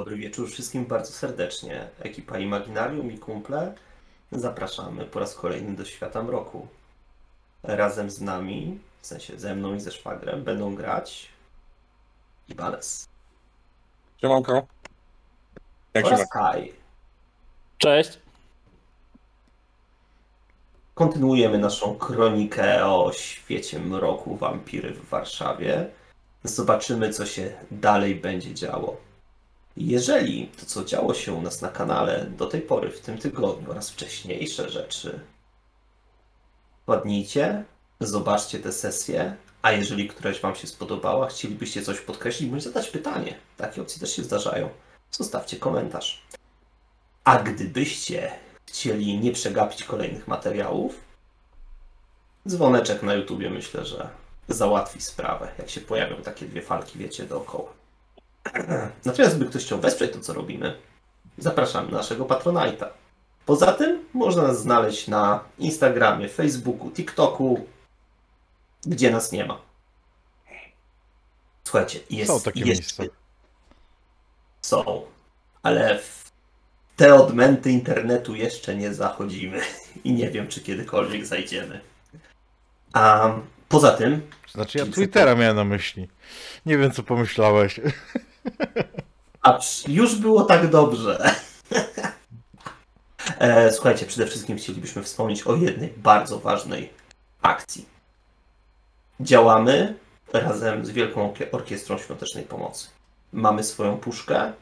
Dobry wieczór wszystkim bardzo serdecznie. Ekipa Imaginarium i kumple zapraszamy po raz kolejny do Świata Mroku. Razem z nami, w sensie ze mną i ze szwagrem, będą grać Ibanez Siemanko. Jak się oraz ma? Kai. Cześć. Kontynuujemy naszą kronikę o świecie mroku wampiry w Warszawie. Zobaczymy, co się dalej będzie działo. Jeżeli to, co działo się u nas na kanale do tej pory w tym tygodniu oraz wcześniejsze rzeczy, wpadnijcie, zobaczcie te sesje, a jeżeli któraś Wam się spodobała, chcielibyście coś podkreślić bądź zadać pytanie, takie opcje też się zdarzają, zostawcie komentarz. A gdybyście chcieli nie przegapić kolejnych materiałów, dzwoneczek na YouTubie myślę, że załatwi sprawę, jak się pojawią takie dwie falki, wiecie, dookoła. Natomiast gdyby ktoś chciał wesprzeć to, co robimy, zapraszamy na naszego Patronite'a. Poza tym można nas znaleźć na Instagramie, Facebooku, TikToku, gdzie nas nie ma. Słuchajcie, jest Są takie jeszcze... miejsca. Są, ale w te odmęty internetu jeszcze nie zachodzimy i nie wiem, czy kiedykolwiek zajdziemy. A poza tym, Znaczy ja Twittera miałem na myśli. Nie wiem co pomyślałeś. a już było tak dobrze. E, Słuchajcie, przede wszystkim chcielibyśmy wspomnieć o jednej bardzo ważnej akcji. Działamy razem z Wielką Orkie- Orkiestrą Świątecznej Pomocy. Mamy swoją puszkę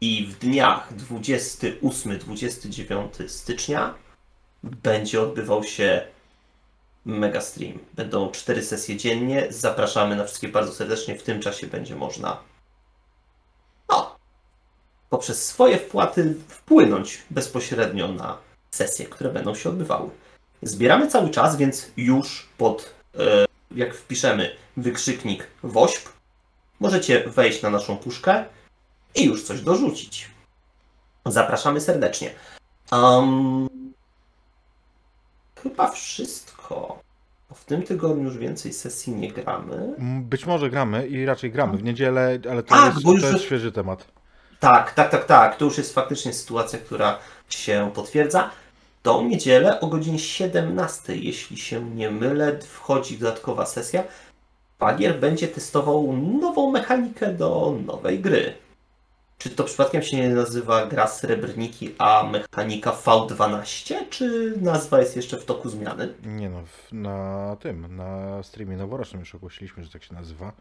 i w dniach 28-29 stycznia będzie odbywał się mega stream. Będą cztery sesje dziennie. Zapraszamy na wszystkie bardzo serdecznie. W tym czasie będzie można no, poprzez swoje wpłaty wpłynąć bezpośrednio na sesje, które będą się odbywały. Zbieramy cały czas, więc już pod, e, jak wpiszemy wykrzyknik WOŚP, możecie wejść na naszą puszkę i już coś dorzucić. Zapraszamy serdecznie. Um, chyba wszystko. W tym tygodniu już więcej sesji nie gramy. M, Być może gramy i raczej gramy w niedzielę, ale to, Tak, jest, bo to jest świeży temat. Tak, tak, tak, tak. To już jest faktycznie sytuacja, która się potwierdza. Tą niedzielę o godzinie 17, jeśli się nie mylę, wchodzi dodatkowa sesja. Bagier będzie testował nową mechanikę do nowej gry. Czy to przypadkiem się nie nazywa gra Srebrniki, a mechanika V12, czy nazwa jest jeszcze w toku zmiany? Nie no, na tym, na streamie noworocznym już ogłosiliśmy, że tak się nazywa,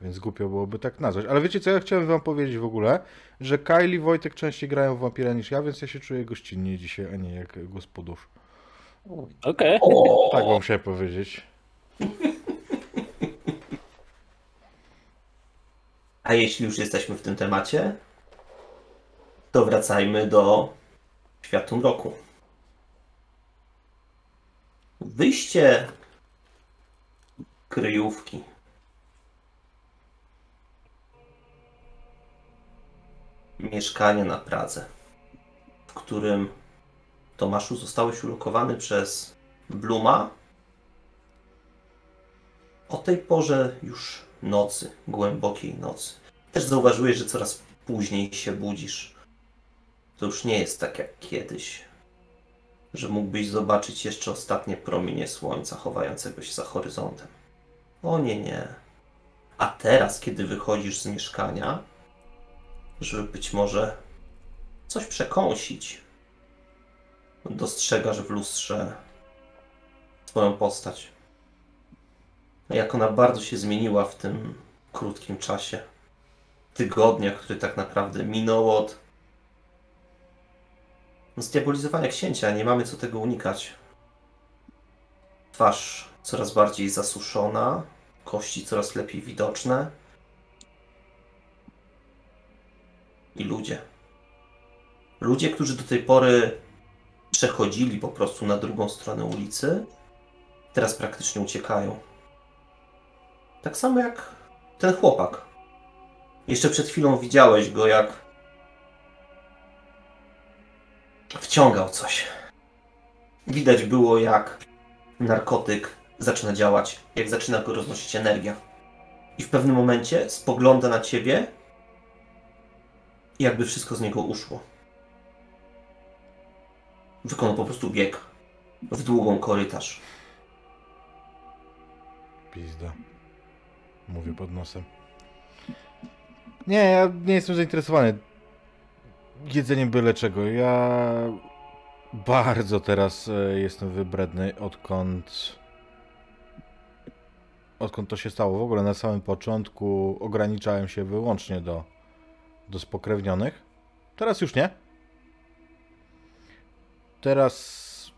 więc głupio byłoby tak nazwać. Ale wiecie co, ja chciałem wam powiedzieć w ogóle, że Kyle i Wojtek częściej grają w Vampira niż ja, więc ja się czuję gościnnie dzisiaj, a nie jak gospodarz. Okej. O, Tak wam chciałem powiedzieć. A jeśli już jesteśmy w tym temacie, to wracajmy do światu mroku. Wyjście kryjówki. Mieszkanie na Pradze, w którym Tomaszu zostałeś ulokowany przez Bluma o tej porze już nocy, głębokiej nocy. Też zauważyłeś, że coraz później się budzisz. To już nie jest tak jak kiedyś, że mógłbyś zobaczyć jeszcze ostatnie promienie słońca chowającego się za horyzontem. O nie, nie. A teraz, kiedy wychodzisz z mieszkania, żeby być może coś przekąsić, dostrzegasz w lustrze swoją postać jak ona bardzo się zmieniła w tym krótkim czasie. Tygodnia, który tak naprawdę minął od zdiabolizowania księcia. Nie mamy co tego unikać. Twarz coraz bardziej zasuszona, kości coraz lepiej widoczne. I ludzie. Ludzie, którzy do tej pory przechodzili po prostu na drugą stronę ulicy, teraz praktycznie uciekają. Tak samo jak ten chłopak. Jeszcze przed chwilą widziałeś go, jak wciągał coś. Widać było, jak narkotyk zaczyna działać, jak zaczyna go roznosić energia. I w pewnym momencie spogląda na ciebie jakby wszystko z niego uszło. Wykonał po prostu bieg w długą korytarz. Pizda. Mówię pod nosem. Nie, ja nie jestem zainteresowany jedzeniem byle czego. Ja bardzo teraz e, jestem wybredny, odkąd odkąd to się stało. W ogóle na samym początku ograniczałem się wyłącznie do, do spokrewnionych. Teraz już nie. Teraz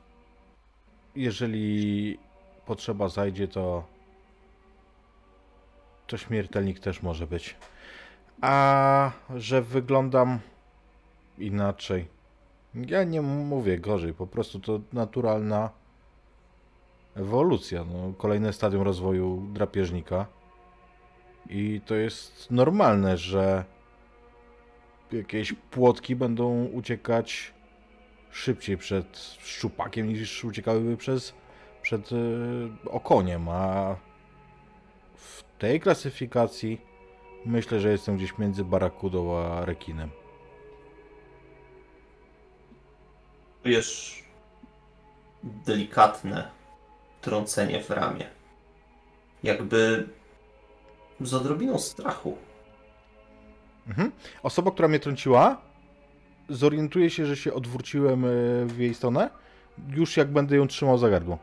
jeżeli potrzeba zajdzie, to to śmiertelnik też może być. A że wyglądam inaczej. Ja nie mówię gorzej, po prostu to naturalna ewolucja. No, kolejne stadium rozwoju drapieżnika. I to jest normalne, że jakieś płotki będą uciekać szybciej przed szczupakiem niż uciekałyby przez, przed yy, okoniem, a w tej klasyfikacji myślę, że jestem gdzieś między barakudą a rekinem. Czujesz delikatne trącenie w ramię. Jakby z odrobiną strachu. Mhm. Osoba, która mnie trąciła, zorientuje się, że się odwróciłem e, w jej stronę, już jak będę ją trzymał za gardło.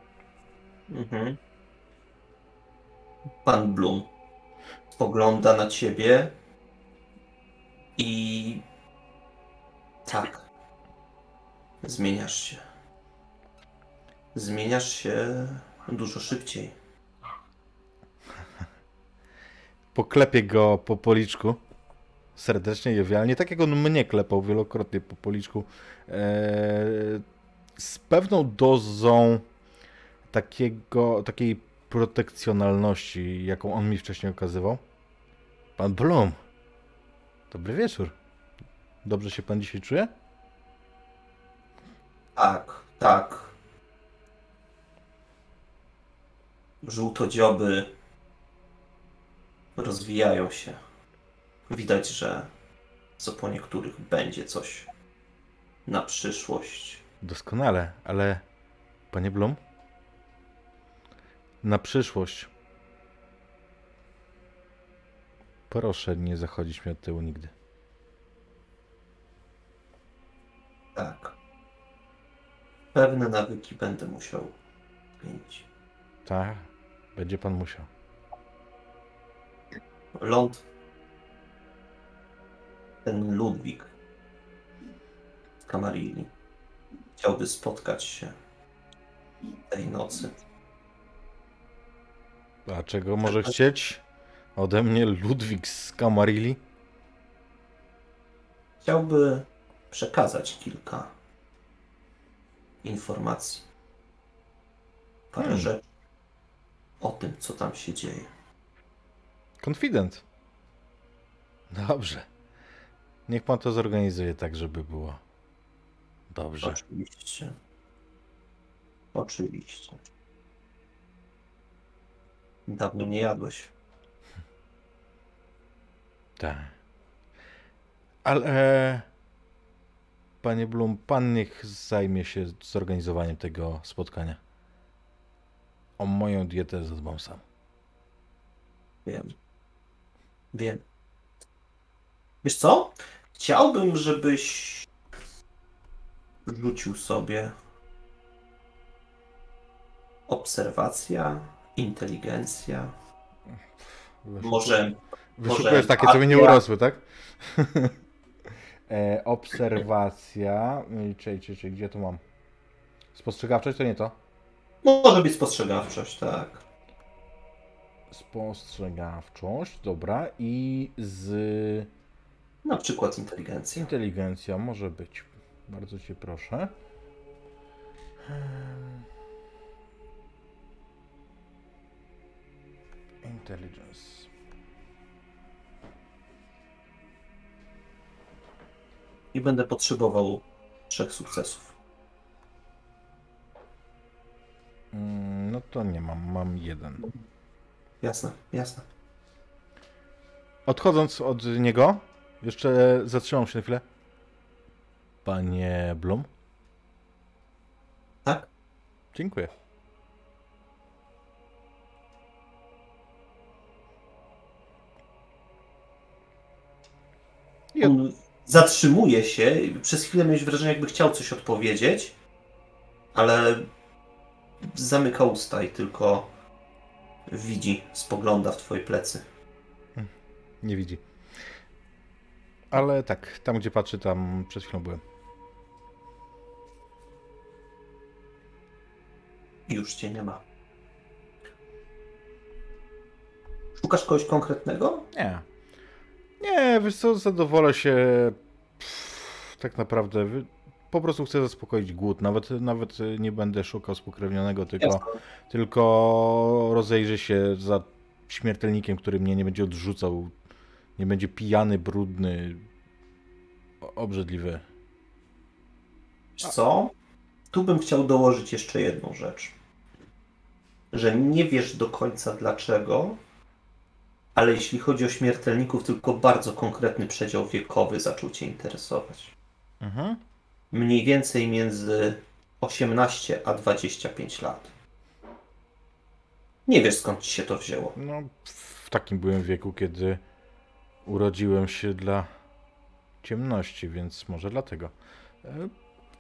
Mhm. Pan Blum spogląda na ciebie i tak. Zmieniasz się. Zmieniasz się dużo szybciej. Poklepię go po policzku. Serdecznie, jowialnie, tak jak on mnie klepał wielokrotnie po policzku. Eee, z pewną dozą takiego, takiej protekcjonalności, jaką on mi wcześniej okazywał. Pan Blum. Dobry wieczór. Dobrze się pan dzisiaj czuje? Tak, tak. Żółtodzioby rozwijają się. Widać, że co po niektórych będzie coś na przyszłość. Doskonale, ale panie Blum, na przyszłość proszę nie zachodzić mi od tyłu nigdy. Tak. Pewne nawyki będę musiał zmienić. Tak, będzie pan musiał. Ląd. Ten Ludwik z Kamarilli chciałby spotkać się tej nocy. A czego może chcieć ode mnie Ludwik z Kamarilli? Chciałby przekazać kilka informacji. Parę Hmm. rzeczy o tym, co tam się dzieje. Konfident. Dobrze. Niech pan to zorganizuje tak, żeby było dobrze. Oczywiście. Oczywiście. Dawno nie jadłeś. Tak. Ale panie Blum, pan niech zajmie się zorganizowaniem tego spotkania. O moją dietę zadbam sam. Wiem. Wiem. Wiesz co? Chciałbym, żebyś rzucił sobie obserwacja, inteligencja. Może Wyszukujesz może takie, co mi nie urosły, tak? e, obserwacja. Czy, czy, czy, gdzie to mam? Spostrzegawczość to nie to. może być spostrzegawczość, tak. Spostrzegawczość, dobra. I z Na przykład inteligencja. inteligencja może być. Bardzo cię proszę. Intelligence. I będę potrzebował trzech sukcesów. Mm, No to nie mam, mam jeden. Jasne, jasne. Odchodząc od niego, Jeszcze zatrzymam się na chwilę. Panie Blum? Tak? Dziękuję. I od... Zatrzymuje się. i Przez chwilę miałeś wrażenie, jakby chciał coś odpowiedzieć, ale zamyka usta i tylko widzi, spogląda w twoje plecy. Nie widzi. Ale tak, tam gdzie patrzy, tam przed chwilą byłem. Już cię nie ma. Szukasz kogoś konkretnego? Nie. Nie, wiesz co, zadowolę się pff, tak naprawdę. Po prostu chcę zaspokoić głód. Nawet, nawet nie będę szukał spokrewnionego, tylko, Jasne. tylko rozejrzę się za śmiertelnikiem, który mnie nie będzie odrzucał. Nie będzie pijany, brudny, obrzydliwy. Wiesz co? Tu bym chciał dołożyć jeszcze jedną rzecz. Że nie wiesz do końca dlaczego, ale jeśli chodzi o śmiertelników, tylko bardzo konkretny przedział wiekowy zaczął Cię interesować. Mhm. Mniej więcej między 18 a 25 lat. Nie wiesz skąd Ci się to wzięło. No, w takim byłem wieku, kiedy urodziłem się dla ciemności, więc może dlatego. E,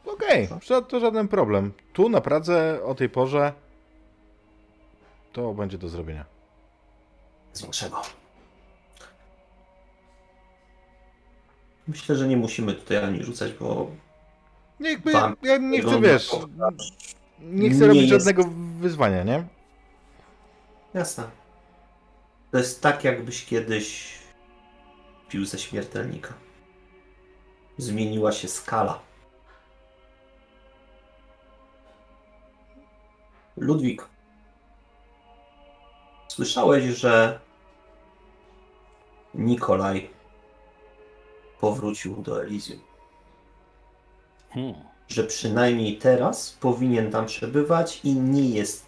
Okej, okay, to żaden problem. Tu na Pradze o tej porze to będzie do zrobienia. Z większego. Myślę, że nie musimy tutaj ani rzucać, bo Nie, jakby, Wam- ja nie chcę, wiesz, nie chcę nie robić jest- żadnego wyzwania, nie? Jasne. To jest tak, jakbyś kiedyś pił ze śmiertelnika. Zmieniła się skala. Ludwik, słyszałeś, że Nikolaj powrócił do Elizjum. Hmm. Że przynajmniej teraz powinien tam przebywać i nie jest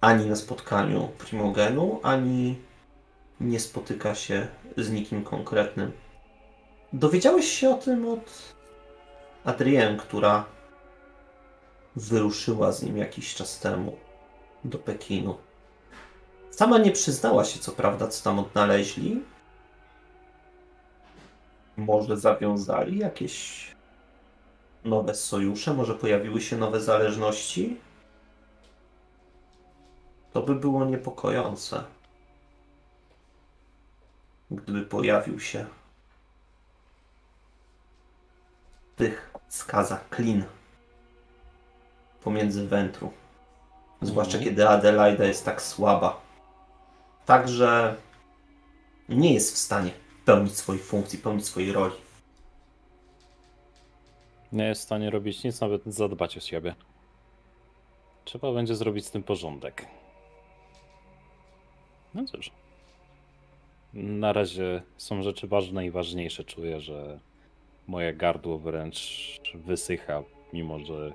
ani na spotkaniu Primogenu, ani nie spotyka się z nikim konkretnym. Dowiedziałeś się o tym od Adrienne, która wyruszyła z nim jakiś czas temu do Pekinu. Sama nie przyznała się, co prawda, co tam odnaleźli. Może zawiązali jakieś nowe sojusze, może pojawiły się nowe zależności. To by było niepokojące, gdyby pojawił się w tych skazach klin pomiędzy Wentru. Zwłaszcza Mhm. kiedy Adelaida jest tak słaba. Także nie jest w stanie pełnić swoich funkcji, pełnić swojej roli. Nie jest w stanie robić nic, nawet zadbać o siebie. Trzeba będzie zrobić z tym porządek. No cóż. Na razie są rzeczy ważne i ważniejsze. Czuję, że moje gardło wręcz wysycha, mimo że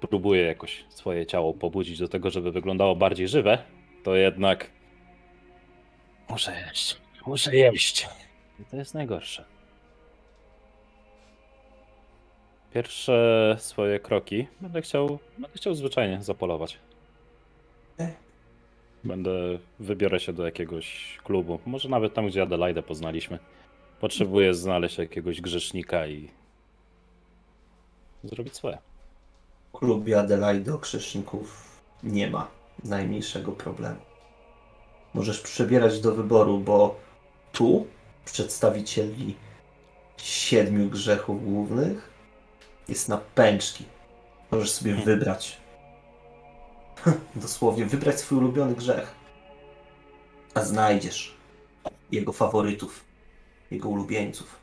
próbuję jakoś swoje ciało pobudzić do tego, żeby wyglądało bardziej żywe, to jednak muszę jeść. Muszę jeść. I to jest najgorsze. Pierwsze swoje kroki będę chciał, będę chciał zwyczajnie zapolować. Będę, wybiorę się do jakiegoś klubu, może nawet tam, gdzie Adelaide poznaliśmy. Potrzebuję znaleźć jakiegoś grzesznika i zrobić swoje. W klubie Adelaide okrzyszników nie ma najmniejszego problemu. Możesz przebierać do wyboru, bo tu przedstawicieli siedmiu grzechów głównych jest na pęczki. Możesz sobie wybrać. Dosłownie wybrać swój ulubiony grzech. A znajdziesz jego faworytów, jego ulubieńców,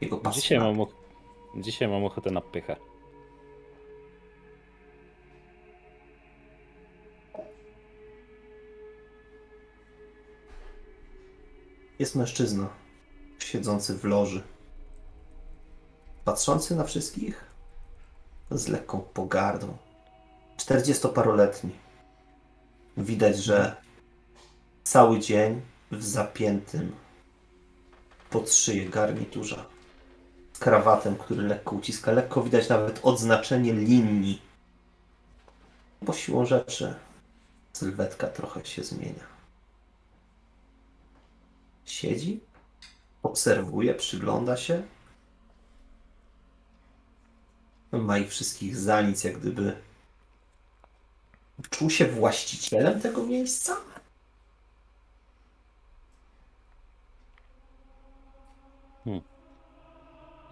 jego Dzisiaj pasjonatów. mam, och- dzisiaj mam ochotę na pychę. Jest mężczyzna siedzący w loży, patrzący na wszystkich z lekką pogardą. Czterdziestoparoletni. Widać, że cały dzień w zapiętym pod szyję garniturza. Z krawatem, który lekko uciska. Lekko widać nawet odznaczenie linii. Bo siłą rzeczy sylwetka trochę się zmienia. Siedzi, obserwuje, przygląda się. Ma ich wszystkich za nic, jak gdyby czuł się właścicielem tego miejsca.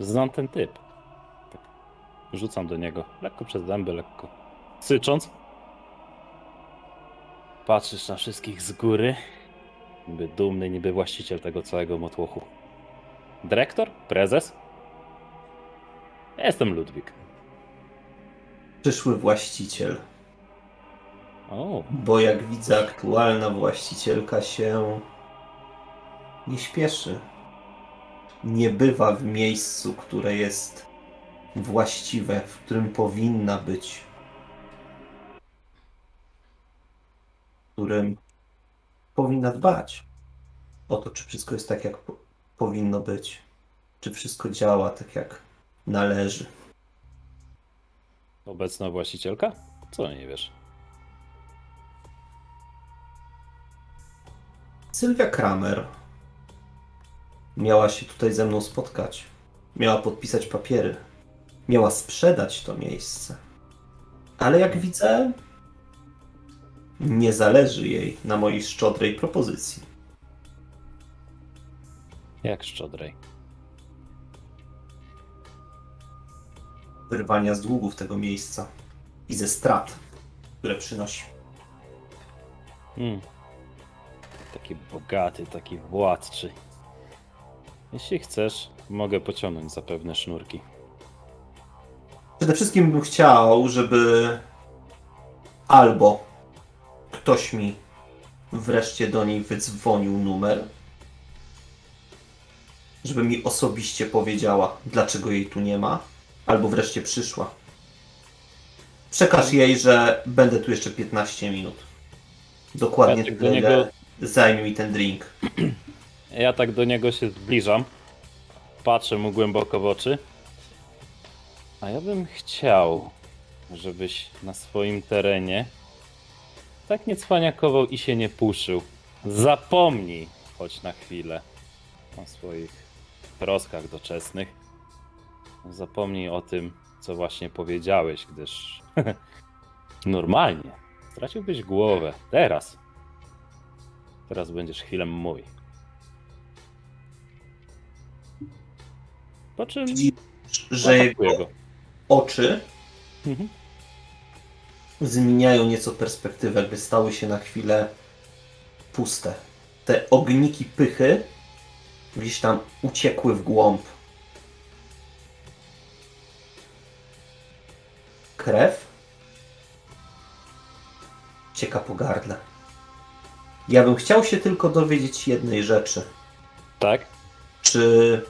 Znam ten typ. Rzucam do niego. Lekko przez zęby, lekko. Sycząc. Patrzysz na wszystkich z góry. Niby dumny, niby właściciel tego całego motłochu. Dyrektor? Prezes? Ja jestem Ludwik. Przyszły właściciel. O, Bo jak widzę, aktualna właścicielka się nie śpieszy. Nie bywa w miejscu, które jest właściwe, w którym powinna być. W którym powinna dbać o to, czy wszystko jest tak, jak po- powinno być. Czy wszystko działa tak, jak należy. obecna właścicielka? Co nie wiesz? Sylwia Kramer miała się tutaj ze mną spotkać. Miała podpisać papiery. Miała sprzedać to miejsce. Ale jak widzę, nie zależy jej na mojej szczodrej propozycji. Jak szczodrej. Wyrwania z długów tego miejsca i ze strat, które przynosi. Hmm. Taki bogaty, taki władczy. Jeśli chcesz, mogę pociągnąć za pewne sznurki. Przede wszystkim bym chciał, żeby albo ktoś mi wreszcie do niej wydzwonił numer, żeby mi osobiście powiedziała, dlaczego jej tu nie ma, albo wreszcie przyszła. Przekaż jej, że będę tu jeszcze 15 minut. Dokładnie Ja tak tyle niego- zajmie mi ten drink. Ja tak do niego się zbliżam. Patrzę mu głęboko w oczy. A ja bym chciał, żebyś na swoim terenie tak nie cwaniakował i się nie puszył. Zapomnij choć na chwilę o swoich troskach doczesnych. Zapomnij o tym, co właśnie powiedziałeś, gdyż normalnie straciłbyś głowę. Teraz. Teraz będziesz chwilę mój. Po czym Że jego go. oczy Mhm. Zmieniają nieco perspektywę, jakby stały się na chwilę puste. Te ogniki pychy gdzieś tam uciekły w głąb. Krew cieka po gardle. Ja bym chciał się tylko dowiedzieć jednej rzeczy. Tak? Czy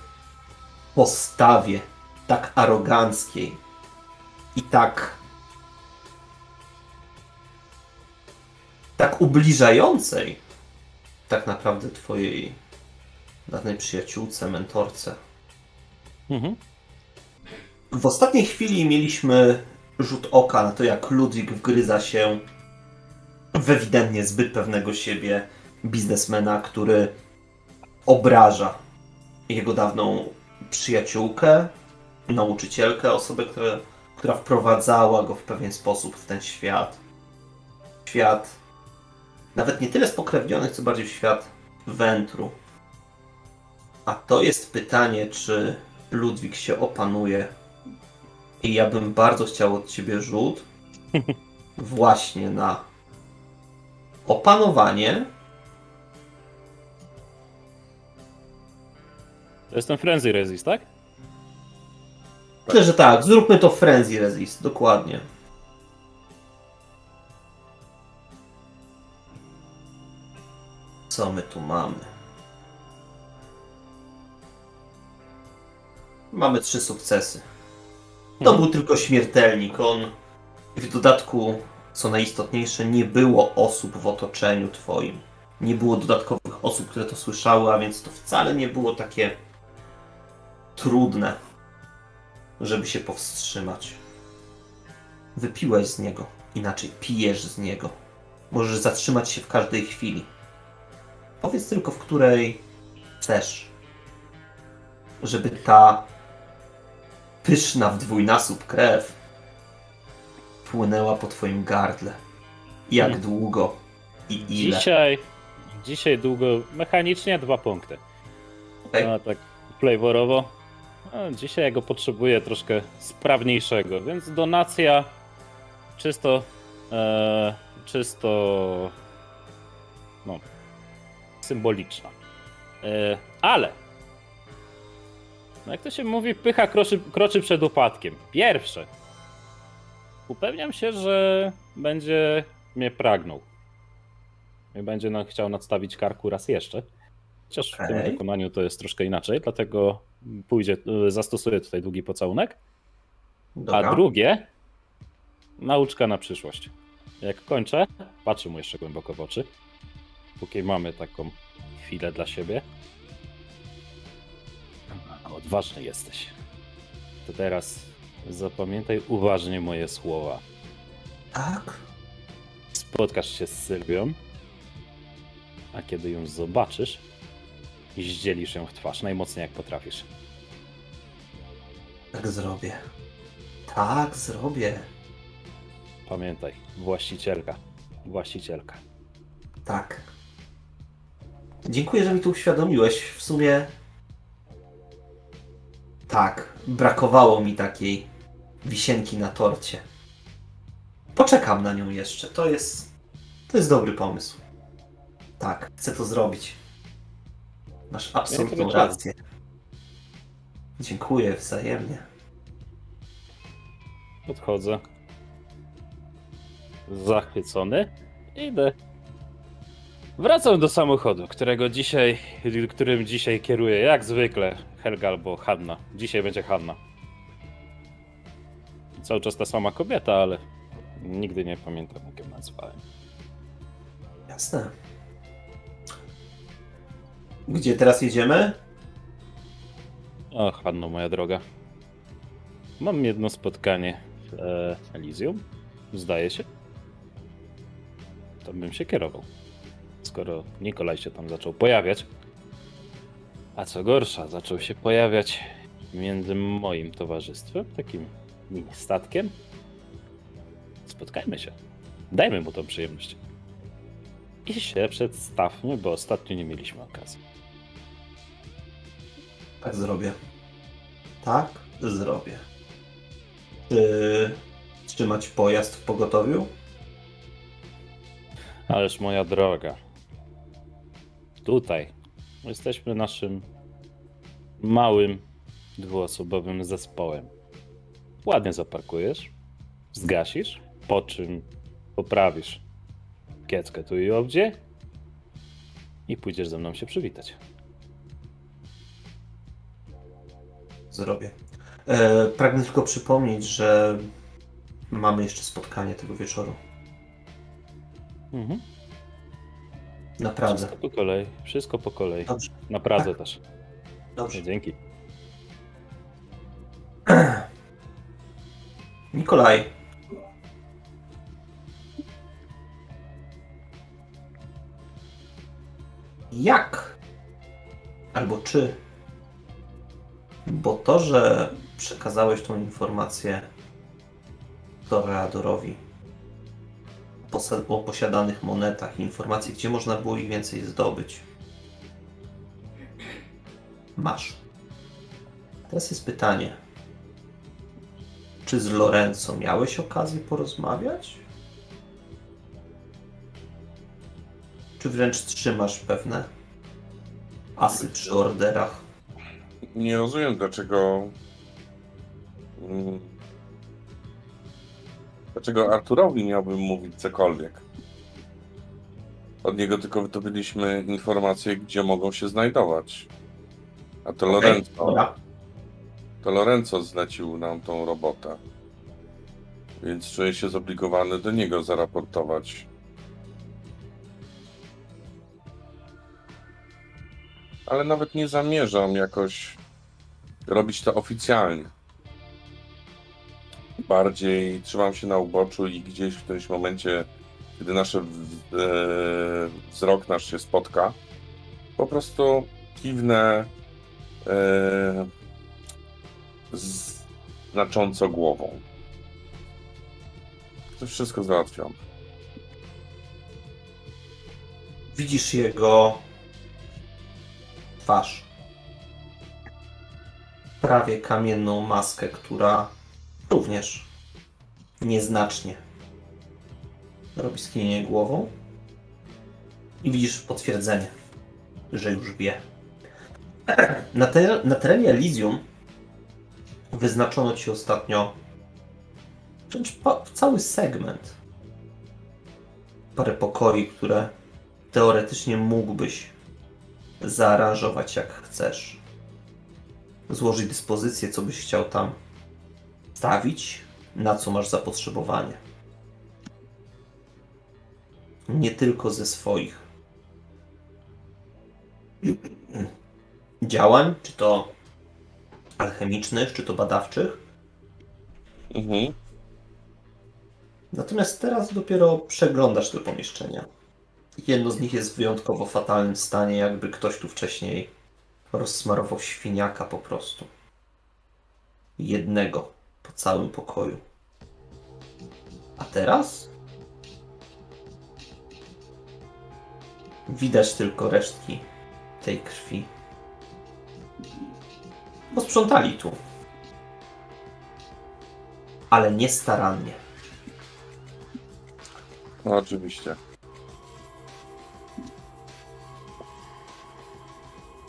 postawie tak aroganckiej i tak tak ubliżającej tak naprawdę twojej dawnej przyjaciółce, mentorce. Mhm. W ostatniej chwili mieliśmy rzut oka na to, jak Ludwik wgryza się w ewidentnie zbyt pewnego siebie biznesmena, który obraża jego dawną przyjaciółkę, nauczycielkę, osobę, która, która wprowadzała go w pewien sposób w ten świat. Świat nawet nie tyle spokrewnionych, co bardziej w świat wętru. A to jest pytanie, czy Ludwik się opanuje. I ja bym bardzo chciał od ciebie rzut właśnie na opanowanie. To jest ten Frenzy Resist, tak? Myślę, że tak. Zróbmy to Frenzy Resist, dokładnie. Co my tu mamy? Mamy trzy sukcesy. To był tylko śmiertelnik. On w dodatku, co najistotniejsze, nie było osób w otoczeniu twoim. Nie było dodatkowych osób, które to słyszały, a więc to wcale nie było takie trudne, żeby się powstrzymać. Wypiłeś z niego, inaczej pijesz z niego. Możesz zatrzymać się w każdej chwili. Powiedz tylko, w której chcesz, żeby ta pyszna w dwójnasób krew płynęła po twoim gardle. Jak Hmm. długo i ile? Dzisiaj, dzisiaj długo, mechanicznie dwa punkty. Okej. A tak flavorowo, a dzisiaj go potrzebuję troszkę sprawniejszego, więc donacja czysto, e, czysto, no, symboliczna. E, ale, no jak to się mówi, pycha kroczy, kroczy przed upadkiem. Pierwsze, upewniam się, że będzie mnie pragnął. I będzie nam chciał nadstawić karku raz jeszcze. Chociaż w tym wykonaniu to jest troszkę inaczej, dlatego pójdzie, y, zastosuję tutaj długi pocałunek. Dobra. A drugie, nauczka na przyszłość. Jak kończę, patrzę mu jeszcze głęboko w oczy, póki mamy taką chwilę dla siebie. Odważny jesteś. To teraz zapamiętaj uważnie moje słowa. Tak? Spotkasz się z Sylwią, a kiedy ją zobaczysz, zdzielisz ją w twarz najmocniej jak potrafisz. Tak zrobię. Tak zrobię. Pamiętaj, właścicielka. Właścicielka. Tak. Dziękuję, że mi to uświadomiłeś. W sumie. Tak, brakowało mi takiej wisienki na torcie. Poczekam na nią jeszcze. To jest. To jest dobry pomysł. Tak, chcę to zrobić. Masz absolutną wieczoru. rację. Dziękuję wzajemnie. Podchodzę. Zachwycony. Idę. Wracam do samochodu, którego dzisiaj, którym dzisiaj kieruję, jak zwykle, Helga albo Hanna. Dzisiaj będzie Hanna. Cały czas ta sama kobieta, ale nigdy nie pamiętam, jak ją nazwałem. Jasne. Gdzie teraz jedziemy? O, Hanno, moja droga. Mam jedno spotkanie w e, Elysium, zdaje się. Tam bym się kierował. Skoro Nikolaj się tam zaczął pojawiać. A co gorsza, zaczął się pojawiać między moim towarzystwem, takim mini statkiem. Spotkajmy się. Dajmy mu tą przyjemność. I się przedstawmy, bo ostatnio nie mieliśmy okazji. Tak zrobię. Tak zrobię. Czy trzymać pojazd w pogotowiu? Ależ moja droga. Tutaj jesteśmy naszym małym, dwuosobowym zespołem. Ładnie zaparkujesz, zgasisz, po czym poprawisz kieckę tu i owdzie i pójdziesz ze mną się przywitać. Zrobię. E, pragnę tylko przypomnieć, że mamy jeszcze spotkanie tego wieczoru. Mhm. Na Pradze. Wszystko po kolei, wszystko po kolei. Dobrze, Na Pradze Tak. też. dobrze. Dzięki. Nikolaj. Jak? Albo czy? Bo to, że przekazałeś tą informację Toreadorowi o posiadanych monetach, informacji, gdzie można było ich więcej zdobyć. Masz. Teraz jest pytanie. Czy z Lorenzo miałeś okazję porozmawiać? Czy wręcz trzymasz pewne asy przy orderach? Nie rozumiem, dlaczego. Dlaczego Arturowi miałbym mówić cokolwiek? Od niego tylko wydobyliśmy informacje, gdzie mogą się znajdować. A to Okej, Lorenzo. Dobra. To Lorenzo zlecił nam tą robotę. Więc czuję się zobligowany do niego zaraportować. ale nawet nie zamierzam jakoś robić to oficjalnie. Bardziej trzymam się na uboczu i gdzieś w którymś momencie, gdy nasz wzrok nasz się spotka, po prostu kiwnę e, znacząco głową. To wszystko załatwiam. Widzisz jego twarz. Prawie kamienną maskę, która również nieznacznie robi skinienie głową. I widzisz potwierdzenie, że już wie. Na, te, na terenie Elysium wyznaczono ci ostatnio wręcz cały segment. Parę pokoi, które teoretycznie mógłbyś zaaranżować jak chcesz. Złożyć dyspozycję, co byś chciał tam stawić, na co masz zapotrzebowanie. Nie tylko ze swoich działań, czy to alchemicznych, czy to badawczych. Mhm. Natomiast teraz dopiero przeglądasz te pomieszczenia. Jedno z nich jest w wyjątkowo fatalnym stanie, jakby ktoś tu wcześniej rozsmarował świniaka po prostu. Jednego po całym pokoju. A teraz? Widać tylko resztki tej krwi. Posprzątali tu. Ale nie starannie. No oczywiście.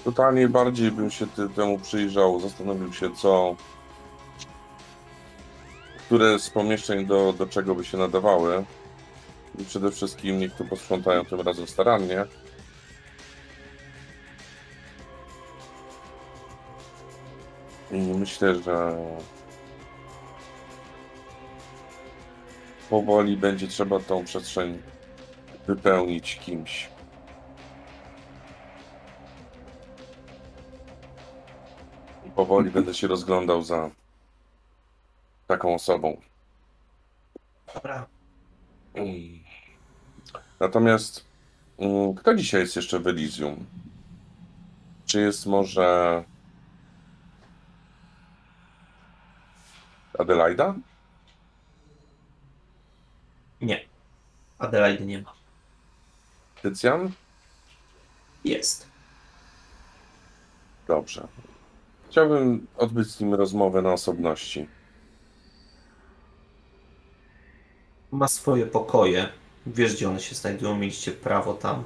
Totalnie bardziej bym się temu przyjrzał, zastanowił się, co. Które z pomieszczeń do, do czego by się nadawały. I przede wszystkim niech to posprzątają tym razem starannie. I myślę, że powoli będzie trzeba tą przestrzeń wypełnić kimś. I powoli będę się rozglądał za taką osobą. Dobra. Mm. Natomiast mm, kto dzisiaj jest jeszcze w Elysium? Czy jest może Adelaida? Nie. Adelaide nie ma. Tycjan? Jest. Dobrze. Chciałbym odbyć z nim rozmowę na osobności. Ma swoje pokoje. Wiesz, gdzie one się znajdują. Mieliście prawo tam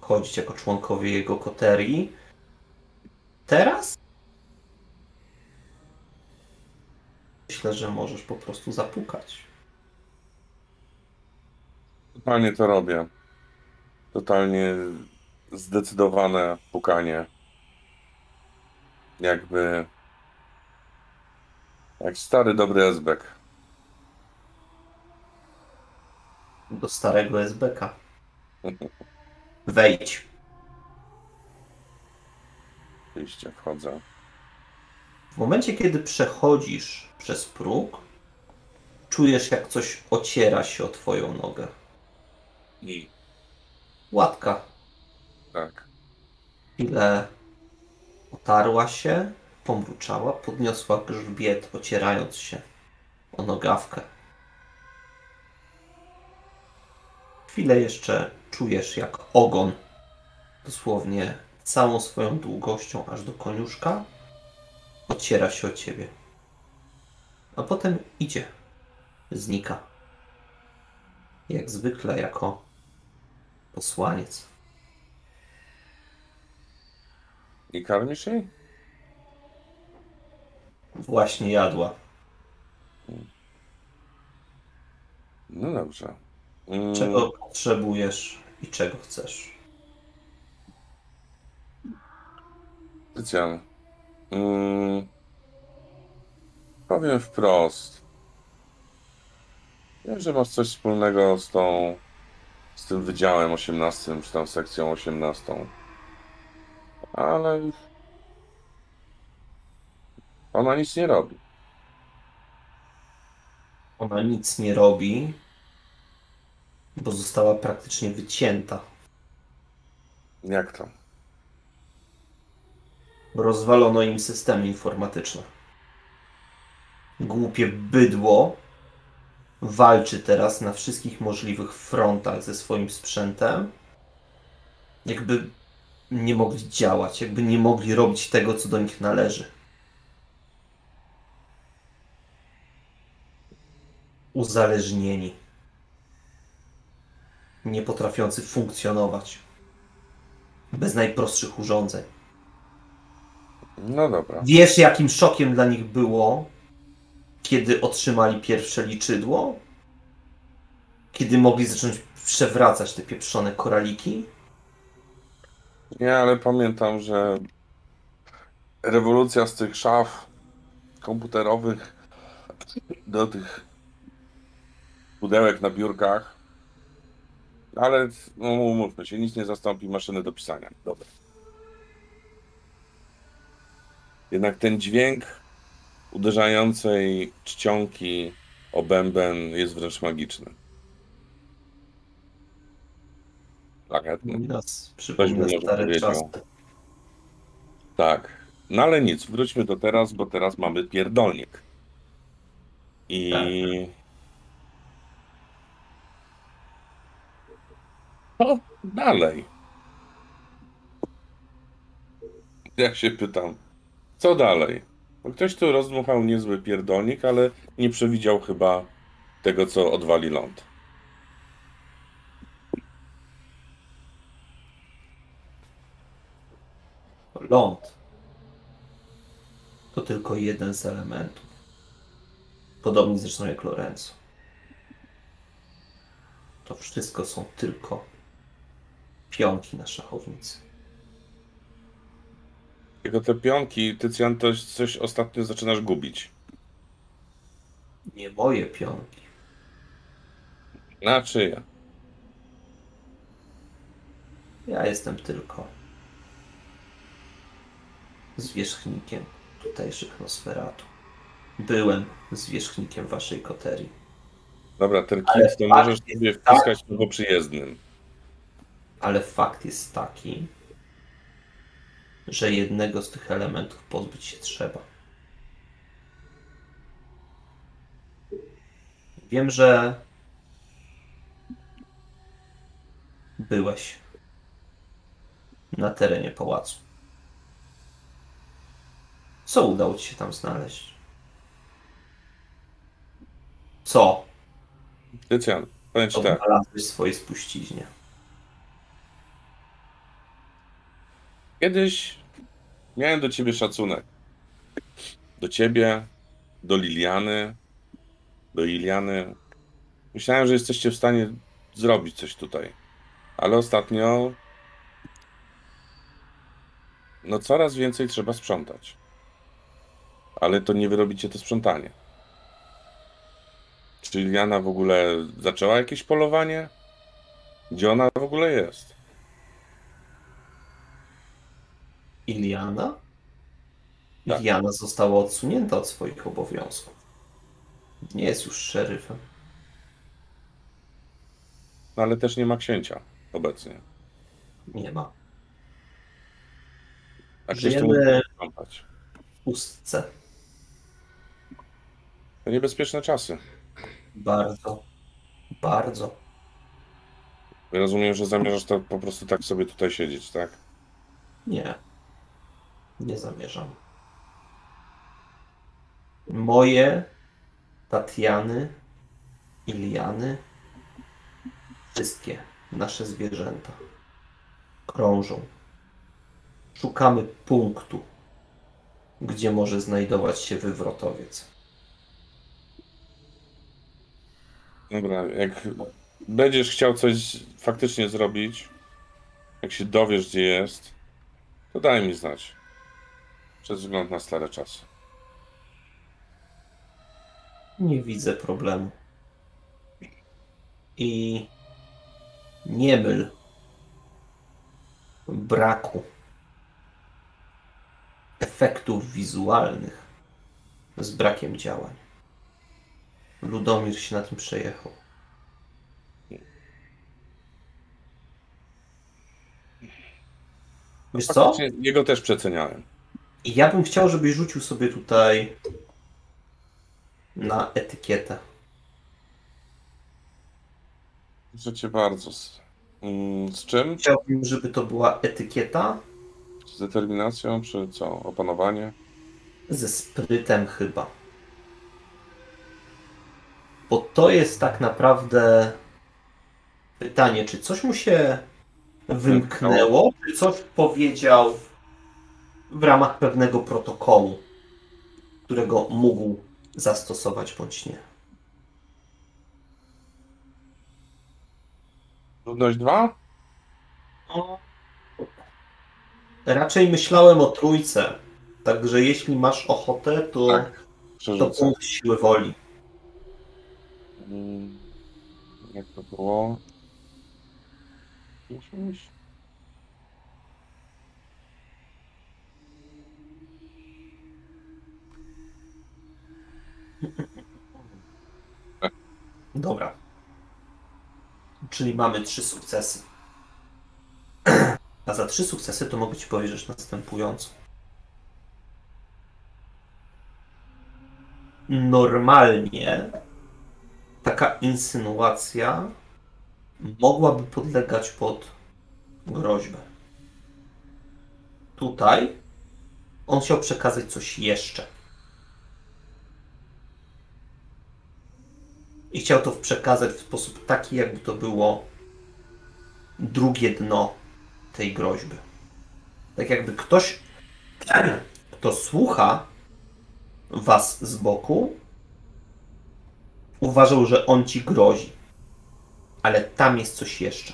chodzić jako członkowie jego koterii. Teraz? Myślę, że możesz po prostu zapukać. Totalnie to robię. Totalnie zdecydowane pukanie. Jakby. Jak stary, dobry Ezbek. Do starego SBK. Wejdź. Oczywiście wchodzę. W momencie, kiedy przechodzisz przez próg, czujesz, jak coś ociera się o twoją nogę. I Łatka. tak. Chwilę otarła się, pomruczała, podniosła grzbiet, ocierając się o nogawkę. Chwilę jeszcze czujesz, jak ogon, dosłownie całą swoją długością aż do koniuszka, ociera się o ciebie. A potem idzie, znika. Jak zwykle, jako posłaniec. I karmisz jej? Właśnie jadła. No dobrze. Mm, Czego potrzebujesz i czego chcesz? Tycjan. Mm, powiem wprost. Wiem, że masz coś wspólnego z tą. z tym wydziałem 18, czy tam sekcją 18. ale ona nic nie robi. Ona nic nie robi, bo została praktycznie wycięta. Jak to? Rozwalono im systemy informatyczne. Głupie bydło walczy teraz na wszystkich możliwych frontach ze swoim sprzętem. Jakby nie mogli działać, jakby nie mogli robić tego, co do nich należy. Uzależnieni. Nie potrafiący funkcjonować. Bez najprostszych urządzeń. No dobra. Wiesz, jakim szokiem dla nich było, kiedy otrzymali pierwsze liczydło? Kiedy mogli zacząć przewracać te pieprzone koraliki? Nie, ale pamiętam, że rewolucja z tych szaf komputerowych do tych pudełek na biurkach. Ale no, umówmy się, nic nie zastąpi maszyny do pisania. Dobra. Jednak ten dźwięk uderzającej czcionki o bęben jest wręcz magiczny. Szlachetny. Nas przypomina może powiedział. czasy. Tak. No ale nic, wróćmy do teraz, bo teraz mamy pierdolnik. I. Co dalej? Ja się pytam, co dalej? Bo ktoś tu rozdmuchał niezły pierdolnik, ale nie przewidział chyba tego, co odwali ląd. Ląd to tylko jeden z elementów. Podobnie zresztą jak Lorenzo. To wszystko są tylko pionki na szachownicy. Tylko te pionki, Tycjan, to coś ostatnio zaczynasz gubić. Nie moje pionki. Na czyje? Ja jestem tylko zwierzchnikiem tutejszych Nosferatu. Byłem zwierzchnikiem waszej koterii. Dobra, ten kit to możesz sobie taki- wpiskać tylko przyjezdnym. Ale fakt jest taki, że jednego z tych elementów pozbyć się trzeba. Wiem, że byłeś na terenie pałacu. Co udało ci się tam znaleźć? Co Tycjan, powiem ci tak. odnalazłeś swojej spuściźnie? Kiedyś miałem do ciebie szacunek. Do ciebie, do Liliany, do Iliany. Myślałem, że jesteście w stanie zrobić coś tutaj. Ale ostatnio. No, coraz więcej trzeba sprzątać. Ale to nie wyrobicie to sprzątanie. Czy Liliana w ogóle zaczęła jakieś polowanie? Gdzie ona w ogóle jest? Iliana? Tak. Iliana została odsunięta od swoich obowiązków. Nie jest już szeryfem. No, ale też nie ma księcia obecnie. Nie ma. A Żyjemy w pustce. To niebezpieczne czasy. Bardzo. Bardzo. Rozumiem, że zamierzasz to po prostu tak sobie tutaj siedzieć, tak? Nie. Nie zamierzam. Moje Tatiany, Iliany, wszystkie nasze zwierzęta krążą. Szukamy punktu, gdzie może znajdować się wywrotowiec. Dobra, jak będziesz chciał coś faktycznie zrobić, jak się dowiesz, gdzie jest, to daj mi znać. Przez wzgląd na stare czasy. Nie widzę problemu. I nie myl braku efektów wizualnych z brakiem działań. Ludomir się na tym przejechał. Wiesz co? Jego też przeceniałem. I ja bym chciał, żebyś rzucił sobie tutaj na etykietę. Proszę cię bardzo. Z, mm, z czym? Chciałbym, żeby to była etykieta Z determinacją, czy co? Opanowanie? ze sprytem chyba. Bo to jest tak naprawdę pytanie, czy coś mu się wymknęło, czy coś powiedział w ramach pewnego protokołu, którego mógł zastosować bądź nie. Trudność 2? Raczej myślałem o trójce. Także jeśli masz ochotę, to, Tak. to punkt siły woli. Mm, Jak to było? Dziesięć? Dobra. Czyli mamy trzy sukcesy. A za trzy sukcesy to mogę ci powiedzieć następująco. Normalnie taka insynuacja mogłaby podlegać pod groźbę. Tutaj on chciał przekazać coś jeszcze. I chciał to przekazać w sposób taki, jakby to było drugie dno tej groźby. Tak jakby ktoś, kto słucha was z boku, uważał, że on ci grozi. Ale tam jest coś jeszcze.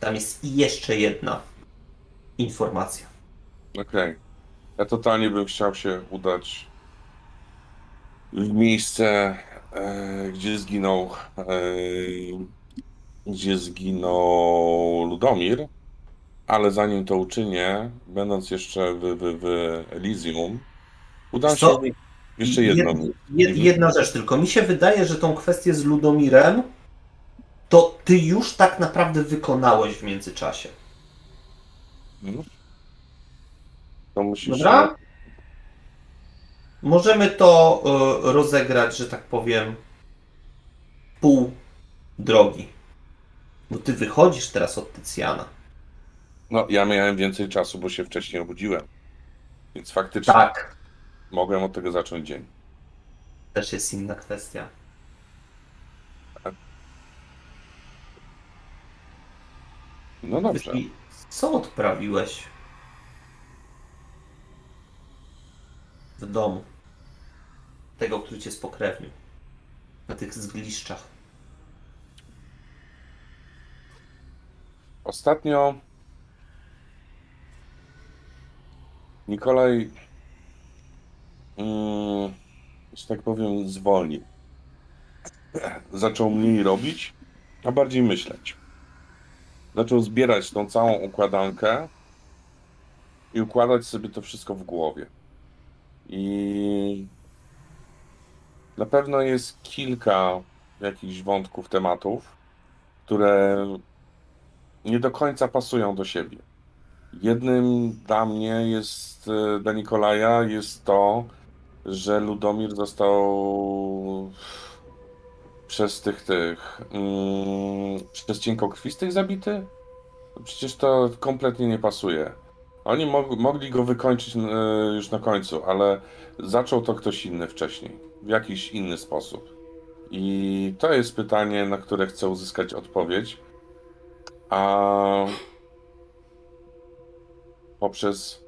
Tam jest jeszcze jedna informacja. Okej. Ja totalnie bym chciał się udać w miejsce, gdzie zginął e, gdzie zginął Ludomir, ale zanim to uczynię, będąc jeszcze w, w, w Elysium, udam się jeszcze jedną. Jed, jed, jedna rzecz tylko. Mi się wydaje, że tą kwestię z Ludomirem to ty już tak naprawdę wykonałeś w międzyczasie. Mhm. To musisz. Dobra? Możemy to y, rozegrać, że tak powiem, pół drogi. Bo ty wychodzisz teraz od Tycjana. No, ja miałem więcej czasu, bo się wcześniej obudziłem. Więc faktycznie Tak. mogłem od tego zacząć dzień. Też jest inna kwestia. No dobrze. I co odprawiłeś w domu tego, który cię spokrewnił? Na tych zgliszczach. Ostatnio Nikolaj, mm, tak powiem, zwolnił. Zaczął mniej robić, a bardziej myśleć. Zaczął zbierać tą całą układankę i układać sobie to wszystko w głowie. I na pewno jest kilka jakichś wątków, tematów, które nie do końca pasują do siebie. Jednym dla mnie jest, e, dla Nikolaja jest to, że Ludomir został przez tych, tych, mm, przez cienkokrwistych zabity? Przecież to kompletnie nie pasuje. Oni mog, mogli go wykończyć e, już na końcu, ale zaczął to ktoś inny wcześniej, w jakiś inny sposób. I to jest pytanie, na które chcę uzyskać odpowiedź. A poprzez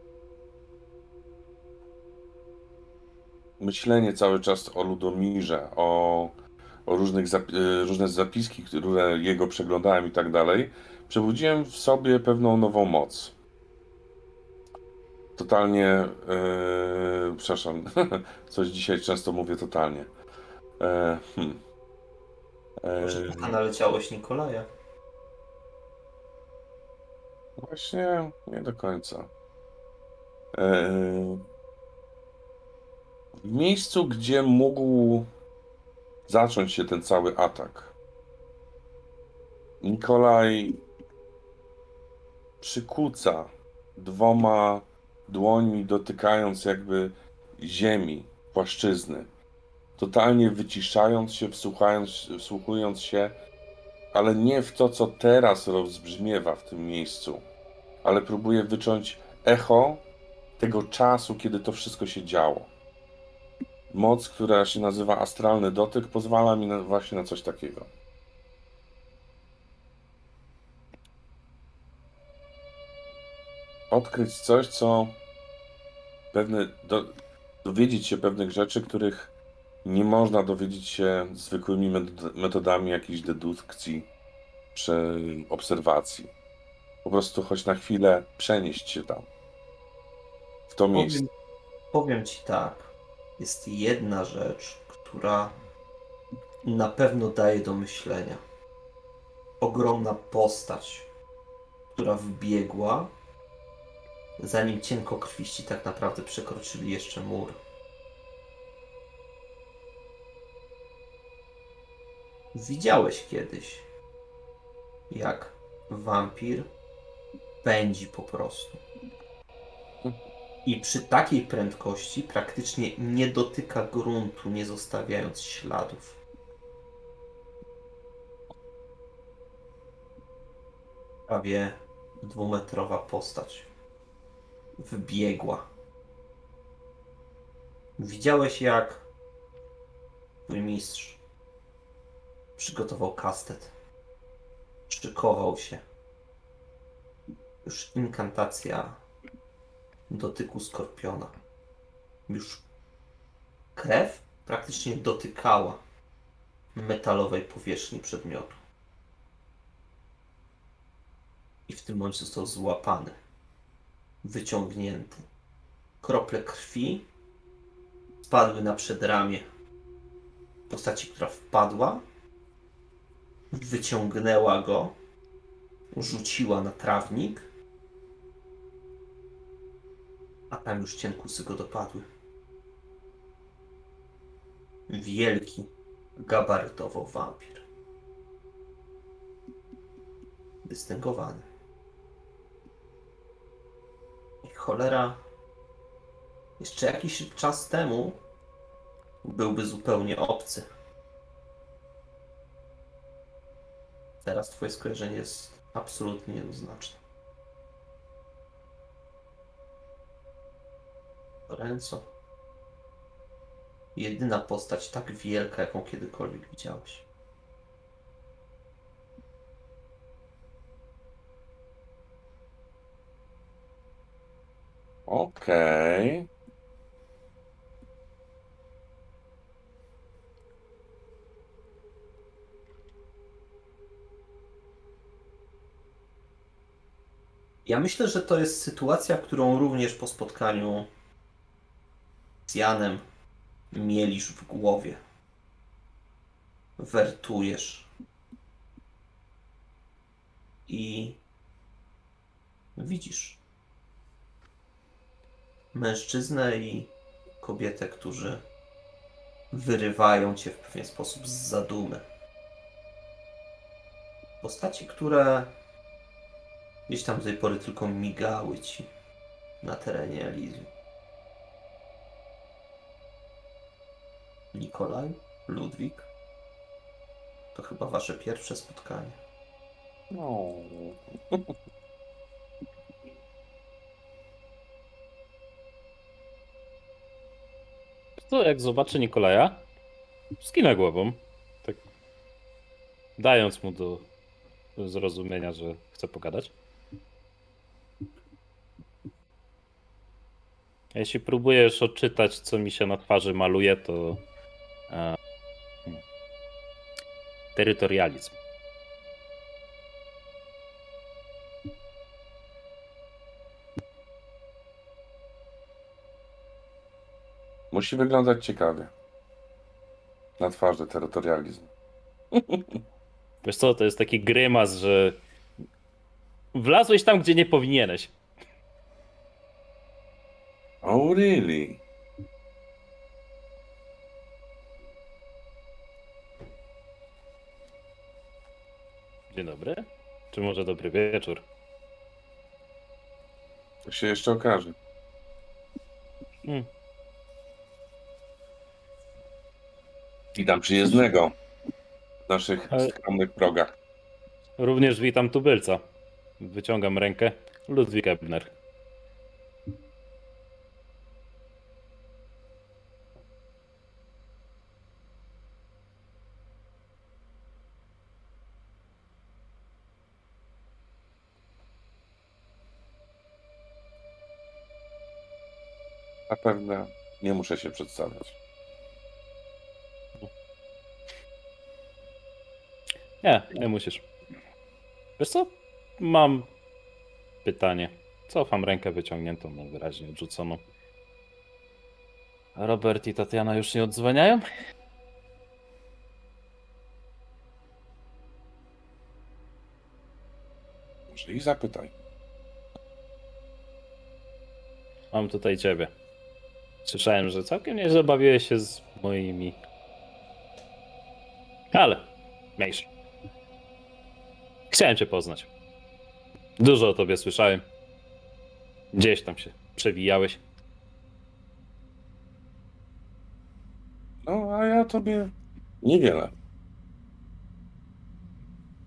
myślenie cały czas o Ludomirze, o, o różnych zap- y, różne zapiski, które jego przeglądałem i tak dalej, przebudziłem w sobie pewną nową moc. Totalnie, yy, przepraszam, coś dzisiaj często mówię totalnie. E, hmm. E, Może na naleciałeś Nikolaja. Właśnie nie do końca. E, W miejscu, gdzie mógł zacząć się ten cały atak, Nikolaj przykuca dwoma dłońmi, dotykając jakby ziemi, płaszczyzny, totalnie wyciszając się, wsłuchając, wsłuchując się, ale nie w to, co teraz rozbrzmiewa w tym miejscu, ale próbuje wyczuć echo tego czasu, kiedy to wszystko się działo. Moc, która się nazywa astralny dotyk, pozwala mi na, właśnie na coś takiego. Odkryć coś, co pewne, do, dowiedzieć się pewnych rzeczy, których nie można dowiedzieć się zwykłymi metod- metodami jakiejś dedukcji czy obserwacji. Po prostu choć na chwilę przenieść się tam, w to miejsce. Powiem, powiem ci tak. Jest jedna rzecz, która na pewno daje do myślenia. Ogromna postać, która wbiegła, zanim cienkokrwiści tak naprawdę przekroczyli jeszcze mur. Widziałeś kiedyś, jak wampir pędzi po prostu. I przy takiej prędkości praktycznie nie dotyka gruntu, nie zostawiając śladów. Prawie dwumetrowa postać. Wbiegła. Widziałeś jak twój mistrz przygotował kastet. Szykował się. Już inkantacja dotyku skorpiona. Już krew praktycznie dotykała metalowej powierzchni przedmiotu. I w tym momencie został złapany, wyciągnięty. Krople krwi spadły na przedramię postaci, która wpadła, wyciągnęła go, rzuciła na trawnik a tam już cienkusy go dopadły. Wielki, gabarytowo wampir. Dystyngowany. I cholera, jeszcze jakiś czas temu byłby zupełnie obcy. Teraz twoje skojarzenie jest absolutnie jednoznaczne. Lorenzo. Jedyna postać tak wielka, jaką kiedykolwiek widziałeś. Okej. Ja myślę, że to jest sytuacja, którą również po spotkaniu z Janem mielisz w głowie. Wertujesz. I widzisz mężczyznę i kobietę, którzy wyrywają cię w pewien sposób z zadumy. Postaci, które gdzieś tam do tej pory tylko migały ci na terenie Elizji. Nikolaj, Ludwik. To chyba wasze pierwsze spotkanie. No. To jak zobaczy Nikolaja, skinę głową. Tak. Dając mu do zrozumienia, że chce pogadać. Jeśli próbujesz odczytać, co mi się na twarzy maluje, to. E, terytorializm. Musi wyglądać ciekawie. Na twarzy terytorializm. Wiesz co, to jest taki grymas, że wlazłeś tam, gdzie nie powinieneś. Oh, really? Dzień dobry. Czy może dobry wieczór? To się jeszcze okaże. Hmm. Witam przyjezdnego w naszych skromnych progach. Również witam tubylca. Wyciągam rękę. Ludwik Ebner. Zapewne nie muszę się przedstawiać. Nie, nie musisz. Wiesz co? Mam pytanie. Cofam rękę wyciągniętą, wyraźnie odrzuconą. Robert i Tatiana już nie odzwaniają? Może ich zapytaj. Mam tutaj ciebie. Słyszałem, że całkiem nieźle bawiłeś się z moimi. Ale, mniejszy. Chciałem cię poznać. Dużo o tobie słyszałem. Gdzieś tam się przewijałeś. No, a ja tobie niewiele.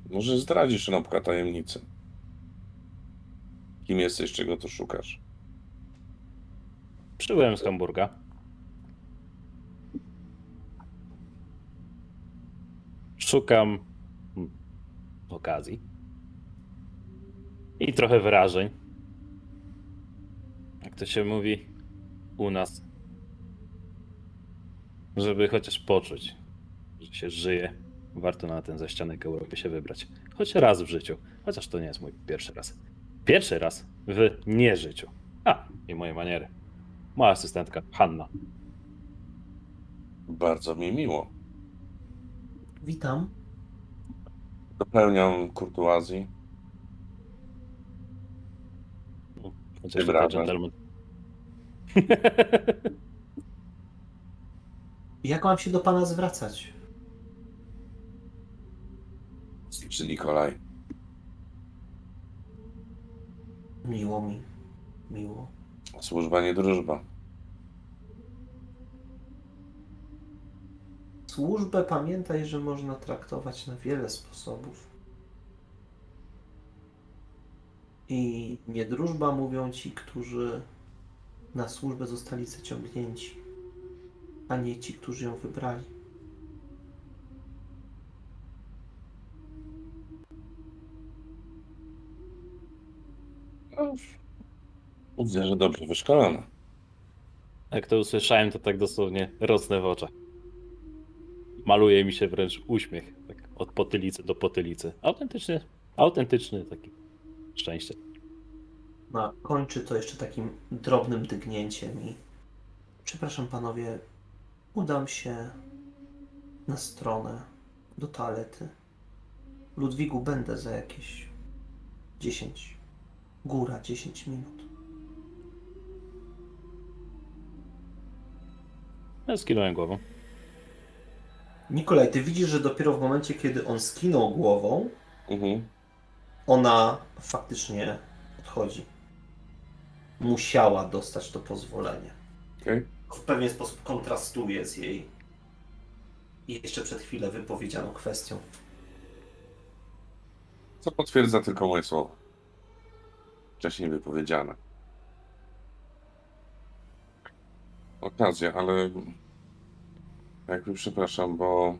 Może zdradzisz Rąbka tajemnicę. Kim jesteś, czego tu szukasz? Przybyłem z Hamburga. Szukam okazji. I trochę wrażeń. Jak to się mówi u nas. Żeby chociaż poczuć, że się żyje, warto na ten zaścianek Europy się wybrać. Choć raz w życiu. Chociaż to nie jest mój pierwszy raz. Pierwszy raz w nieżyciu. A, i moje maniery. Moja asystentka, Hanna. Bardzo mi miło. Witam. Dopełniam kurtuazji. Chociaż gentleman. Jak mam się do pana zwracać? Czy Nikolaj? Miło mi. Miło. Służba nie drużba. Służbę pamiętaj, że można traktować na wiele sposobów. I niedróżba mówią ci, którzy na służbę zostali zaciągnięci, a nie ci, którzy ją wybrali. Widzę, że dobrze wyszkolona. Jak to usłyszałem, to tak dosłownie rosnę w oczach. Maluje mi się wręcz uśmiech. Tak od potylicy do potylicy. Autentyczny, autentyczny taki szczęście. No, kończy to jeszcze takim drobnym dygnięciem i przepraszam panowie, udam się na stronę do toalety. Ludwigu będę za jakieś 10, góra 10 minut. Ja skinąłem głową. Nikolaj, ty widzisz, że dopiero w momencie, kiedy on skinął głową, Mhm. ona faktycznie odchodzi. Musiała dostać to pozwolenie. Okej. w pewien sposób kontrastuje z jej jeszcze przed chwilę wypowiedzianą kwestią. Co potwierdza tylko moje słowa. Wcześniej wypowiedziane. Okazja, ale jakby przepraszam, bo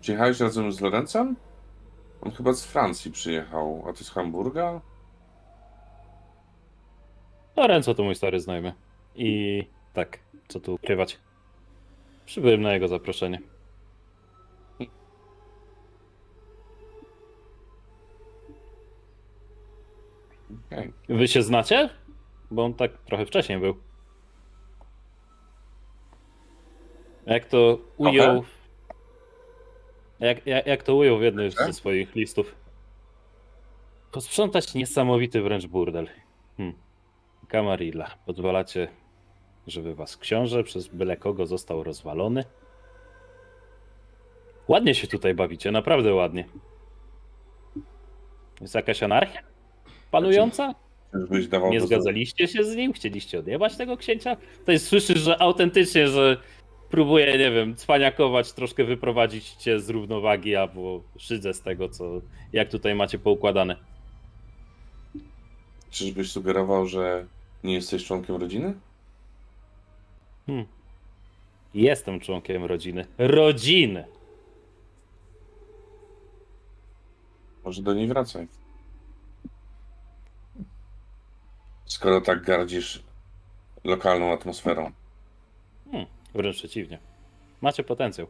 przyjechałeś razem z Lorencem? On chyba z Francji przyjechał, a ty z Hamburga? Lorenzo to mój stary znajomy. I tak, co tu ukrywać. Przybyłem na jego zaproszenie. Okej. Wy się znacie? Bo on tak trochę wcześniej był. Jak to ujął. Jak, jak, jak to ujął w jednym ze swoich listów. Posprzątać niesamowity wręcz burdel. Hmm. Camarilla, pozwalacie, żeby was książę przez byle kogo został rozwalony? Ładnie się tutaj bawicie, naprawdę ładnie. Jest jakaś anarchia panująca? Dawał Nie zgadzaliście się z nim? Chcieliście odjebać tego księcia? To jest słyszysz, że autentycznie, że próbuje, nie wiem, cwaniakować, troszkę wyprowadzić cię z równowagi, albo szydzę z tego, co, jak tutaj macie poukładane. Czyżbyś sugerował, że nie jesteś członkiem rodziny? Hmm. Jestem członkiem rodziny. Rodziny! Może do niej wracaj. Skoro tak gardzisz lokalną atmosferą. Wręcz przeciwnie. Macie potencjał.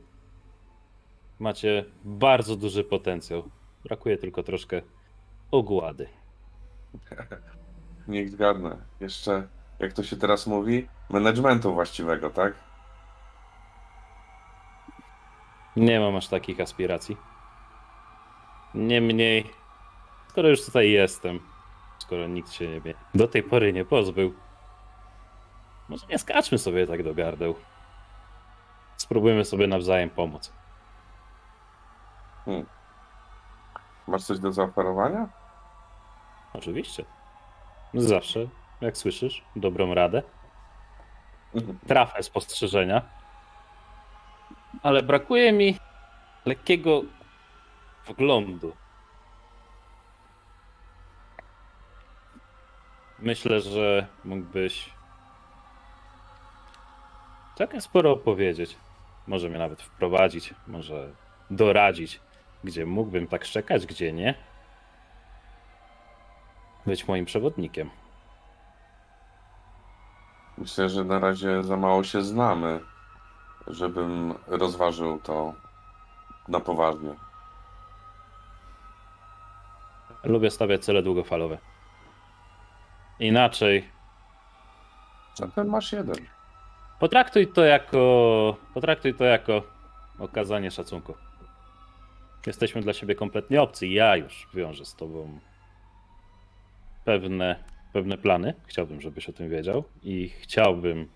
Macie bardzo duży potencjał. Brakuje tylko troszkę ogłady. Niech zgadnę. Jeszcze, jak to się teraz mówi, managementu właściwego, tak? Nie mam aż takich aspiracji. Niemniej, skoro już tutaj jestem, skoro nikt się nie do tej pory nie pozbył, może nie skaczmy sobie tak do gardeł. Spróbujmy sobie nawzajem pomóc. Masz coś do zaoferowania? Oczywiście. Zawsze, jak słyszysz, dobrą radę. Trafę spostrzeżenia. Ale brakuje mi lekkiego wglądu. Myślę, że mógłbyś całkiem sporo opowiedzieć. Może mnie nawet wprowadzić, może doradzić, gdzie mógłbym tak szczekać, gdzie nie. Być moim przewodnikiem. Myślę, że na razie za mało się znamy, żebym rozważył to na poważnie. Lubię stawiać cele długofalowe. Inaczej, Zatem masz jeden. Potraktuj to jako. Potraktuj to jako okazanie szacunku. Jesteśmy dla siebie kompletnie obcy. Ja już wiążę z tobą pewne, pewne plany. Chciałbym, żebyś o tym wiedział. I chciałbym,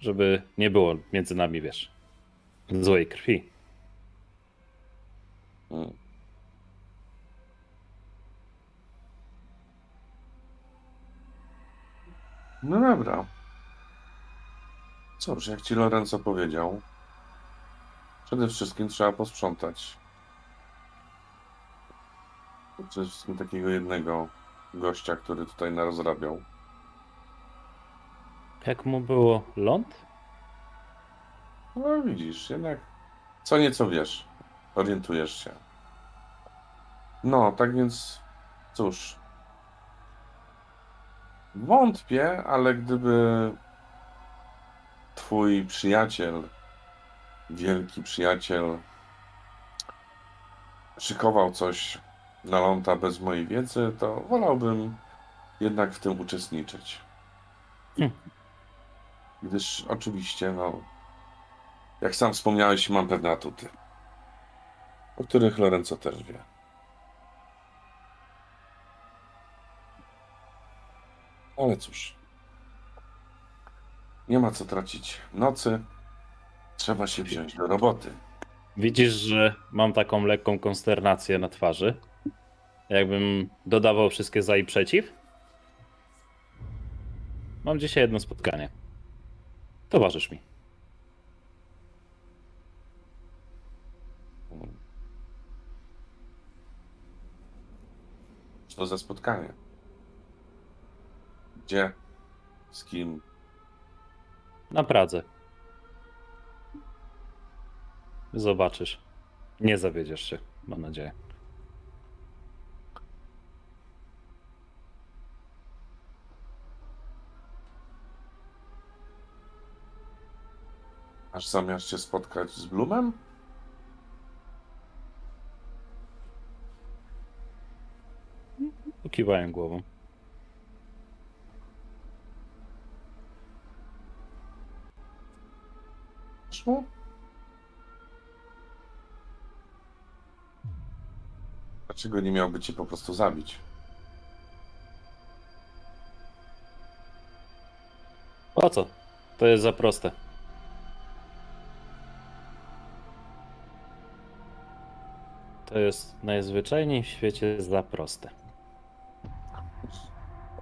żeby nie było między nami, wiesz, złej krwi. Mm. No dobra. Cóż, jak ci Lorenzo powiedział, przede wszystkim trzeba posprzątać. Przede wszystkim takiego jednego gościa, który tutaj narozrabiał. Jak mu było ląd? No widzisz, jednak co nieco wiesz, orientujesz się. No, tak więc cóż. Wątpię, ale gdyby twój przyjaciel, wielki przyjaciel, szykował coś na ląta bez mojej wiedzy, to wolałbym jednak w tym uczestniczyć. Hmm. Gdyż oczywiście, no, jak sam wspomniałeś, mam pewne atuty, o których Lorenzo też wie. Ale cóż, nie ma co tracić nocy. Trzeba się wziąć do roboty. Widzisz, że mam taką lekką konsternację na twarzy. Jakbym dodawał wszystkie za i przeciw. Mam dzisiaj jedno spotkanie. Towarzysz mi. Co za spotkanie? Gdzie? Z kim? Na Pradze. Zobaczysz. Nie zawiedziesz się, mam nadzieję. Masz zamiar się spotkać z Blumem? Kiwałem głową. Szło? Dlaczego nie miałby cię po prostu zabić? Po co? To jest za proste. To jest najzwyczajniej w świecie za proste.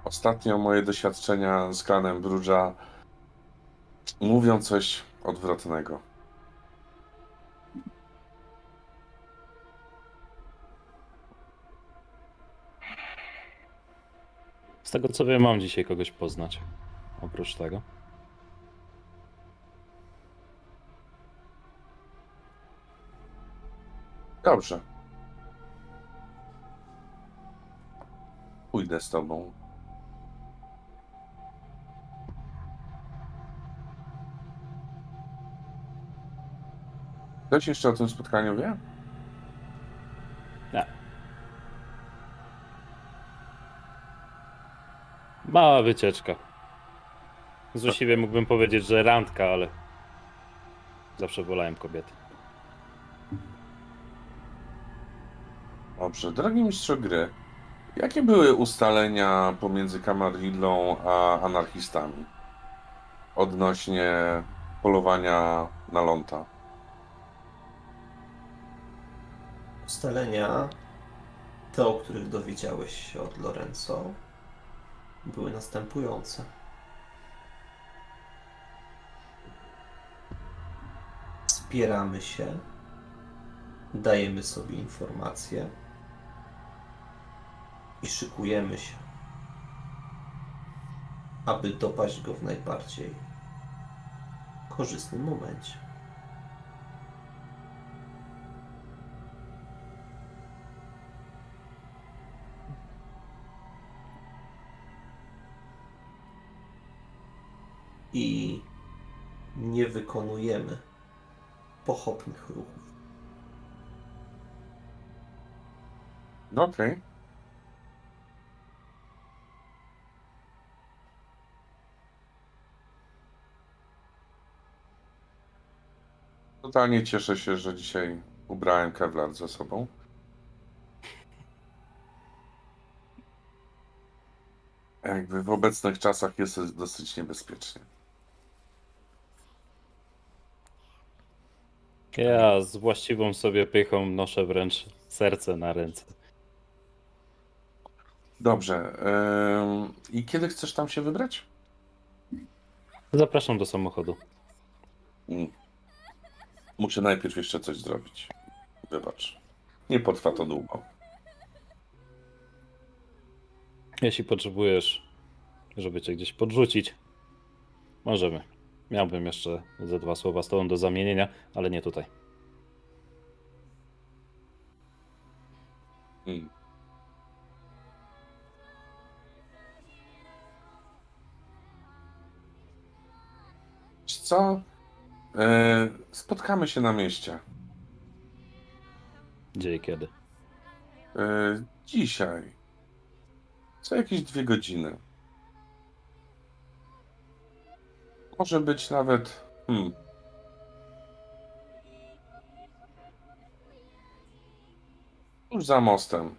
Ostatnio moje doświadczenia z klanem Brudża mówią coś odwrotnego. Z tego co wiem, mam dzisiaj kogoś poznać. Oprócz tego. Dobrze. Pójdę z tobą. Ktoś jeszcze o tym spotkaniu wie? Nie. Mała wycieczka. Złośliwie mógłbym powiedzieć, że randka, ale zawsze wolałem kobiety. Dobrze. Drogi mistrzu gry, jakie były ustalenia pomiędzy Camarillą a anarchistami odnośnie polowania na Lonta? Ustalenia, te o których dowiedziałeś się od Lorenzo, były następujące. Wspieramy się, dajemy sobie informacje i szykujemy się, aby dopaść go w najbardziej korzystnym momencie. I nie wykonujemy pochopnych ruchów. No Okej. Totalnie cieszę się, że dzisiaj ubrałem Kevlar ze sobą. Jakby w obecnych czasach jest dosyć niebezpiecznie. Ja z właściwą sobie pychą noszę wręcz serce na ręce. Dobrze. I kiedy chcesz tam się wybrać? Zapraszam do samochodu. Mm. Muszę najpierw jeszcze coś zrobić. Wybacz. Nie potrwa to długo. Jeśli potrzebujesz, żeby cię gdzieś podrzucić, możemy. Miałbym jeszcze ze dwa słowa z tobą do zamienienia, ale nie tutaj. Mm. Wiesz co? E, spotkamy się na mieście. Gdzie i kiedy. E, dzisiaj. Co jakieś dwie godziny. Może być nawet. Hmm. Tuż za mostem.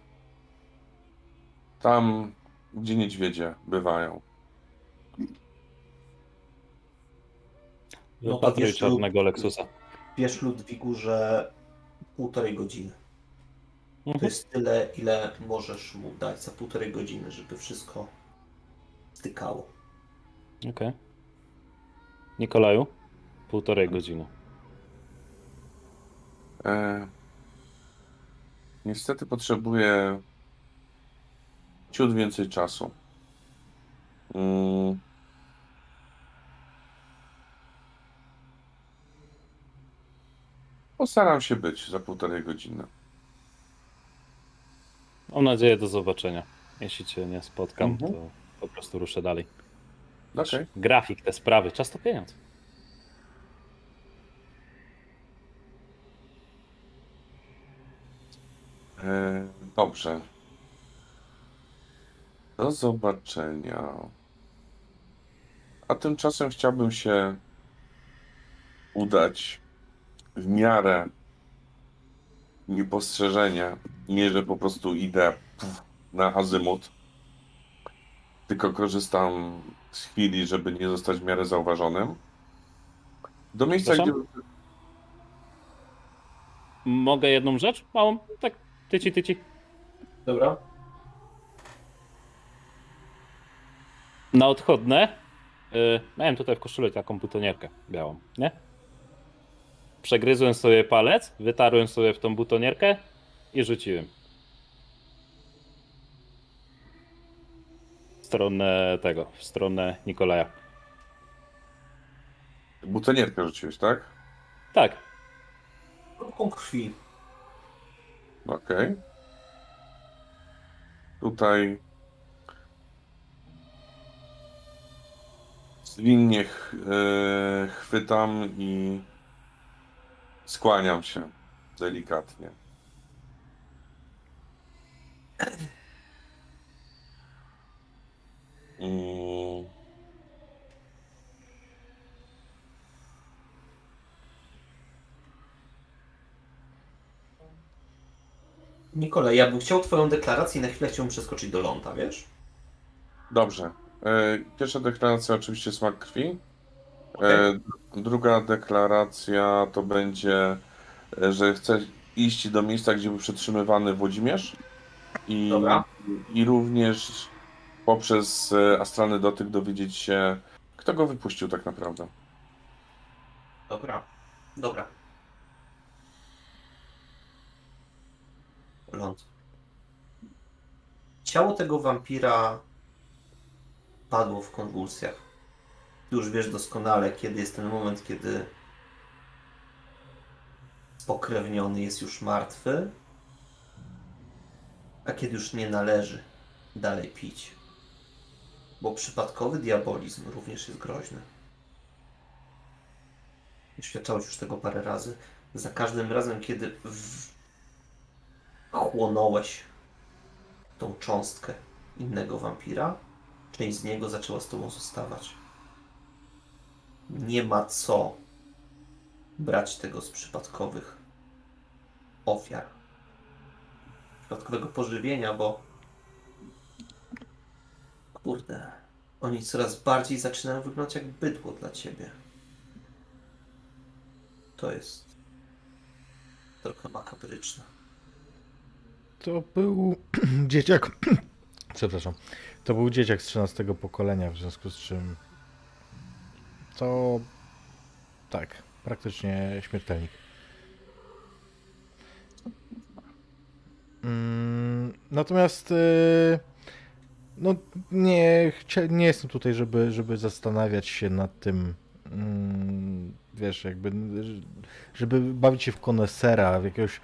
Tam, gdzie niedźwiedzie bywają. No to wiesz, czarnego Lexusa. Wiesz, Ludwigu, że półtorej godziny. To Mhm. jest tyle, ile możesz mu dać za półtorej godziny, żeby wszystko stykało. Okej. Nikolaju? Półtorej godziny. E, niestety potrzebuję ciut więcej czasu. Mm. Postaram się być za półtorej godziny. Mam nadzieję do zobaczenia. Jeśli cię nie spotkam, Mhm. to po prostu ruszę dalej. Okej. Grafik, te sprawy, czas to pieniądz. E, dobrze. Do zobaczenia. A tymczasem chciałbym się udać w miarę niepostrzeżenia. Nie, że po prostu idę na azymut, tylko korzystam z chwili, żeby nie zostać w miarę zauważonym. Do miejsca, gdzie... Przepraszam? Mogę jedną rzecz? Małą? Tak, tyci, tyci. Dobra. Na odchodne yy, miałem tutaj w koszuli taką butonierkę białą, nie? Przegryzłem sobie palec, wytarłem sobie w tą butonierkę i rzuciłem. Stronę tego, w stronę Nikolaja. Butonierkę rzuciłeś, tak? Tak, Kropką krwi. Okej. Tutaj zwinnie ch- e, chwytam i skłaniam się delikatnie. Mm, Nikola, ja bym chciał twoją deklarację i na chwilę chciałbym przeskoczyć do ląda, wiesz? Dobrze. E, Pierwsza deklaracja oczywiście smak krwi. E, Druga deklaracja to będzie, e, że chcę iść do miejsca, gdzie był przetrzymywany Włodzimierz i, Dobra. i również poprzez e, astralny dotyk dowiedzieć się, kto go wypuścił tak naprawdę. Dobra. Dobra. Ląd. Ciało tego wampira padło w konwulsjach. Już wiesz doskonale, kiedy jest ten moment, kiedy spokrewniony jest już martwy, a kiedy już nie należy dalej pić. Bo przypadkowy diabolizm również jest groźny. Doświadczałeś już tego parę razy. Za każdym razem, kiedy w... chłonąłeś tą cząstkę innego wampira, część z niego zaczęła z tobą zostawać. Nie ma co brać tego z przypadkowych ofiar. Przypadkowego pożywienia, bo kurde, oni coraz bardziej zaczynają wyglądać jak bydło dla ciebie. To jest trochę makabryczne. To był dzieciak. Przepraszam. To był dzieciak z 13 pokolenia, w związku z czym. To. Tak, praktycznie śmiertelnik. Mm, Natomiast. y, No, nie, nie jestem tutaj, żeby, żeby zastanawiać się nad tym. mm, Wiesz, jakby. Żeby bawić się w konesera, w jakiegoś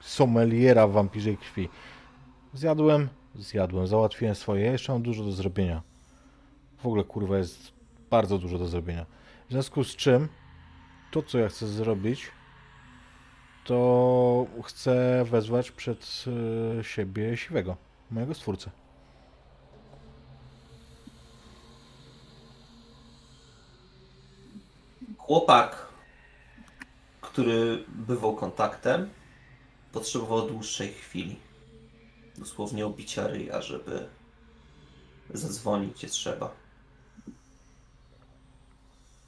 sommeliera wampirzej krwi. Zjadłem, zjadłem, załatwiłem swoje, jeszcze mam dużo do zrobienia. W ogóle kurwa jest bardzo dużo do zrobienia. W związku z czym to co ja chcę zrobić to chcę wezwać przed e, siebie siwego, mojego stwórcę. Chłopak, który bywał kontaktem, potrzebował dłuższej chwili. Dosłownie obicia ryja, żeby zadzwonić gdzie trzeba.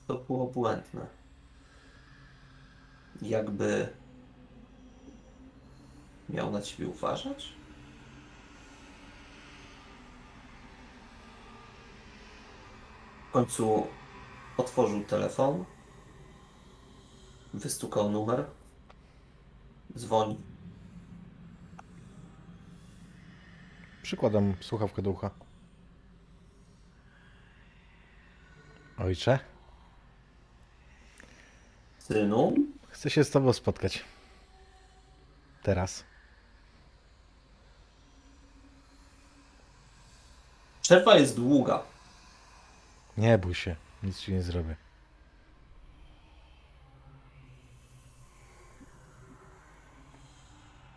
To było błędne. Jakby miał na ciebie uważać? W końcu otworzył telefon, wystukał numer, dzwoni. Przykładam słuchawkę do ucha. Ojcze, Synu, chcę się z tobą spotkać. Teraz. Przerwa jest długa. Nie bój się, nic ci nie zrobię.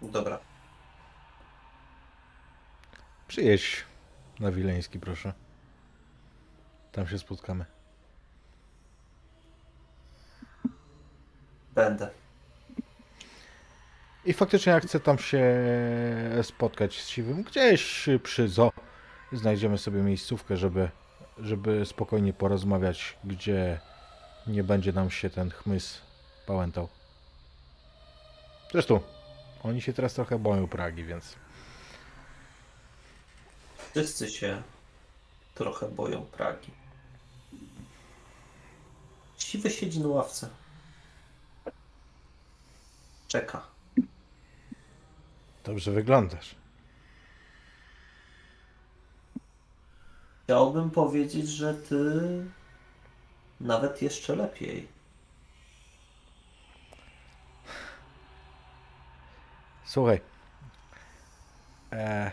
Dobra. Przyjedź na Wileński, proszę. Tam się spotkamy. Będę. I faktycznie ja chcę tam się spotkać z Siwym gdzieś przy zoo. Znajdziemy sobie miejscówkę, żeby, żeby spokojnie porozmawiać, gdzie nie będzie nam się ten chmys pałętał. Zresztą, oni się teraz trochę boją Pragi, więc Wszyscy się trochę boją Pragi. Siwy siedzi na ławce. Czeka. dobrze wyglądasz. Chciałbym powiedzieć, że ty nawet jeszcze lepiej. Słuchaj. E,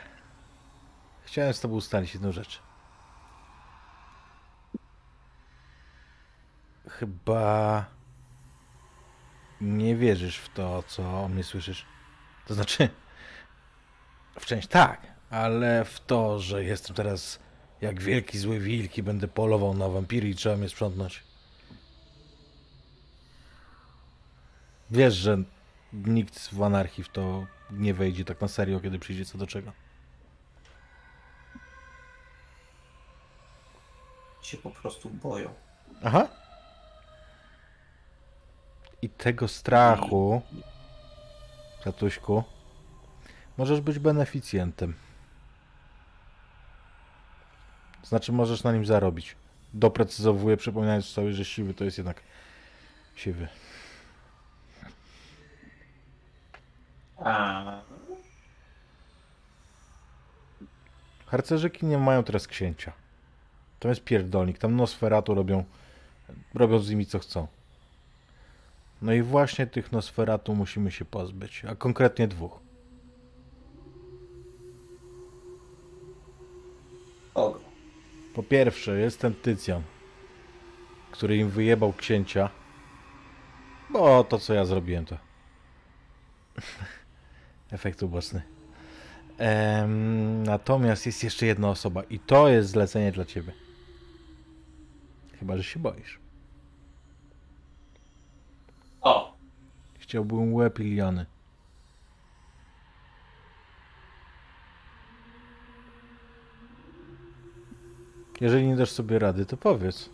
chciałem z tobą ustalić jedną rzecz. Chyba nie wierzysz w to, co o mnie słyszysz. To znaczy, w część tak, ale w to, że jestem teraz jak wielki zły wilk i będę polował na wampiry i trzeba mnie sprzątnąć. Wiesz, że nikt w anarchii w to nie wejdzie tak na serio, kiedy przyjdzie co do czego. Się po prostu boją. Aha. I tego strachu, tatuśku, możesz być beneficjentem. Znaczy, możesz na nim zarobić. Doprecyzowuję, przypominając sobie, że siwy to jest jednak siwy. A... Harcerzyki nie mają teraz księcia. To jest pierdolnik. Tam Nosferatu robią, robią z nimi co chcą. No i właśnie tych Nosferatu musimy się pozbyć, a konkretnie dwóch. Kogo? Po pierwsze jest ten Tycjan, który im wyjebał księcia, bo to co ja zrobiłem to efekt uboczny. Em, natomiast jest jeszcze jedna osoba i to jest zlecenie dla ciebie. Chyba, że się boisz. O! Chciałbym łeb Iliany. Jeżeli nie dasz sobie rady, to powiedz.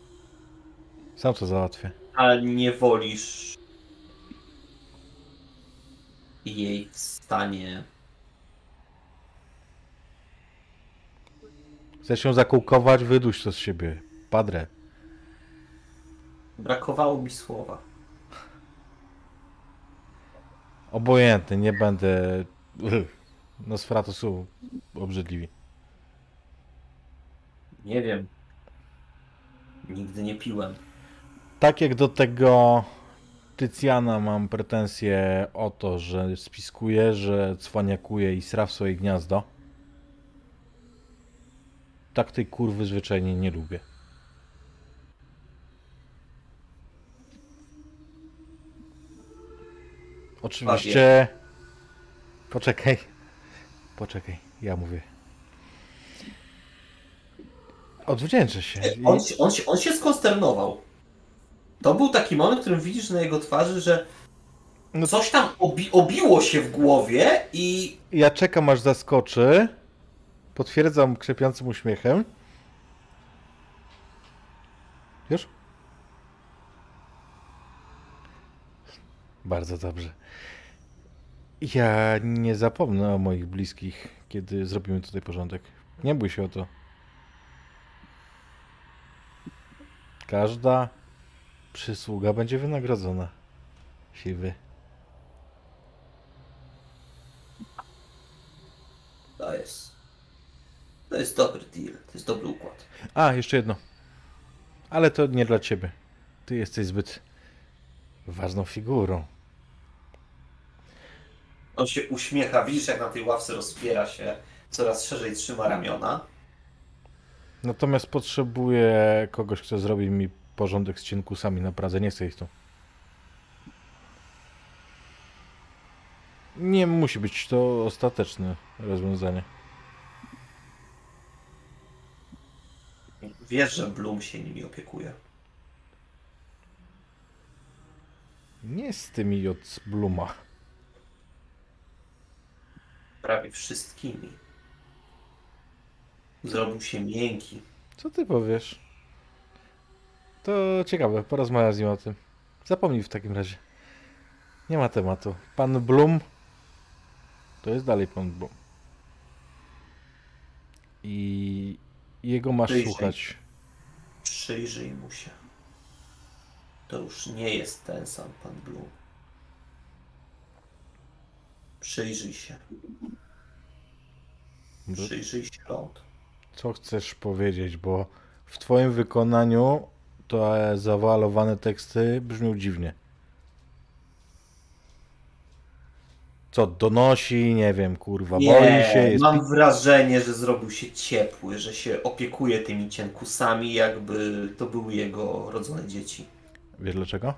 Sam to załatwię. Ale nie wolisz jej w stanie. Chcesz ją zakółkować? Wyduś to z siebie. Padre. Brakowało mi słowa. Obojętny, nie będę... Nosferatu są obrzydliwi. Nie wiem. Nigdy nie piłem. Tak jak do tego Tycjana mam pretensje o to, że spiskuje, że cwaniakuje i sra w swoje gniazdo. Tak tej kurwy zwyczajnie nie lubię. Oczywiście... Poczekaj. Poczekaj, ja mówię. Odwdzięczę się. On, się- on, on się skonsternował. To był taki moment, w którym widzisz na jego twarzy, że No- coś tam obi obiło się w głowie i Ja czekam aż zaskoczy. Potwierdzam krzepiącym uśmiechem. Już? Bardzo dobrze. Ja nie zapomnę o moich bliskich, kiedy zrobimy tutaj porządek. Nie bój się o to. Każda przysługa będzie wynagrodzona. Siwy. to jest. To jest dobry deal, to jest dobry układ. A, jeszcze jedno. Ale to nie dla ciebie. Ty jesteś zbyt ważną figurą. On się uśmiecha, widzisz jak na tej ławce rozpiera się, coraz szerzej trzyma ramiona. Natomiast potrzebuję kogoś, kto zrobi mi porządek z cienkusami na Pradze. Nie chcę ich tu. Nie musi być to ostateczne rozwiązanie. Wiesz, że Bloom się nimi opiekuje. Nie z tymi od Bluma. Prawie wszystkimi. Zrobił się miękki. Co ty powiesz? To ciekawe, porozmawiam z nim o tym. Zapomnij w takim razie. Nie ma tematu. Pan Blum to jest dalej pan Blum. I jego masz Wyjrzyj. słuchać. Przyjrzyj mu się. To już nie jest ten sam pan Blue. Przyjrzyj się. Przyjrzyj się ląd. Co chcesz powiedzieć, bo w twoim wykonaniu te zawalowane teksty brzmią dziwnie. Co, donosi, nie wiem, kurwa, boi się, jest... mam wrażenie, że zrobił się ciepły, że się opiekuje tymi cienkusami, jakby to były jego rodzone dzieci. Wiesz dlaczego?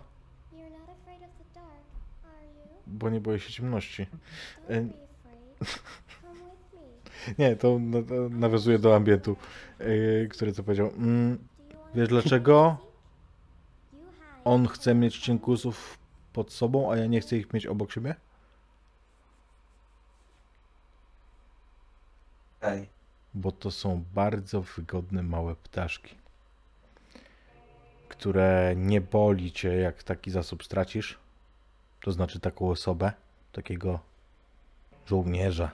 Bo nie boję się ciemności. Nie, to, na- to nawiązuje do ambientu, yy, który to powiedział. Mm, wiesz dlaczego? On chce mieć cienkusów pod sobą, a ja nie chcę ich mieć obok siebie? Ej, Bo to są bardzo wygodne małe ptaszki, które nie boli cię, jak taki zasób stracisz. To znaczy taką osobę, takiego żołnierza.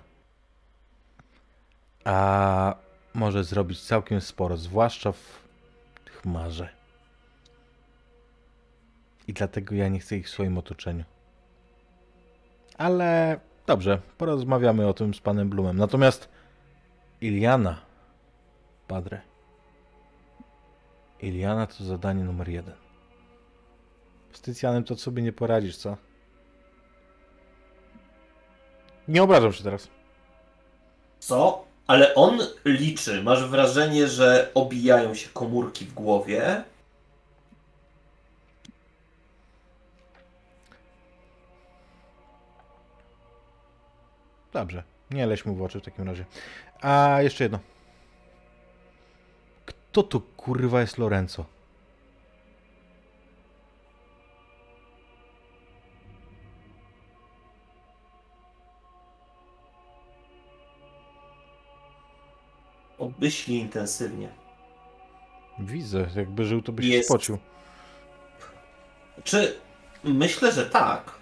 A może zrobić całkiem sporo, zwłaszcza w chmarze. I dlatego ja nie chcę ich w swoim otoczeniu. Ale dobrze, porozmawiamy o tym z panem Blumem. Natomiast Iliana, padre. Iliana to zadanie numer jeden. Z Tycjanem to sobie nie poradzisz, co? Nie obrażam się teraz. co? Ale on liczy. Masz wrażenie, że obijają się komórki w głowie. Dobrze, nie leś mu w oczy w takim razie. A jeszcze jedno. Kto tu kurwa jest Lorenzo? Obmyśli intensywnie. Widzę, jakby żył, to byś Jest. spocił. Czy myślę, że tak?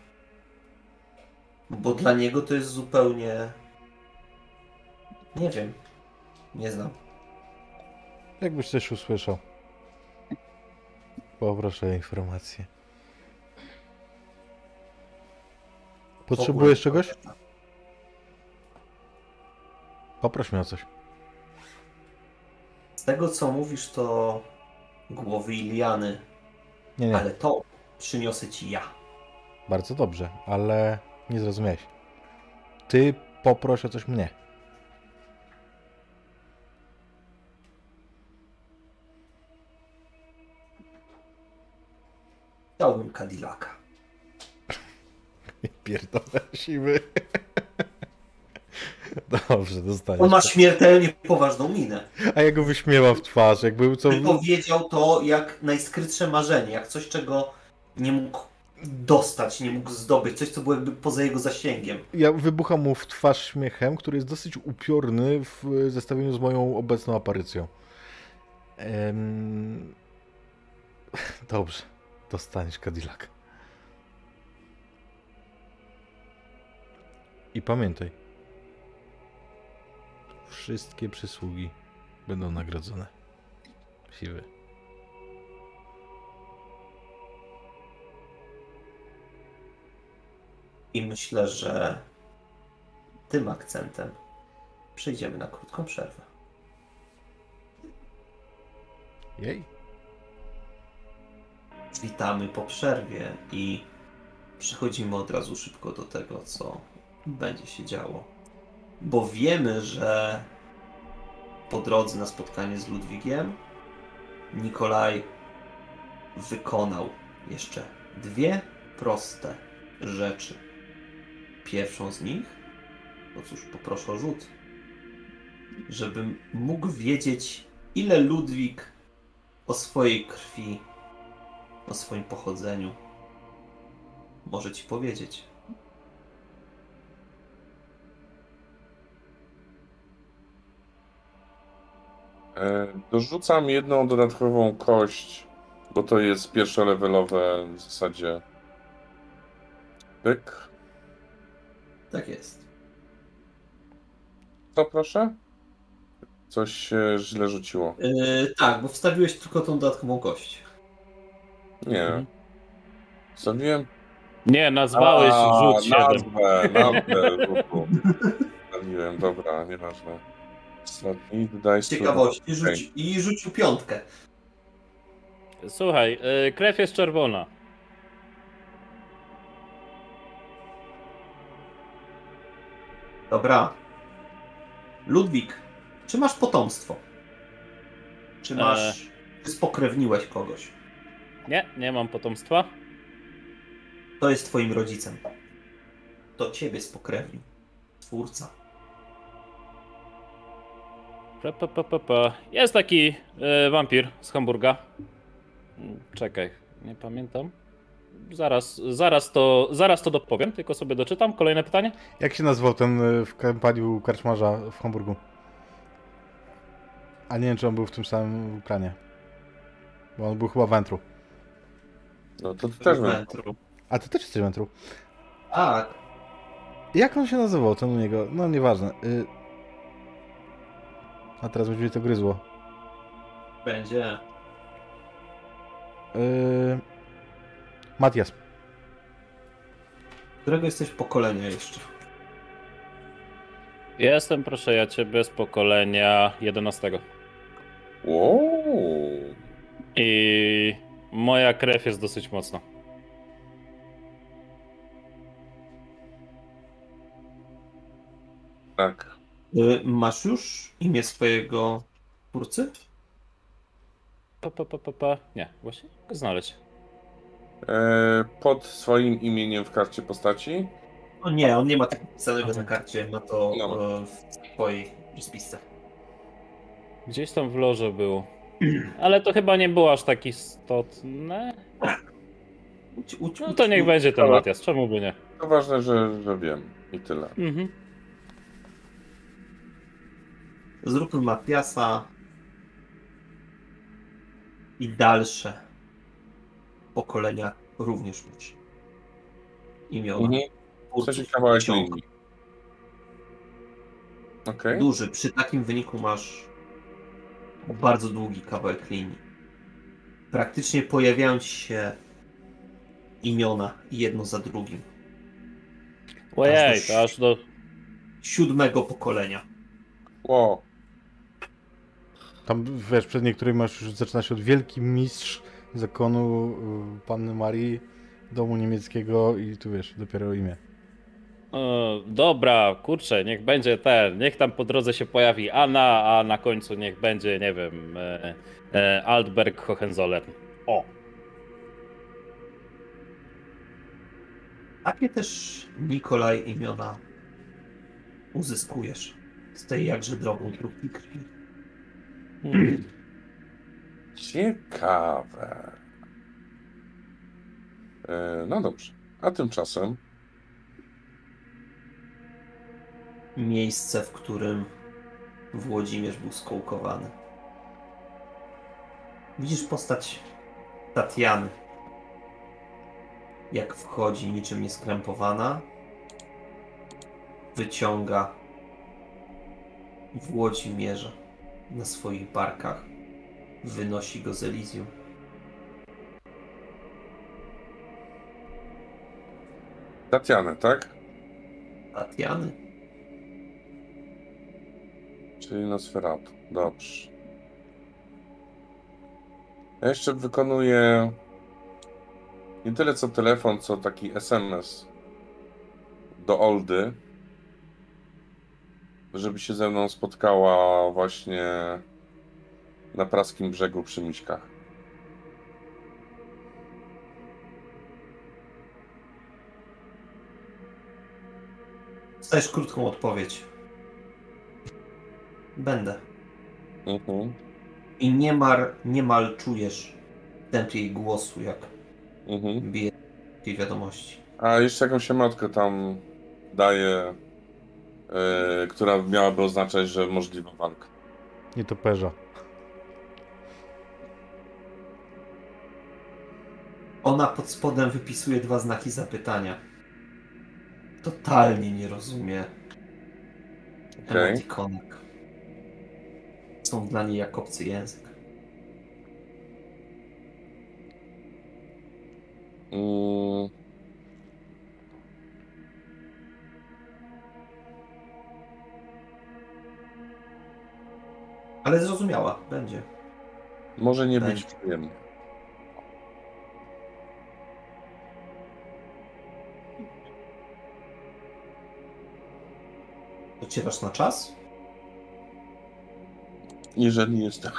Bo dla niego to jest zupełnie. Nie wiem. Nie znam. Jakbyś coś usłyszał. Poproszę o informację. Potrzebujesz czegoś? Poproś mnie o coś. Z tego co mówisz, to głowy Iliany, Nie, nie, ale to przyniosę ci ja. bardzo dobrze, ale nie zrozumiałeś. Ty poproś o coś mnie. Dałbym Cadillaca. Pierdolę siwy. Dobrze, dostaniesz. On ma śmiertelnie poważną minę. A ja go wyśmiewam w twarz, jakby co... Powiedział to jak najskrytsze marzenie, jak coś, czego nie mógł dostać, nie mógł zdobyć, coś, co było jakby poza jego zasięgiem. Ja wybucham mu w twarz śmiechem, który jest dosyć upiorny w zestawieniu z moją obecną aparycją. Em... Dobrze, dostaniesz Cadillac. I pamiętaj, wszystkie przysługi będą nagrodzone. Siwy. I myślę, że tym akcentem przejdziemy na krótką przerwę. Jej. Witamy po przerwie i przechodzimy od razu szybko do tego, co będzie się działo. Bo wiemy, że po drodze na spotkanie z Ludwigiem Nikolaj wykonał jeszcze dwie proste rzeczy. Pierwszą z nich, no cóż, poproszę o rzut, żebym mógł wiedzieć, ile Ludwik o swojej krwi o swoim pochodzeniu może ci powiedzieć. Dorzucam jedną dodatkową kość, bo to jest pierwszolevelowe w zasadzie. Pyk. Tak jest. Co proszę? Coś się źle rzuciło. Yy, tak, bo wstawiłeś tylko tą dodatkową kość. Nie. Mhm. Stawiłem. Nie, nazwałeś A, rzut 7. Nazwę, nazwę rzutu. Stawiłem, dobra, nieważne. Daj ciekawości rzuć, i rzucił piątkę. Słuchaj, y, krew jest czerwona. Dobra. Ludwik, czy masz potomstwo? Czy masz. Czy spokrewniłeś kogoś? Nie, nie mam potomstwa. To jest twoim rodzicem. To ciebie spokrewnił. Twórca. Pa, pa, pa, pa, pa. Jest taki y, wampir z Hamburga. Mm, Czekaj, nie pamiętam. Zaraz, zaraz to, zaraz to dopowiem, tylko sobie doczytam. Kolejne pytanie. Jak się nazywał ten y, w kampanii u karczmarza w Hamburgu? A nie wiem, czy on był w tym samym planie. Bo on był chyba Wentru. No to ty też. Wentru. A ty też jesteś Wentru. Tak. Jak on się nazywał, ten u niego? No nieważne. Y... A teraz będzie to gryzło. Będzie. Y... Matias. Którego jesteś pokolenia jeszcze? Jestem, proszę ja ciebie, z pokolenia 11. Wow. I moja krew jest dosyć mocna. Tak. Y, masz już imię swojego twórcy? Pa, pa, pa, pa, pa. Nie, właśnie go znaleźć. E, pod swoim imieniem w karcie postaci. O nie, on nie ma tak napisanego na karcie, ma to No. w swojej spisce. Gdzieś tam w loże był. Ale to chyba nie było aż tak istotne. No to niech będzie ten Dobra. Matias, czemu by nie? To ważne, że, że wiem. I tyle. Mhm. Zróbmy Matiasa i dalsze pokolenia również masz imiona. Mhm. Chcecie kawałek linii. Okej. Duży. Przy takim wyniku masz bardzo długi kawałek linii. Praktycznie pojawiają ci się imiona jedno za drugim. Ojej, Aż do- to aż do. Siódmego pokolenia. Wow. Tam, wiesz, przed niektórymi masz już zaczyna się od wielki mistrz zakonu y, Panny Marii, domu niemieckiego i tu wiesz, dopiero imię. O, dobra, kurczę, niech będzie ten. Niech tam po drodze się pojawi Anna, a na końcu niech będzie, nie wiem, e, e, Altberg Hohenzollern. O, Takie też, Nikolaj, imiona uzyskujesz z tej jakże drogą krótkiej krwi. Hmm. Ciekawe. E, no dobrze. A tymczasem Miejsce, w którym Włodzimierz był skołkowany. Widzisz postać Tatiany. Jak wchodzi niczym nieskrępowana. Wyciąga Włodzimierza na swoich barkach. Wynosi go z Elizjum. Tatianę, tak? Tatiany. Czyli Nosferatu. Dobrze. Ja jeszcze wykonuję nie tyle co telefon, co taki SMS do Oldy, żeby się ze mną spotkała właśnie na praskim brzegu przy Miśkach. Dostajesz krótką odpowiedź. Będę. Mhm, I niemal, niemal czujesz temp jej głosu, jak mhm. bije tej wiadomości. A jeszcze jakąś emotkę tam daję, yy, która miałaby oznaczać, że możliwa walka. Nie to perza. Ona pod spodem wypisuje dwa znaki zapytania. Totalnie nie rozumie. Okay. Są dla niej jak obcy język. Mm. Ale zrozumiała, będzie. może nie być Będzie. przyjemnie. Docierasz na czas? Jeżeli jestem.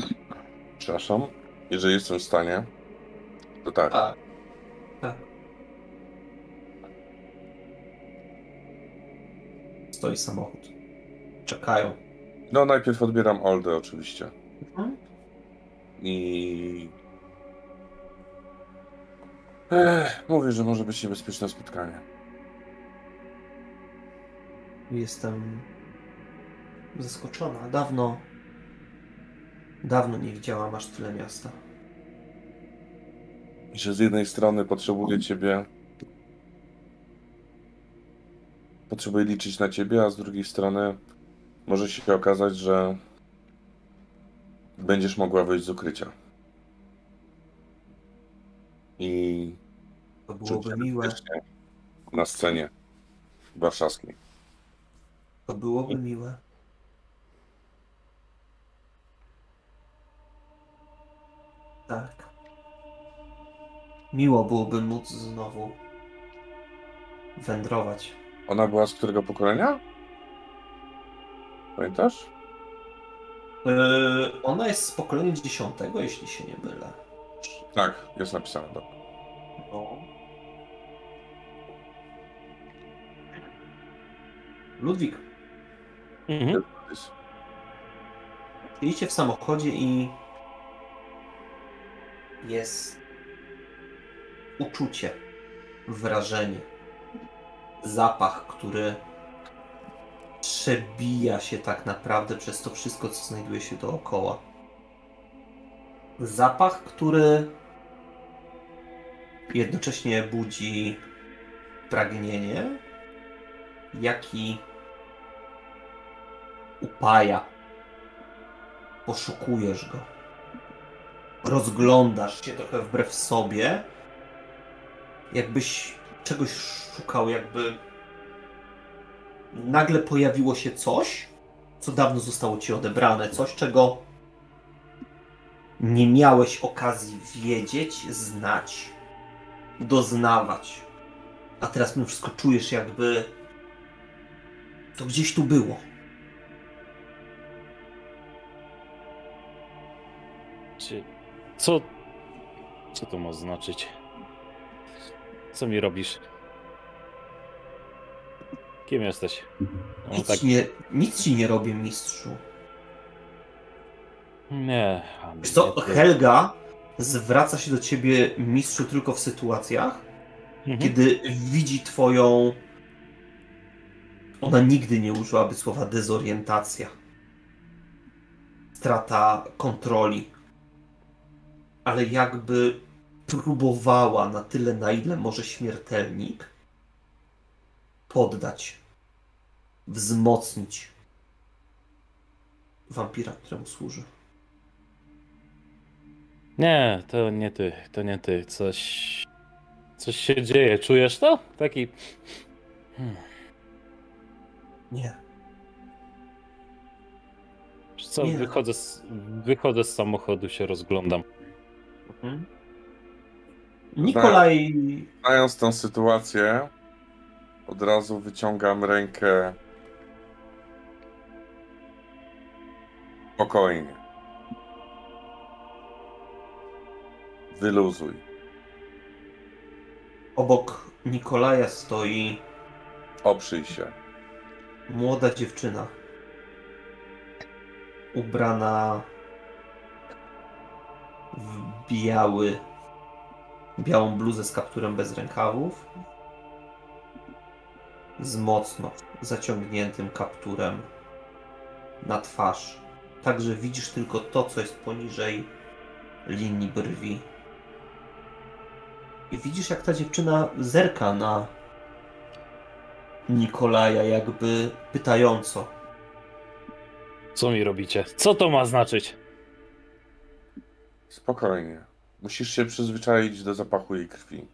Przepraszam. Jeżeli jestem w stanie, to tak. Tak. Tak. Stoi samochód. Czekają. No, najpierw odbieram Oldę, oczywiście. Mhm. I. Ech, mówię, że może być niebezpieczne spotkanie. Jestem zaskoczona. Dawno, dawno nie widziałam aż tyle miasta. I że z jednej strony potrzebuję ciebie. Potrzebuję liczyć na ciebie, a z drugiej strony może się okazać, że będziesz mogła wyjść z ukrycia. I To byłoby miłe. na scenie warszawskiej. To byłoby miłe. Tak. Miło byłoby móc znowu wędrować. Ona była z którego pokolenia? Pamiętasz? Yy, ona jest z pokolenia dziesiątego, jeśli się nie mylę. Tak, jest napisane. Dobra. No. Ludwik, Mhm. W samochodzie i jest uczucie, wrażenie, zapach, który przebija się tak naprawdę przez to wszystko, co znajduje się dookoła. Zapach, który jednocześnie budzi pragnienie, jak i upaja poszukujesz go. Rozglądasz się trochę wbrew sobie, jakbyś czegoś szukał, jakby nagle pojawiło się coś, co dawno zostało ci odebrane, coś, czego nie miałeś okazji wiedzieć, znać, doznawać. A teraz mimo wszystko czujesz, jakby to gdzieś tu było. Czy- Co. Co to ma znaczyć? Co mi robisz? Kim jesteś? No, Nic, tak. ci nie, nic ci nie robię, mistrzu. Nie. Wiesz co, nie. Helga zwraca się do ciebie, mistrzu, tylko w sytuacjach, Mhm. kiedy widzi twoją... Ona nigdy nie użyłaby słowa dezorientacja. Strata kontroli. Ale jakby próbowała na tyle, na ile może śmiertelnik poddać, wzmocnić wampira, któremu służy. Nie, to nie ty, to nie ty. Coś. Coś się dzieje. Czujesz to? Taki. Nie. Wiesz Co, Nie. wychodzę z, wychodzę z samochodu, się rozglądam. Nikolaj Znając tę sytuację, od razu wyciągam rękę spokojnie. Wyluzuj. obok Nikolaja stoi Oprzyj się. młoda dziewczyna. Ubrana w biały, białą bluzę z kapturem bez rękawów. Z mocno zaciągniętym kapturem na twarz. Także widzisz tylko to, co jest poniżej linii brwi. I widzisz, jak ta dziewczyna zerka na Nikolaja, jakby pytająco. Co mi robicie? Co to ma znaczyć? Spokojnie. Musisz się przyzwyczaić do zapachu jej krwi.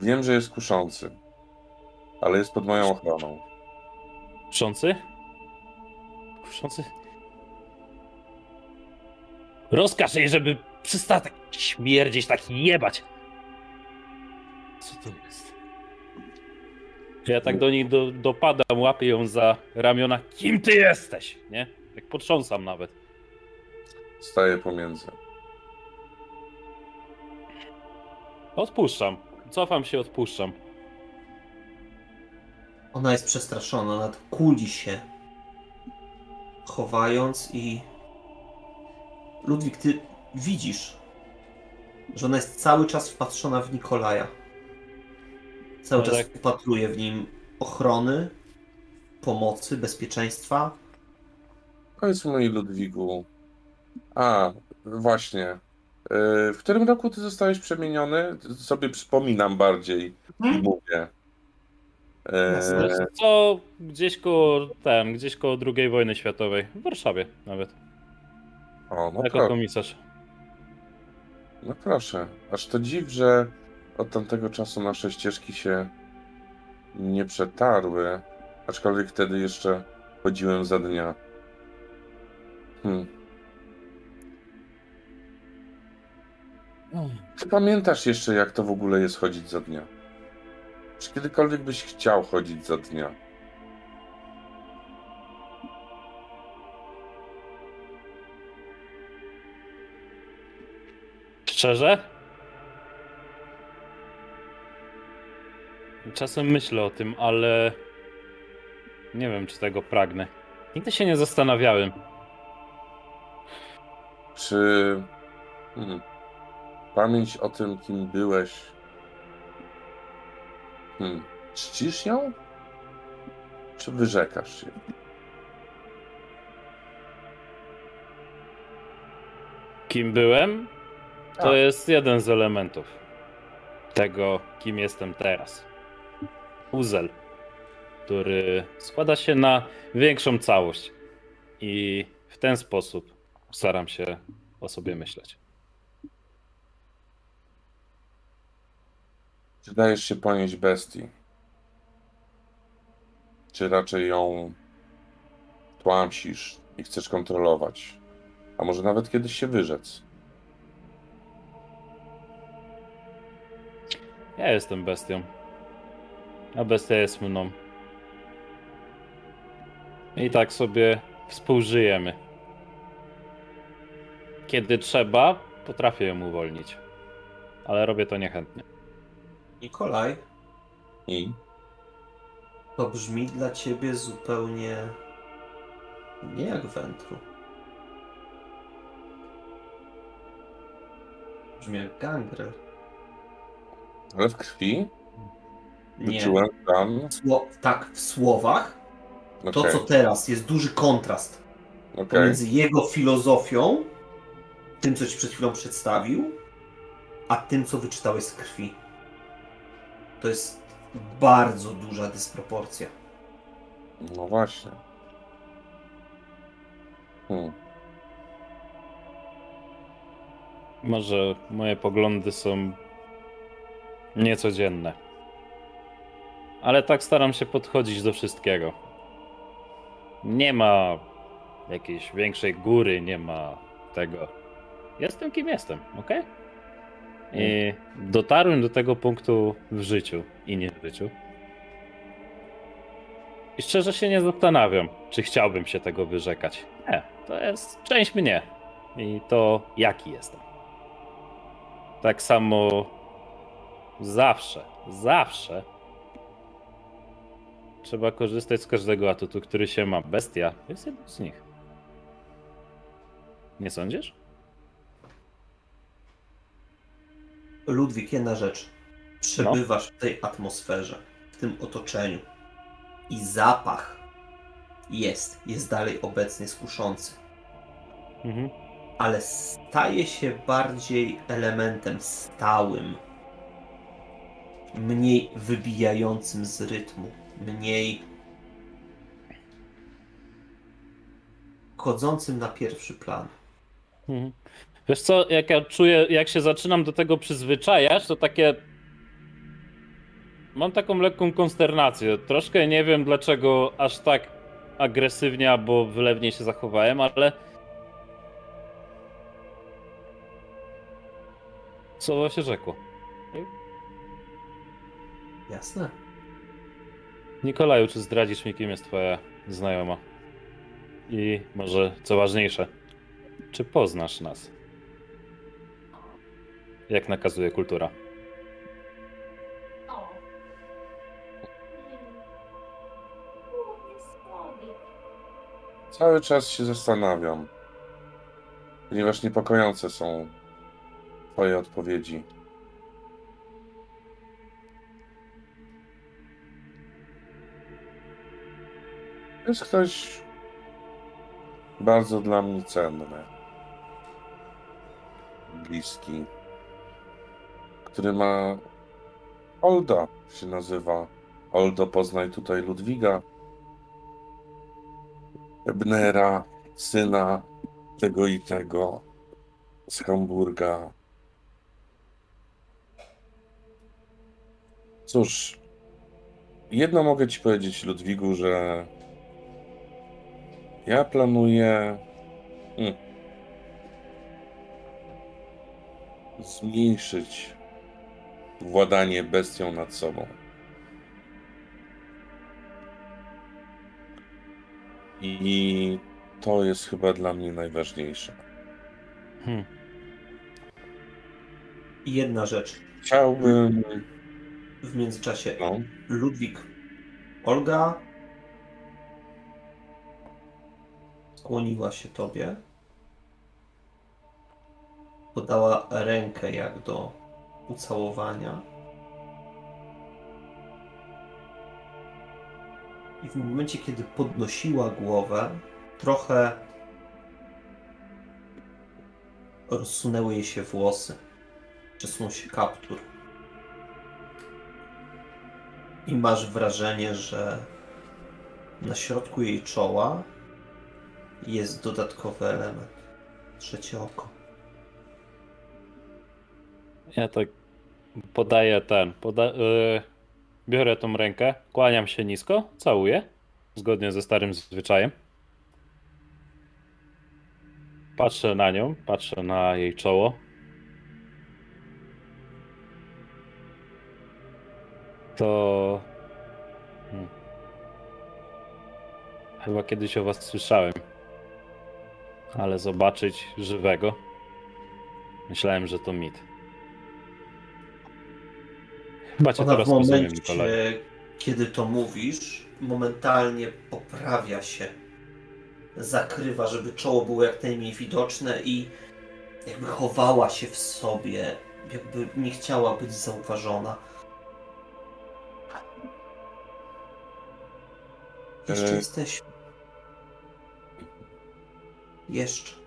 Wiem, że jest kuszący, ale jest pod moją ochroną. Kuszący? Kuszący? Rozkaż jej, żeby przestała tak śmierdzieć, tak jebać. Co to jest? Ja tak do niej do, dopadam, łapię ją za ramiona. Kim ty jesteś? Nie? Tak potrząsam nawet. Staję pomiędzy. Odpuszczam. Cofam się, odpuszczam. Ona jest przestraszona, ona kuli się, chowając i... Ludwik, ty widzisz, że ona jest cały czas wpatrzona w Nikolaja. Cały No czas tak. upatruje w nim ochrony, pomocy, bezpieczeństwa. Powiedz mi, Ludwiku. A, właśnie. Yy, W którym roku ty zostałeś przemieniony? Sobie przypominam bardziej i mówię. Co gdzieś koło ten, gdzieś koło II wojny światowej. W Warszawie nawet. o, no, jako pro, komisarz. no proszę. Aż to dziw, że od tamtego czasu nasze ścieżki się nie przetarły. Aczkolwiek wtedy jeszcze chodziłem za dnia. Hmm. Czy pamiętasz jeszcze, jak to w ogóle jest chodzić za dnia? Czy kiedykolwiek byś chciał chodzić za dnia? Szczerze? Czasem myślę o tym, ale nie wiem, czy tego pragnę. Nigdy się nie zastanawiałem. Czy hmm, pamięć o tym, kim byłeś, hmm, czcisz ją? Czy wyrzekasz się? Kim byłem? To Tak. jest jeden z elementów tego, kim jestem teraz. Puzzle, który składa się na większą całość. I w ten sposób staram się o sobie myśleć. Czy dajesz się ponieść bestii? Czy raczej ją tłamsisz i chcesz kontrolować? A może nawet kiedyś się wyrzec? Ja jestem bestią. A bestia jest mną. I tak sobie współżyjemy. Kiedy trzeba, potrafię ją uwolnić. Ale robię to niechętnie. Nikolaj, I? to brzmi dla ciebie zupełnie nie jak wętru. Brzmi jak gangrel. Ale w krwi? Nie. Wyczułem tam. Sło- tak, w słowach to, Okej, co teraz, jest duży kontrast okej. pomiędzy jego filozofią, tym, co ci przed chwilą przedstawił, a tym, co wyczytałeś z krwi. To jest bardzo duża dysproporcja. No właśnie. Hmm. Może moje poglądy są niecodzienne. Ale tak staram się podchodzić do wszystkiego. Nie ma jakiejś większej góry, nie ma tego. Jestem kim jestem, ok? I dotarłem do tego punktu w życiu i nie w życiu. I szczerze się nie zastanawiam, czy chciałbym się tego wyrzekać. Nie, to jest część mnie. I to jaki jestem. Tak samo zawsze, zawsze trzeba korzystać z każdego atutu, który się ma. Bestia jest jednym z nich. Nie sądzisz? Ludwik, jedna rzecz. Przebywasz w tej atmosferze, w tym otoczeniu. I zapach jest, jest dalej obecnie skuszący. Mhm. ale staje się bardziej elementem stałym, mniej wybijającym z rytmu, mniej wchodzącym na pierwszy plan. Mhm. Wiesz co, jak ja czuję, jak się zaczynam do tego przyzwyczajać, to takie. Mam taką lekką konsternację. Troszkę nie wiem dlaczego aż tak agresywnie albo wylewnie się zachowałem, ale. Słowo się rzekło. Jasne. Nikolaju, czy zdradzisz mi, kim jest twoja znajoma? I może, co ważniejsze, czy poznasz nas? Jak nakazuje kultura. Cały czas się zastanawiam, ponieważ niepokojące są Twoje odpowiedzi. Jest ktoś bardzo dla mnie cenny, bliski, który ma Olda się nazywa. Oldo, poznaj tutaj Ludwiga. Ebnera, syna tego i tego z Hamburga. Cóż, jedno mogę ci powiedzieć, Ludwigu, że ja planuję hmm, zmniejszyć władanie bestią nad sobą. I to jest chyba dla mnie najważniejsze. Hmm. I jedna rzecz. Chciałbym. W międzyczasie No, Ludwik, Olga skłoniła się tobie. Podała rękę jak do ucałowania. I w momencie, kiedy podnosiła głowę, trochę rozsunęły jej się włosy. Przesunął się kaptur. I masz wrażenie, że na środku jej czoła jest dodatkowy element. Trzecie oko. Ja tak podaję ten. Poda yy, biorę tą rękę, kłaniam się nisko, całuję, zgodnie ze starym zwyczajem. Patrzę na nią, patrzę na jej czoło. To. Hmm. Chyba kiedyś o was słyszałem. Ale zobaczyć żywego. Myślałem, że to mit. Chyba Ona w momencie, kiedy to mówisz, momentalnie poprawia się. Zakrywa, żeby czoło było jak najmniej widoczne i jakby chowała się w sobie, jakby nie chciała być zauważona. Jeszcze E. jesteśmy. Jeszcze.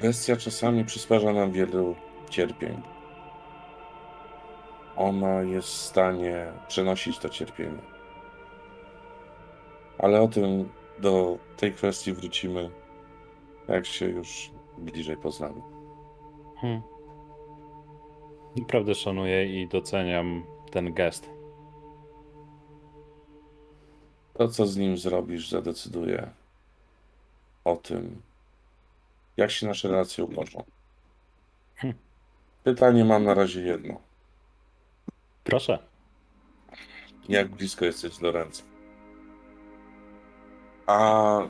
Bestia czasami przysparza nam wielu cierpień. Ona jest w stanie przenosić to cierpienie. Ale o tym do tej kwestii wrócimy, jak się już bliżej poznamy. Hmm. Naprawdę szanuję i doceniam ten gest. To, co z nim zrobisz, zadecyduje o tym, jak się nasze relacje ułożą. Pytanie mam na razie jedno. Proszę. Jak blisko jesteś z Lorencem? A...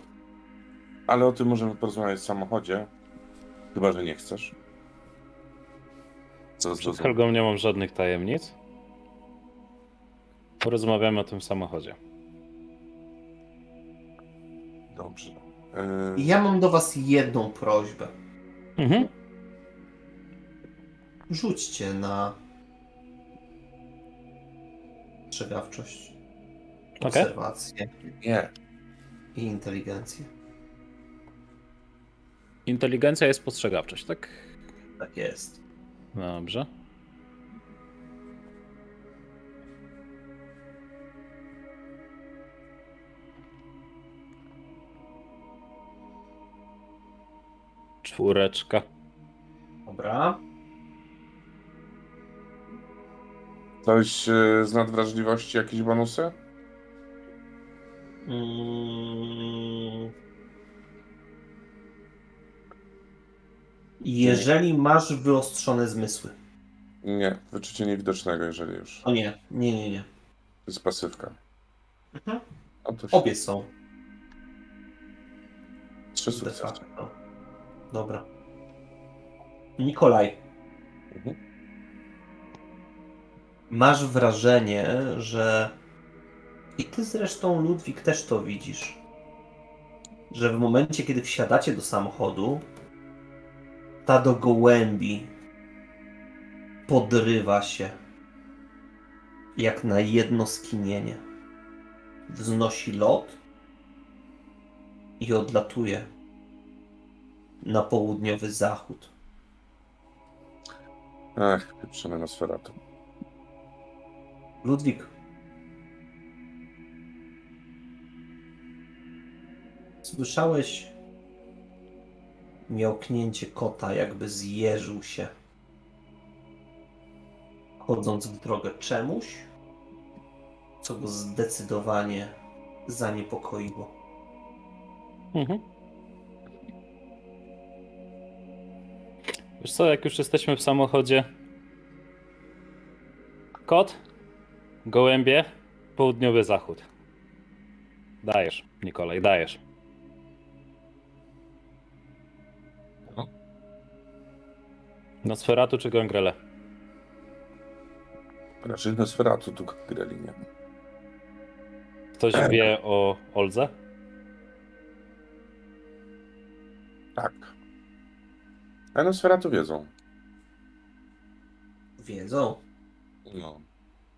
Ale o tym możemy porozmawiać w samochodzie. Chyba, że nie chcesz. Co Przed? Helgą nie mam żadnych tajemnic. Porozmawiamy o tym w samochodzie. Dobrze. Yy, Ja mam do was jedną prośbę. Mhm. Rzućcie na strzegawczość. Okej. obserwację Nie. i inteligencję. Inteligencja jest spostrzegawczość, tak? Tak jest. Dobrze. Czwóreczka. Dobra. Coś e, z nadwrażliwości, jakieś bonusy? Mm. Jeżeli masz wyostrzone zmysły. Nie, wyczucie niewidocznego, jeżeli już. O nie, nie, nie, nie. To jest pasywka. Mhm. No Obie są. Trzy sukcesy. Dobra. Nikolaj. Mhm. Masz wrażenie, że i ty zresztą, Ludwik, też to widzisz, że w momencie, kiedy wsiadacie do samochodu, ta do gołębi podrywa się jak na jedno skinienie. Wznosi lot i odlatuje na południowy zachód. Ach, pieprzone na sferatu. Ludwik. Słyszałeś miałknięcie kota, jakby zjeżył się, chodząc w drogę czemuś, co go zdecydowanie zaniepokoiło. Mhm. Wiesz co, jak już jesteśmy w samochodzie. Kot, gołębie, południowy zachód. Dajesz, Nikolaj, dajesz. No. Nosferatu czy Gangrele? Raczej na sferatu tu grali, nie? Ktoś wie o Oldze? Tak. A na sferatu wiedzą. Wiedzą, No.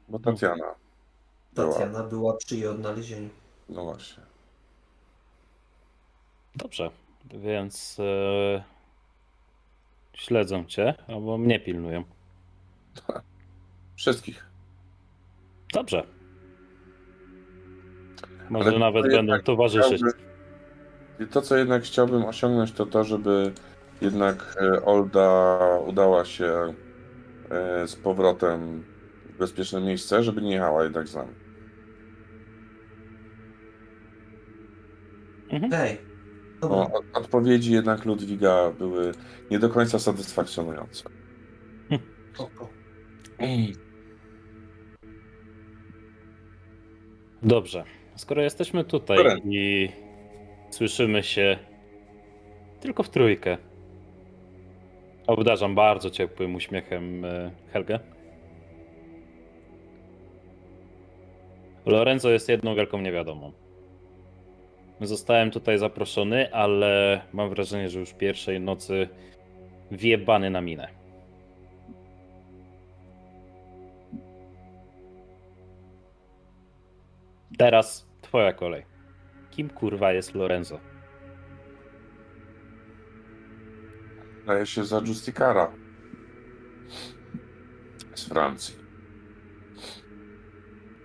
Bo Tatiana. Była. Tatiana była przy jej odnalezieniu. No właśnie. Dobrze, więc e, śledzą cię, albo mnie pilnują. Wszystkich. Dobrze. Może Ale nawet będą towarzyszyć. To, co jednak chciałbym osiągnąć, to to, żeby jednak e, Olda udała się e, z powrotem w bezpieczne miejsce, żeby nie jechała jednak z nami. Mhm. Hej. No, od- odpowiedzi jednak Ludwiga były nie do końca satysfakcjonujące. Oko. Dobrze. Skoro jesteśmy tutaj Dobra. i słyszymy się tylko w trójkę, obdarzam bardzo ciepłym uśmiechem e, Helgę. Lorenzo jest jedną wielką niewiadomą. Zostałem tutaj zaproszony, ale mam wrażenie, że już pierwszej nocy wjebany na minę. Teraz twoja kolej. Kim kurwa jest Lorenzo? Daje się za Justikara z Francji.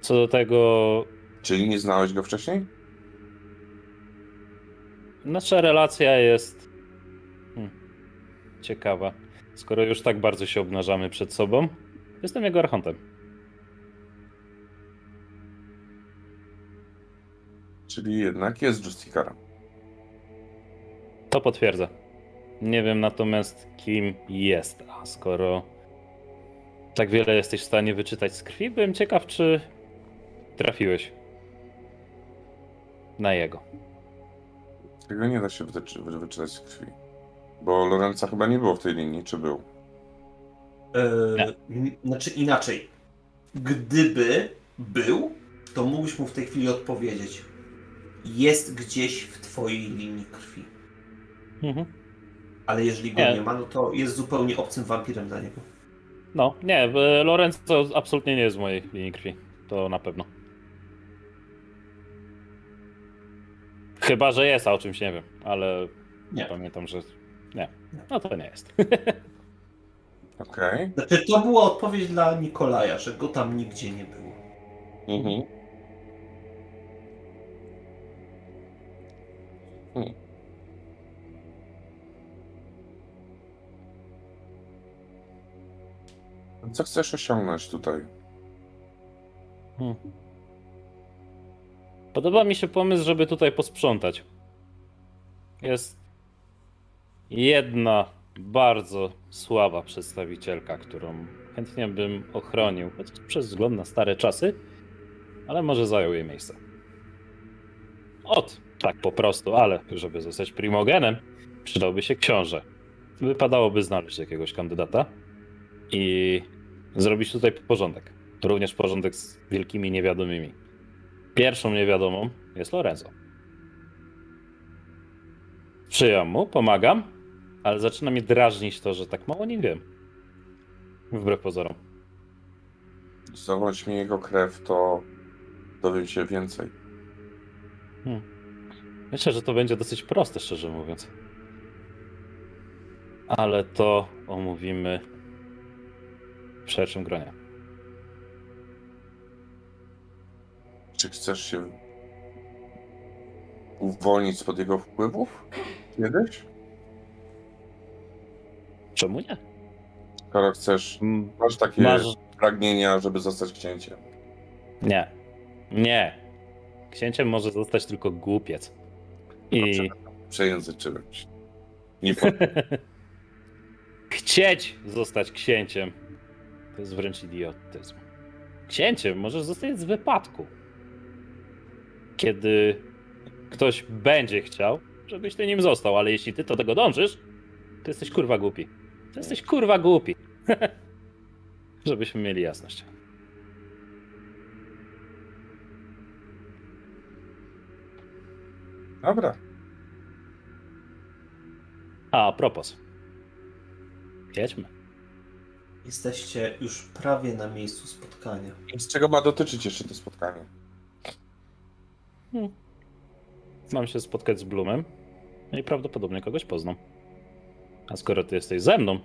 Co do tego, Czyli nie znałeś go wcześniej? nasza relacja jest hmm, ciekawa. Skoro już tak bardzo się obnażamy przed sobą, jestem jego archontem. Czyli jednak jest Justikara. To potwierdzę. Nie wiem natomiast, kim jest, a skoro tak wiele jesteś w stanie wyczytać z krwi, byłem ciekaw, czy trafiłeś na jego. Tego nie da się wyczy- wy- wyczytać z krwi. Bo Lorenza chyba nie było w tej linii, czy był? E, m- znaczy inaczej. Gdyby był, to mógłbyś mu w tej chwili odpowiedzieć. Jest gdzieś w twojej linii krwi. Mhm. Ale jeżeli go Nie. nie ma, no to jest zupełnie obcym wampirem dla niego. No, nie, Lorenzo absolutnie nie jest w mojej linii krwi. To na pewno. Chyba, że jest, a o czymś nie wiem, ale Nie. pamiętam, że nie. No to nie jest. Okej. Znaczy, to była odpowiedź dla Nikolaja, że go tam nigdzie nie było. Mhm. Hmm. Co chcesz osiągnąć tutaj? Hmm. Podoba mi się pomysł, żeby tutaj posprzątać. Jest jedna bardzo słaba przedstawicielka, którą chętnie bym ochronił, przez wzgląd na stare czasy, ale może zajął jej miejsce. Ot, tak po prostu, ale żeby zostać primogenem, przydałby się książę. Wypadałoby znaleźć jakiegoś kandydata i zrobić tutaj porządek. Również porządek z wielkimi niewiadomymi. Pierwszą niewiadomą jest Lorenzo. Sprzyjam mu, pomagam, ale zaczyna mnie drażnić to, że tak mało nie wiem. Wbrew pozorom. Zdobądź mi jego krew, to dowiem się więcej. Myślę, że to będzie dosyć proste, szczerze mówiąc. Ale to omówimy w szerszym gronie. Czy chcesz się uwolnić spod jego wpływów? Kiedyś? Czemu nie? Skoro chcesz, masz takie Masz... pragnienia, żeby zostać księciem. Nie. Nie. Księciem może zostać tylko głupiec. I Przejęzyczyłem się. Nie chcieć zostać księciem to jest wręcz idiotyzm. Księciem możesz zostać z wypadku. Kiedy ktoś będzie chciał, żebyś ty nim został, ale jeśli ty do tego dążysz, to jesteś kurwa głupi. To jesteś kurwa głupi. Żebyśmy mieli jasność. Dobra. A propos. Jedźmy. Jesteście już prawie na miejscu spotkania. Z czego ma dotyczyć jeszcze to spotkanie? Mam się spotkać z Bloomem no i prawdopodobnie kogoś poznam. A skoro ty jesteś ze mną,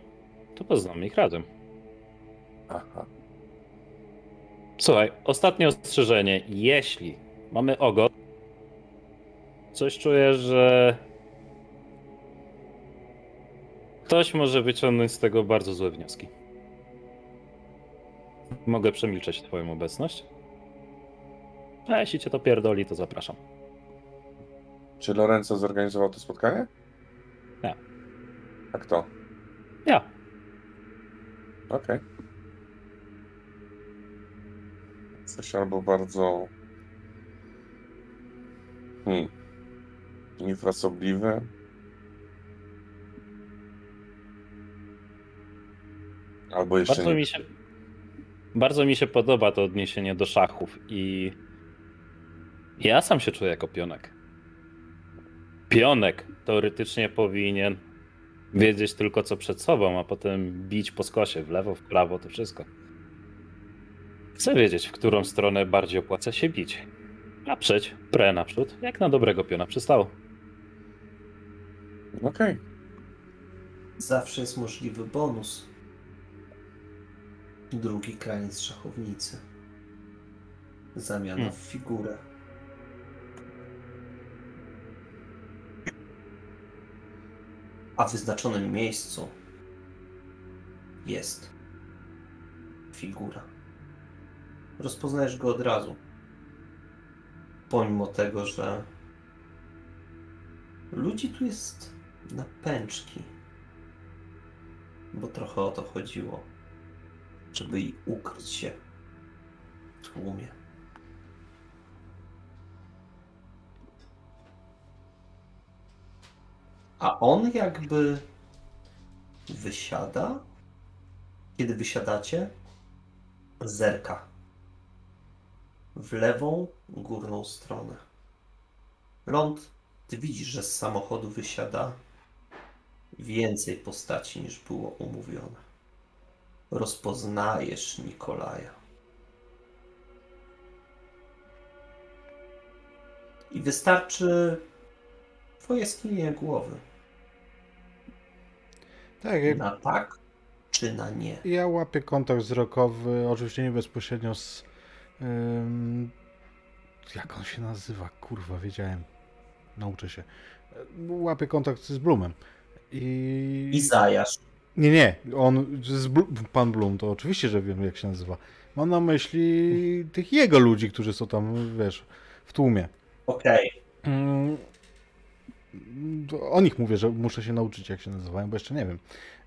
to poznamy ich razem. Aha. Słuchaj, ostatnie ostrzeżenie. Jeśli mamy ogon, coś czuję, że ktoś może wyciągnąć z tego bardzo złe wnioski. Mogę przemilczeć twoją obecność. A jeśli cię to pierdoli, to zapraszam. Czy Lorenzo zorganizował to spotkanie? Nie. A kto? Ja. Okej. Coś albo bardzo... Hmm. Infrasobliwe. Albo jeszcze Bardzo nie. mi, się, bardzo mi się podoba to odniesienie do szachów i ja sam się czuję jako pionek. Pionek teoretycznie powinien wiedzieć tylko co przed sobą, a potem bić po skosie w lewo, w prawo, to wszystko. Chcę wiedzieć, w którą stronę bardziej opłaca się bić. Naprzeć, pre naprzód, jak na dobrego piona przystało. Okej. Zawsze jest możliwy bonus. Drugi kraniec szachownicy. Zamiana Hmm. w figurę. A w wyznaczonym miejscu jest figura. Rozpoznajesz go od razu. Pomimo tego, że ludzi tu jest na pęczki. Bo trochę o to chodziło. Żeby i ukryć się w tłumie. A on jakby wysiada. Kiedy wysiadacie, zerka w lewą górną stronę. Ląd, ty widzisz, że z samochodu wysiada więcej postaci niż było umówione. Rozpoznajesz Nikolaja. I wystarczy Twoje skinienie głowy. Tak, jak Na tak czy na nie? ja łapię kontakt wzrokowy, oczywiście nie bezpośrednio z... ym, jak on się nazywa? Kurwa, wiedziałem. Nauczę się. Łapię kontakt z Blumem. I... Izajasz. Nie, nie, on, pan Blum, to oczywiście, że wiem jak się nazywa. Mam na myśli tych jego ludzi, którzy są tam, wiesz, w tłumie. Okej. Mm, to O nich mówię, że muszę się nauczyć jak się nazywają, bo jeszcze nie wiem.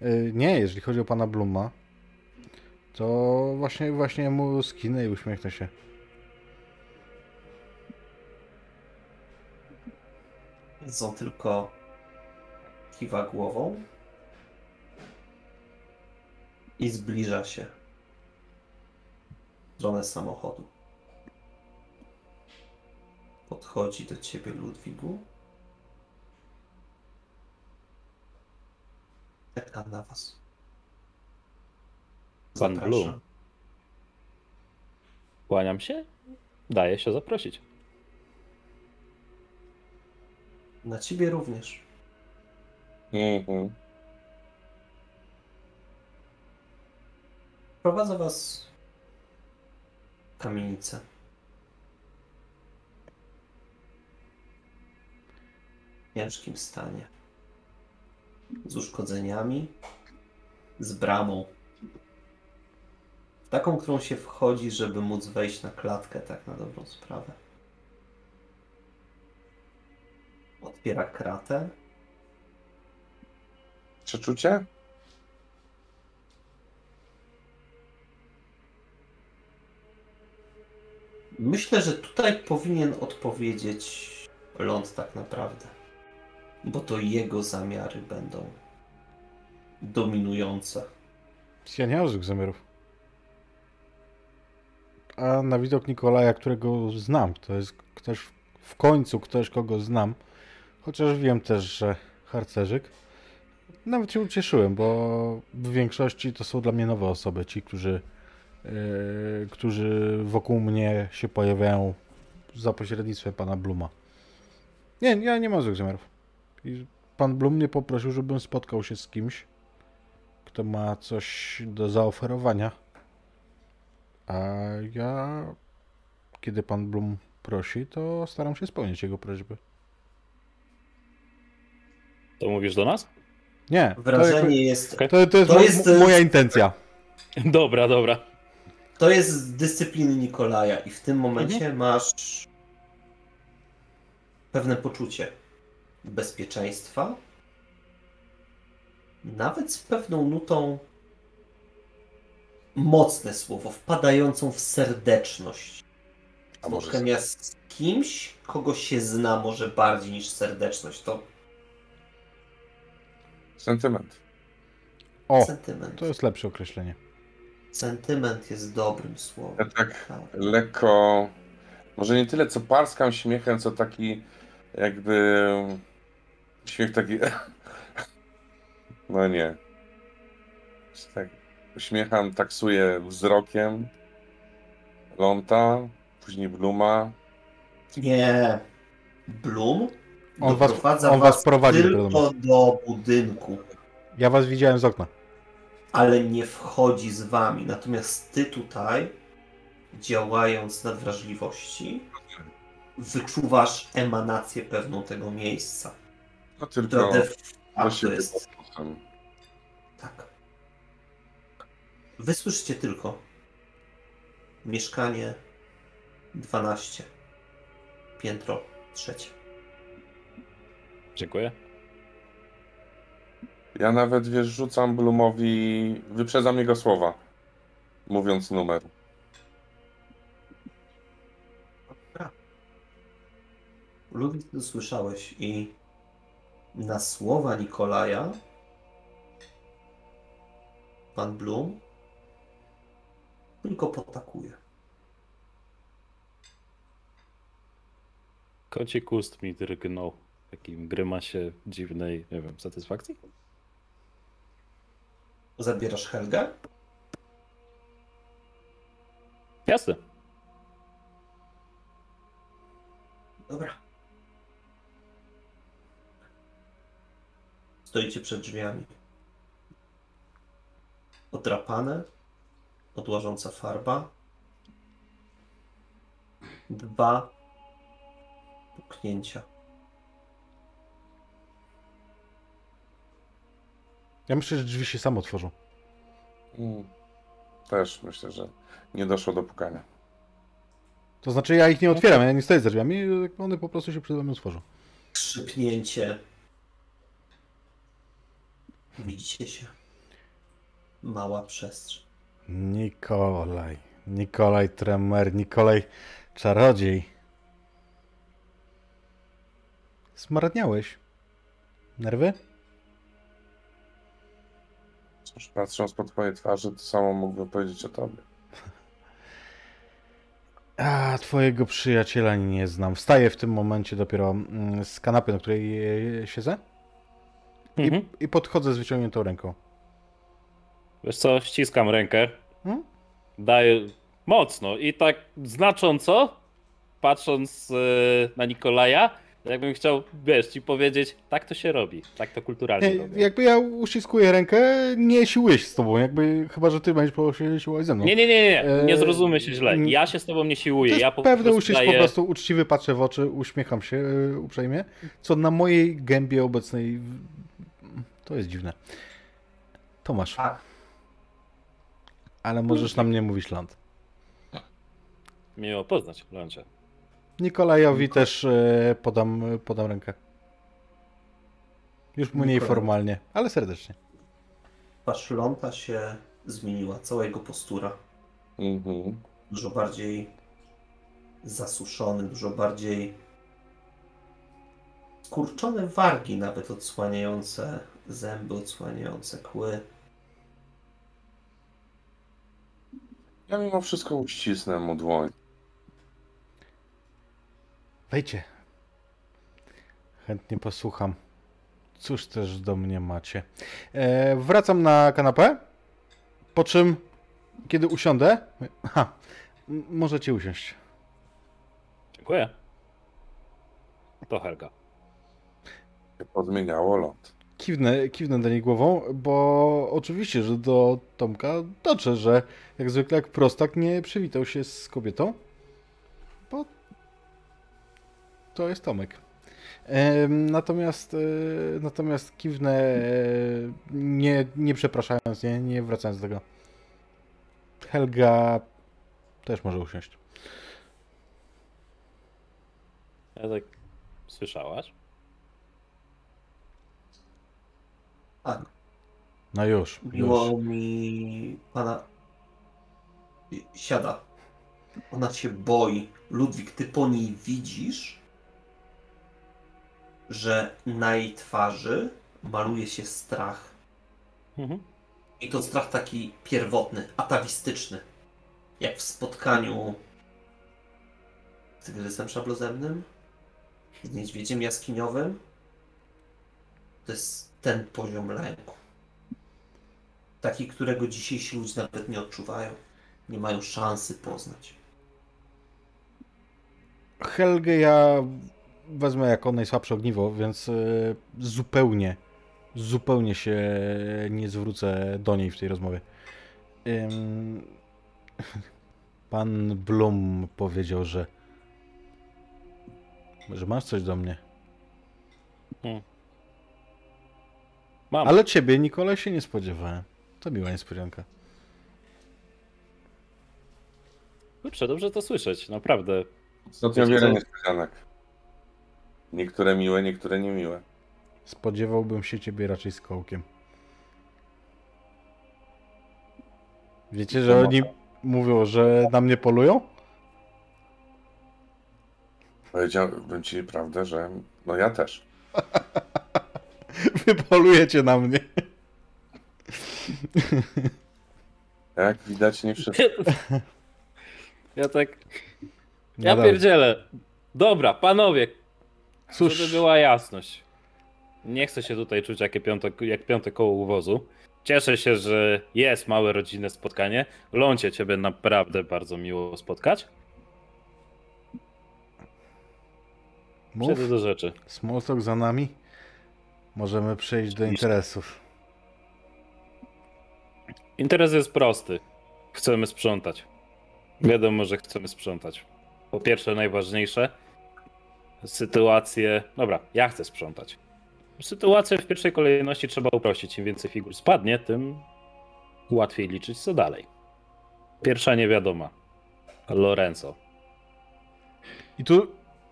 Y, Nie, jeżeli chodzi o pana Bluma, to właśnie, właśnie mu skinę i uśmiechnę się. On tylko kiwa głową i zbliża się w stronę samochodu. Podchodzi do ciebie Ludwigu. Czeka na was. Pan. Blum. Kłaniam się. Daję się zaprosić. Na ciebie również. Mhm. Prowadzę was w kamienicę. W ciężkim stanie. Z uszkodzeniami, z bramą. Taką, którą się wchodzi, żeby móc wejść na klatkę, tak na dobrą sprawę. Otwiera kratę. Przeczucie? Myślę, że tutaj powinien odpowiedzieć ląd tak naprawdę. Bo to jego zamiary będą dominujące. Ja nie mam zamiarów. A na widok Nikolaja, którego znam, to jest ktoś, w końcu ktoś, kogo znam, chociaż wiem też, że harcerzyk, nawet się ucieszyłem, bo w większości to są dla mnie nowe osoby, ci, którzy, którzy wokół mnie się pojawiają za pośrednictwem pana Bluma. Nie, ja nie mam złych zamiarów. I pan Blum mnie poprosił, żebym spotkał się z kimś, kto ma coś do zaoferowania. A ja, kiedy pan Blum prosi, to staram się spełnić jego prośby. To mówisz do nas? Nie, to, Wrażenie jakby- jest. to, to jest, To jest, mo- moja intencja. Dobra, dobra. To jest z dyscypliny Nikolaja i w tym momencie masz pewne poczucie bezpieczeństwa, nawet z pewną nutą mocne słowo, wpadającą w serdeczność. Spotkania z kimś, kogo się zna może bardziej niż serdeczność. To sentyment. O, sentyment. to jest lepsze określenie. Sentyment jest dobrym Ja słowem. tak Tak. lekko, może nie tyle co parskam śmiechem, co taki jakby śmiech taki, no nie. Tak uśmiecham, taksuję wzrokiem Lonta, później Bluma. Nie. Bloom On was- on was prowadzi tylko do budynku, Ja was widziałem z okna. Ale nie wchodzi z wami. Natomiast ty tutaj, działając na wrażliwości, wyczuwasz emanację pewną tego miejsca. Która tylko facto siebie jest tak. Wy słyszycie tylko mieszkanie 12, piętro trzecie. Dziękuję. Ja nawet, wiesz, rzucam Blumowi, wyprzedzam jego słowa, mówiąc numer. Ludwik, ty słyszałeś i na słowa Nikolaja pan Blum tylko potakuje. Kocik ust mi drgnął w takim grymasie dziwnej, nie wiem, satysfakcji? Zabierasz Helgę? Jasne. Dobra. Stoicie przed drzwiami. Odrapane, odłażąca farba. Dwa puknięcia. Ja myślę, że drzwi się sam otworzą. Mm. Też myślę, że nie doszło do pukania. To znaczy ja ich nie otwieram, ja nie stoję za drzwiami, one po prostu się przede mną otworzą. Skrzypnięcie. Widzicie się. Mała przestrzeń. Nikolaj, Nikolaj Tremer, Nikolaj Czarodziej. Zmarniałeś. Nerwy? Patrząc po twojej twarzy, to samo mógłbym powiedzieć o tobie. A, twojego przyjaciela nie znam. Wstaję w tym momencie dopiero mm, z kanapy, na której e, siedzę i, Mhm. i podchodzę z wyciągniętą ręką. Wiesz co, ściskam rękę, Hmm? daję mocno i tak znacząco, patrząc e, na Nikolaja, jakbym chciał, wiesz, ci powiedzieć, tak to się robi, tak to kulturalnie Nie, robią. jakby ja uściskuję rękę, nie siłuję z tobą, jakby, chyba, że ty będziesz po się siłować ze mną. Nie, nie, nie, nie, nie Eee, zrozumy się źle. Ja się z tobą nie To siłuję, jest ja po pewny prostu uścisk, daję... po prostu uczciwy, patrzę w oczy, uśmiecham się e, uprzejmie, co na mojej gębie obecnej to jest dziwne. Tomasz, Tak. ale możesz na mnie mówić Land. Miło poznać, Lądzie. Nikolajowi też e, podam, podam rękę. Już mniej Nikolaj. formalnie, ale serdecznie. Twarz Lonta się zmieniła, cała jego postura. Mhm. Dużo bardziej zasuszony, dużo bardziej skurczone wargi, nawet odsłaniające zęby, odsłaniające kły. Ja mimo wszystko uścisnę mu dłoń. Wejdźcie. Chętnie posłucham. Cóż też do mnie macie. E, wracam na kanapę, po czym, kiedy usiądę, m- możecie usiąść. Dziękuję. To Helga. Się Podmieniało ląd. Kiwnę, kiwnę do niej głową, bo oczywiście, że do Tomka dotrze, że jak zwykle jak prostak nie przywitał się z kobietą, to jest Tomek. Natomiast, e, natomiast kiwnę e, nie, nie przepraszając, nie, nie wracając do tego. Helga też może usiąść. Ja tak... Słyszałaś? Tak, No już, już. miło mi pana. Siada. Ona cię boi. Ludwik, ty po niej widzisz, że na jej twarzy maluje się strach. Mhm. I to strach taki pierwotny, atawistyczny. Jak w spotkaniu z tygrysem szablozemnym, z niedźwiedziem jaskiniowym. To jest ten poziom lęku. Taki, którego dzisiejsi ludzie nawet nie odczuwają. Nie mają szansy poznać. Helgę ja wezmę jako najsłabsze ogniwo, więc e, zupełnie, zupełnie się nie zwrócę do niej w tej rozmowie. Pan Blum powiedział, że że masz coś do mnie. Mam. Ale ciebie, Nikolaj, się nie spodziewałem. To miła niespodzianka. Kurczę, dobrze to słyszeć, naprawdę. Ostatnio wiele niespodzianek. Niektóre miłe, niektóre niemiłe. Spodziewałbym się ciebie raczej z kołkiem. Wiecie, że oni mówią, że na mnie polują? Powiedziałbym ci prawdę, że no ja też. Wy polujecie na mnie. Jak widać, nie wszyscy. Ja tak... No Ja dobra. pierdzielę. Dobra, panowie, Cóż, żeby była jasność. Nie chcę się tutaj czuć jak piąte, jak piąte koło uwozu. Cieszę się, że jest małe rodzinne spotkanie. Lącie, ciebie naprawdę bardzo miło spotkać. mów, Przejdę do rzeczy. small talk za nami. Możemy przejść do interesów. Interes jest prosty. Chcemy sprzątać. Wiadomo, że chcemy sprzątać. Po pierwsze, najważniejsze, sytuację. Dobra, ja chcę sprzątać. Sytuację w pierwszej kolejności trzeba uprościć. Im więcej figur spadnie, tym łatwiej liczyć co dalej. Pierwsza niewiadoma. Lorenzo. I tu,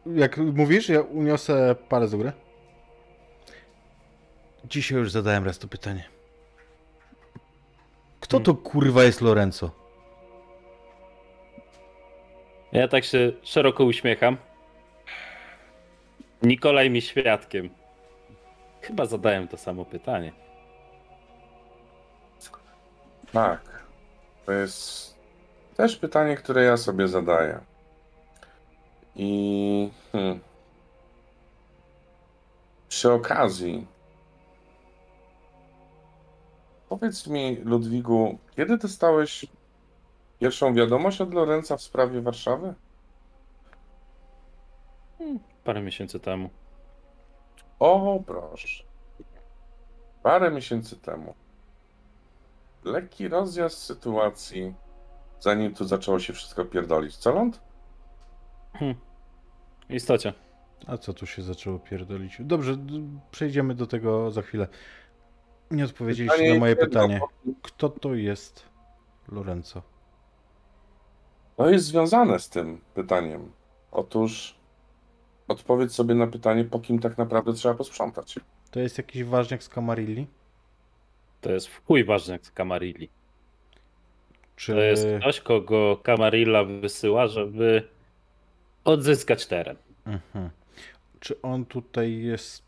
jak mówisz, ja uniosę palec do góry. Dzisiaj już zadałem raz to pytanie. Kto to kurwa jest Lorenzo? Ja tak się szeroko uśmiecham. Nikolaj mi świadkiem. Chyba zadałem to samo pytanie. Tak. To jest też pytanie, które ja sobie zadaję. I hmm, przy okazji, powiedz mi, Ludwigu, kiedy dostałeś pierwszą wiadomość od Lorenza w sprawie Warszawy? Parę miesięcy temu. O, proszę. Parę miesięcy temu. Lekki rozjazd sytuacji, zanim tu zaczęło się wszystko pierdolić. Co ląd? W istocie. A co tu się zaczęło pierdolić? Dobrze, przejdziemy do tego za chwilę. Nie odpowiedzieliście Pytanie na moje jedno, pytanie. Kto to jest Lorenzo? No jest związane z tym pytaniem. Otóż odpowiedz sobie na pytanie, po kim tak naprawdę trzeba posprzątać. To jest jakiś ważniak z Camarilli? To jest w chuj ważny z Camarilli. Czy... To jest ktoś, kogo Camarilla wysyła, żeby odzyskać teren. Mhm. Czy on tutaj jest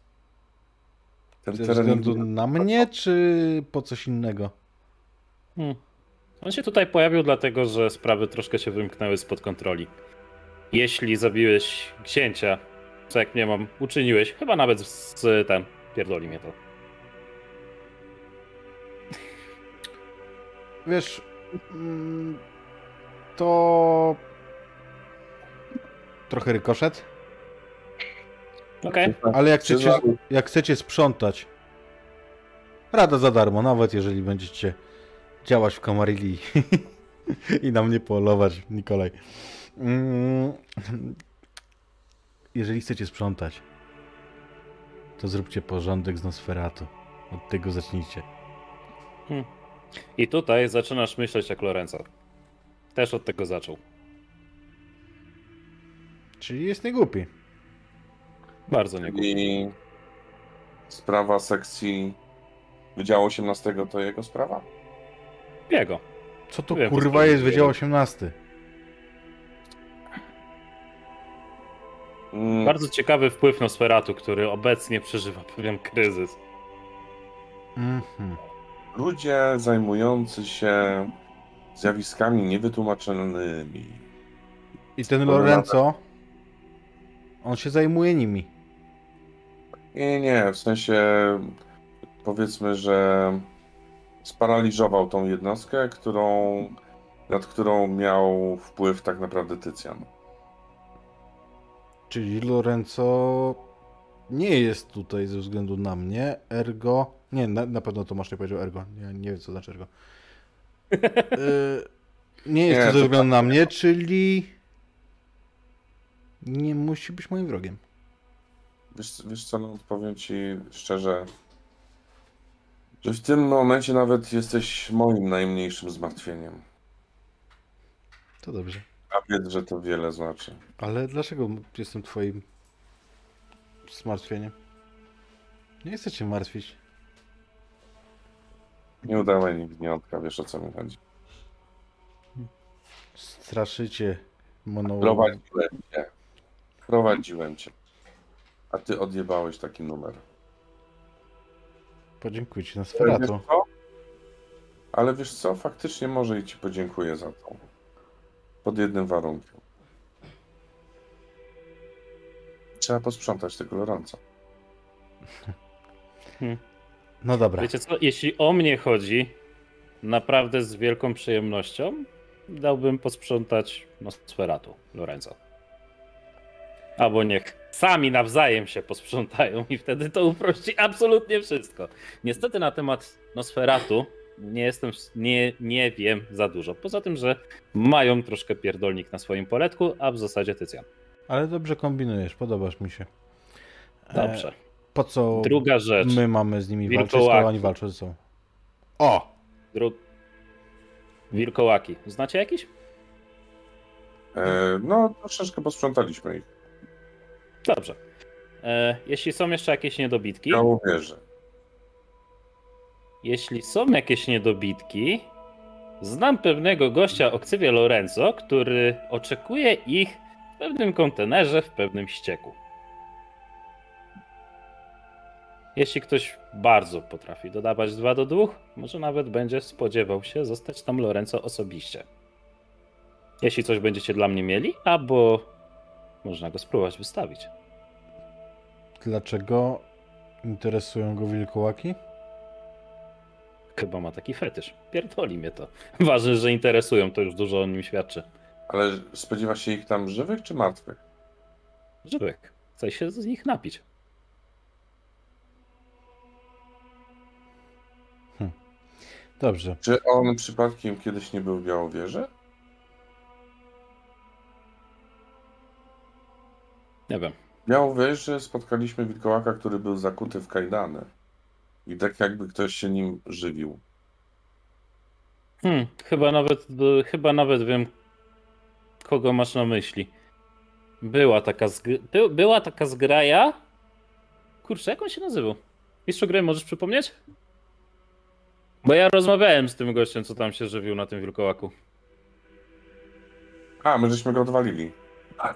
Ten ze teren względu na mnie, czy po coś innego? Hmm. On się tutaj pojawił dlatego, że sprawy troszkę się wymknęły spod kontroli. Jeśli zabiłeś księcia, co jak nie mam, uczyniłeś, chyba nawet z ten, pierdoli mnie to. Wiesz, mm, to trochę rykoszet, Okej, ale jak chcecie, jak chcecie sprzątać, rada za darmo, nawet jeżeli będziecie działać w Camarilli i na mnie polować, Nikolaj. Mm, Jeżeli chcecie sprzątać, to zróbcie porządek z Nosferatu. Od tego zacznijcie. I tutaj zaczynasz myśleć jak Lorenzo. Też od tego zaczął. Czyli jest niegłupi. Bardzo nie głupi. I sprawa sekcji Wydziału 18 to jego sprawa? Jego. Co to Wiem, kurwa to jest Wydział wiele. 18? Mm, Bardzo ciekawy wpływ Nosferatu, który obecnie przeżywa pewien kryzys. Mhm. Ludzie zajmujący się zjawiskami niewytłumaczonymi. I ten. Lorenzo, on się zajmuje nimi. Nie, nie, w sensie powiedzmy, że sparaliżował tą jednostkę, którą, nad którą miał wpływ tak naprawdę Tycjan. Czyli Lorenzo nie jest tutaj ze względu na mnie, ergo... Nie, na, na pewno Tomasz nie powiedział ergo. Ja nie wiem, co znaczy ergo. Y, nie jest Nie, to ze względu tak na mnie, czyli... Nie musi być moim wrogiem. Wiesz, wiesz co, no, powiem ci szczerze, że w tym momencie nawet jesteś moim najmniejszym zmartwieniem. To dobrze. A wiedz, że to wiele znaczy. Ale dlaczego jestem twoim zmartwieniem? Nie chcę cię martwić. Nie udawaj nigniątka, wiesz o co mi chodzi. Straszycie monologiem. Prowadziłem cię. Prowadziłem cię. A ty odjebałeś taki numer. Podziękuję ci na Sferato. Ale wiesz co? Faktycznie może i ci podziękuję za to. Pod jednym warunkiem. Trzeba posprzątać tego Lorenza. No dobra. Wiecie co, jeśli o mnie chodzi, naprawdę z wielką przyjemnością dałbym posprzątać Nosferatu, Lorenzo. Albo niech sami nawzajem się posprzątają i wtedy to uprości absolutnie wszystko. Niestety na temat Nosferatu nie jestem, nie, nie wiem za dużo. Poza tym, że mają troszkę pierdolnik na swoim poletku, a w zasadzie Tycjan. Ale dobrze kombinujesz, podobasz mi się. E, Dobrze. Po co Druga rzecz. my mamy z nimi walczyć, Wilkołaki. skoro oni walczą ze sobą? O! Dru... Wilkołaki. Znacie jakiś? E, no, troszeczkę posprzątaliśmy ich. Dobrze. E, jeśli są jeszcze jakieś niedobitki, Ja uwierzę. Jeśli są jakieś niedobitki, znam pewnego gościa o Lorenzo, który oczekuje ich w pewnym kontenerze, w pewnym ścieku. Jeśli ktoś bardzo potrafi dodawać 2 do 2, może nawet będzie spodziewał się zostać tam Lorenzo osobiście. Jeśli coś będziecie dla mnie mieli, albo można go spróbować wystawić. Dlaczego interesują go wilkołaki? Chyba ma taki fetysz. Pierdoli mnie to. Ważne, że interesują, to już dużo o nim świadczy. Ale spodziewa się ich tam żywych czy martwych? Żywych. Chce się z nich napić. Dobrze. Czy on przypadkiem kiedyś nie był w Białowieży? Nie wiem. W Białowieży spotkaliśmy wilkołaka, który był zakuty w kajdany. I tak jakby ktoś się nim żywił. Hmm, chyba nawet, chyba nawet wiem, kogo masz na myśli. Była taka, zg- by, była taka zgraja. Kurczę, jak on się nazywał? Mistrzu gry, możesz przypomnieć? Bo ja rozmawiałem z tym gościem, co tam się żywił na tym wilkołaku. A, my żeśmy go odwalili. Tak.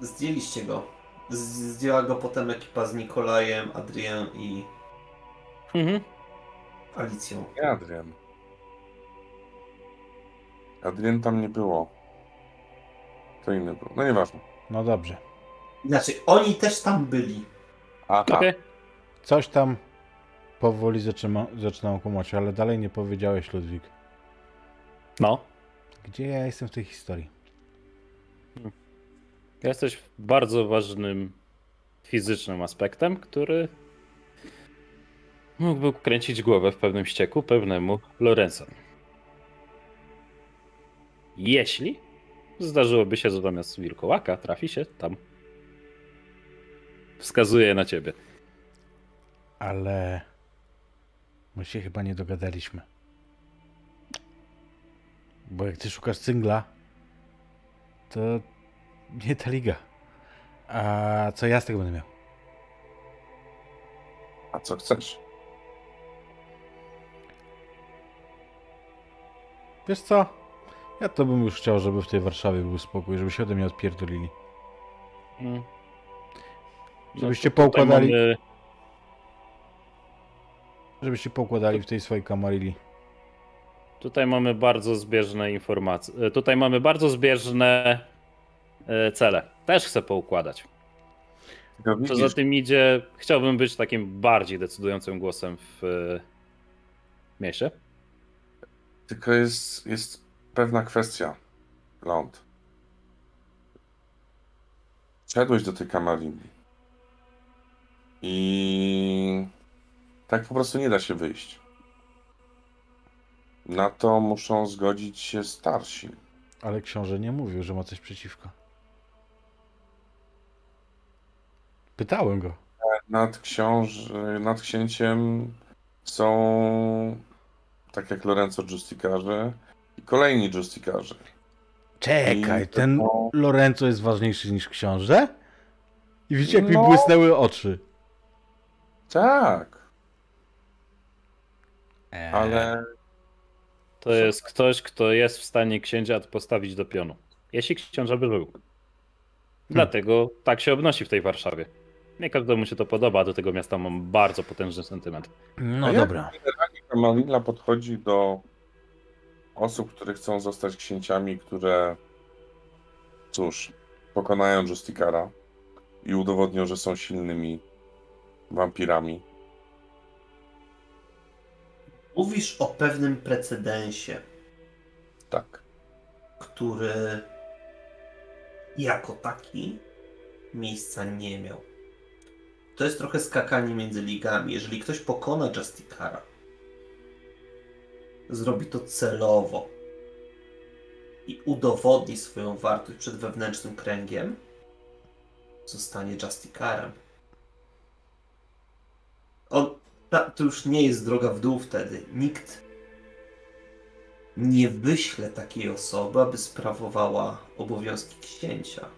Zdjęliście go. Z- Zdjęła go potem ekipa z Nikolajem, Adrien i Mhm. Alicją. Nie Adrian. Adrian tam nie było. To inny był. No nieważne. No dobrze. Znaczy, oni też tam byli. Aha. Okej. Coś tam powoli zaczyna, zaczynam kumać, ale dalej nie powiedziałeś, Ludwik. No. Gdzie ja jestem w tej historii? Jesteś bardzo ważnym fizycznym aspektem, który mógłby kręcić głowę w pewnym ścieku pewnemu Lorenzo. Jeśli zdarzyłoby się, że zamiast wilkołaka trafi się tam. Wskazuje na ciebie. Ale my się chyba nie dogadaliśmy. Bo jak ty szukasz cyngla, to nie ta liga. A co ja z tego będę miał? A co chcesz? Wiesz co? Ja to bym już chciał, żeby w tej Warszawie był spokój, żeby się ode mnie odpierdolili. Mm. Żebyście tutaj poukładali, mamy- żebyście poukładali w tej swojej kamarili. Tutaj mamy bardzo zbieżne informacje. e, Tutaj mamy bardzo zbieżne e, cele. Też chcę poukładać. Tylko Co za tym idzie, chciałbym być takim bardziej decydującym głosem w e, mieście. Tylko jest, jest pewna kwestia. Ląd. Wszedłeś do tej kamariny. I tak po prostu nie da się wyjść. Na to muszą zgodzić się starsi. Ale książę nie mówił, że ma coś przeciwko. Pytałem go. Nad, książ... nad księciem są, tak jak Lorenzo Giusticarze, i kolejni Giusticarze. Czekaj, I to- ten Lorenzo jest ważniejszy niż książę? I widzicie, jak No. mi błysnęły oczy. Tak, Eee, ale To jest ktoś, kto jest w stanie księcia postawić do pionu. Jeśli książę by był. Dlatego tak się obnosi w tej Warszawie. Nie każdemu się to podoba, do tego miasta mam bardzo potężny sentyment. No A jak dobra. Kamalina podchodzi do osób, które chcą zostać księciami, które cóż, pokonają Justicara i udowodnią, że są silnymi wampirami. Mówisz o pewnym precedensie, Tak. który jako taki miejsca nie miał. To jest trochę skakanie między ligami. Jeżeli ktoś pokona Justikara, zrobi to celowo i udowodni swoją wartość przed wewnętrznym kręgiem, zostanie Justicarem. On, ta, to już nie jest droga w dół wtedy. Nikt nie wyśle takiej osoby, aby sprawowała obowiązki księcia.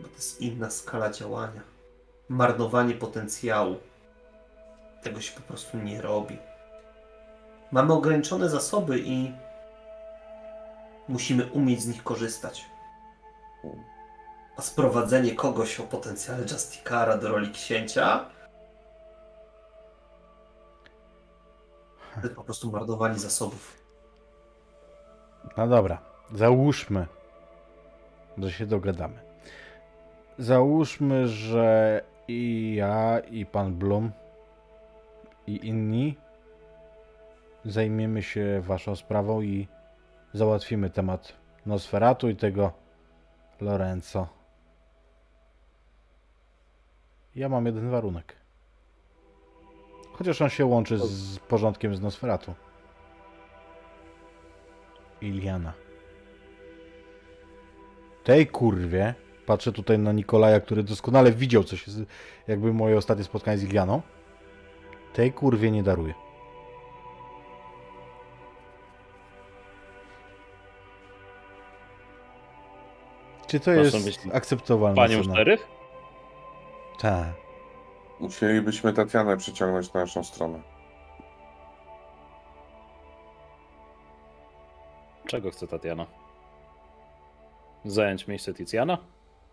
Bo to jest inna skala działania. Marnowanie potencjału. Tego się po prostu nie robi. Mamy ograniczone zasoby i musimy umieć z nich korzystać. A sprowadzenie kogoś o potencjale Justikara do roli księcia to po prostu marnowanie zasobów. No dobra, załóżmy, że się dogadamy. Załóżmy, że i ja, i pan Blum, i inni zajmiemy się waszą sprawą i załatwimy temat Nosferatu i tego Lorenzo. Ja mam jeden warunek. Chociaż on się łączy z porządkiem z Nosferatu. Iliana. Tej kurwie, patrzę tutaj na Nikolaja, który doskonale widział, co się, jakby moje ostatnie spotkanie z Ilianą. Tej kurwie nie daruję. Czy to Masz jest myśli akceptowalne? Panią szeryf? Tak. Musielibyśmy Tatianę przyciągnąć na naszą stronę. Czego chce Tatiana? Zająć miejsce Tiziana?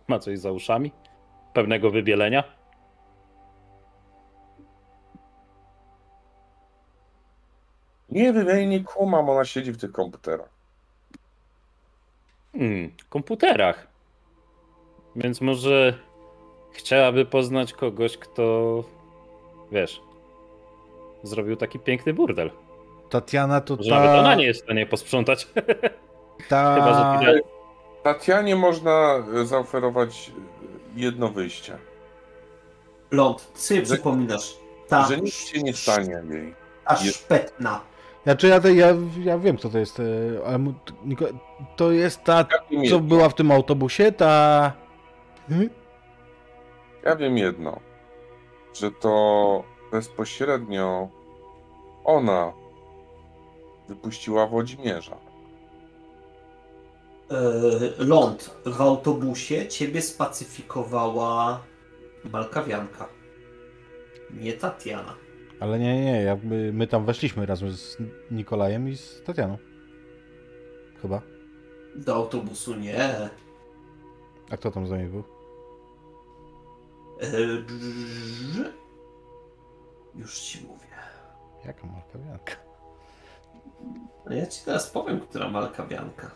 Ma coś za uszami? Pewnego wybielenia? Nie wiem, ja jej nie kumam, ona siedzi w tych komputerach. Hmm, komputerach. Więc może chciałaby poznać kogoś, kto, wiesz, zrobił taki piękny burdel. Tatiana to Może nawet ona ta... nie jest w stanie posprzątać. ta... Chyba, że Tatianie można e, zaoferować e, jedno wyjście. Ląd, ty Że- przypominasz. Ta, Że nic się nie stanie jej. ta jest- szpetna. Znaczy ja, te- ja, ja wiem kto to jest, e, ale to jest ta, co była w tym autobusie, ta... Hmm? ja wiem jedno że to bezpośrednio ona wypuściła Włodzimierza. E, ląd w autobusie ciebie spacyfikowała Malkawianka. Nie Tatiana. Ale nie, nie, jakby my tam weszliśmy razem z Nikolajem i z Tatianą. Chyba. Do autobusu nie. A kto tam z nami był? E, Już ci mówię. Jaka Malkawianka? No Ja ci teraz powiem, która Malkawianka.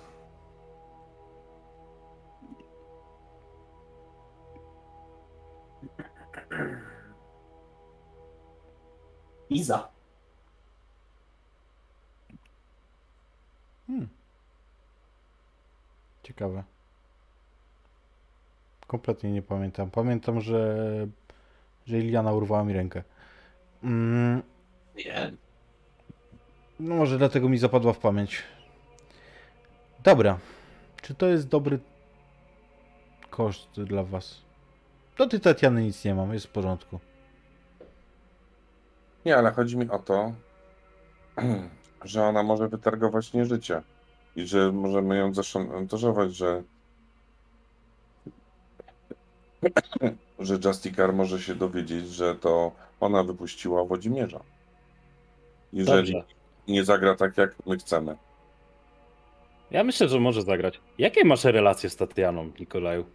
Iza. Hmm. Ciekawe. Kompletnie nie pamiętam. Pamiętam, że, że Iliana urwała mi rękę. Mm, Nie. no może dlatego mi zapadła w pamięć. Dobra. Czy to jest dobry koszt dla was? Do tej Tatiany nic nie mam, jest w porządku. Nie, ale chodzi mi o to, że ona może wytargować nieżycie. I że możemy ją zaszantażować, że że Justicar może się dowiedzieć, że to ona wypuściła Włodzimierza. Jeżeli Dobrze. nie zagra tak, jak my chcemy. Ja myślę, że może zagrać. Jakie masz relacje z Tatianą, Nikolaju?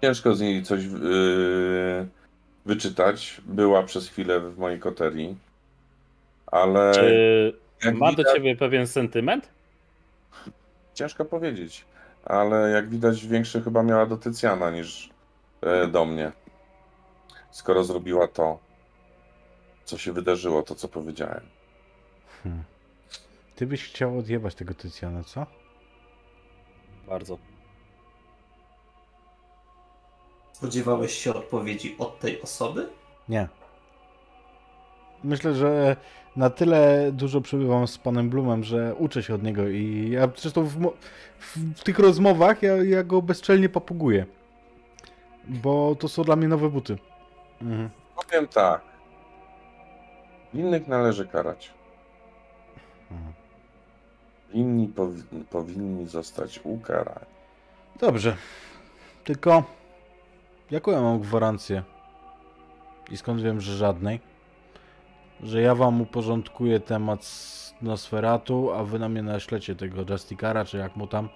Ciężko z niej coś yy, wyczytać. Była przez chwilę w mojej koterii. Ale Czy ma do widać- ciebie pewien sentyment? Ciężko powiedzieć, ale jak widać większy chyba miała do Tycjana niż e, do mnie. Skoro zrobiła to, co się wydarzyło, to co powiedziałem. Hmm. Ty byś chciał odjebać tego Tycjana, co? Bardzo. Spodziewałeś się odpowiedzi od tej osoby? Nie. Myślę, że na tyle dużo przebywam z panem Blumem, że uczę się od niego i ja zresztą w, w tych rozmowach ja, ja go bezczelnie papuguję. Bo to są dla mnie nowe buty. Mhm. Powiem tak. Winnych należy karać. Mhm. Winni powi- powinni zostać ukarani. Dobrze. Tylko jaką ja mam gwarancję? I skąd wiem, że żadnej? Że ja wam uporządkuję temat z Nosferatu, a wy na mnie naślecie tego Justikara, czy jak mu tam.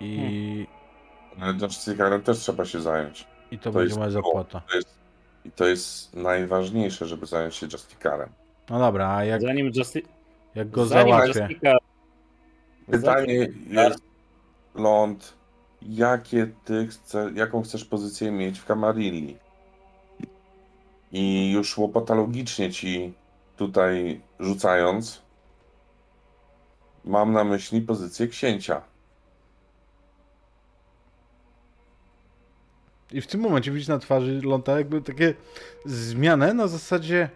I, Ale Justicarem też trzeba się zająć. i to, To będzie jest moja zapłata. To jest, I to jest najważniejsze, żeby zająć się Justicarem. No dobra, a jak, Zanim Justi... jak go Zanim załatwię? Pytanie jest, Ląd, jakie ty chce, jaką chcesz pozycję mieć w Kamarilli? I już łopatologicznie ci tutaj rzucając, mam na myśli pozycję księcia. I w tym momencie widzisz na twarzy Lonta jakby takie zmianę na zasadzie,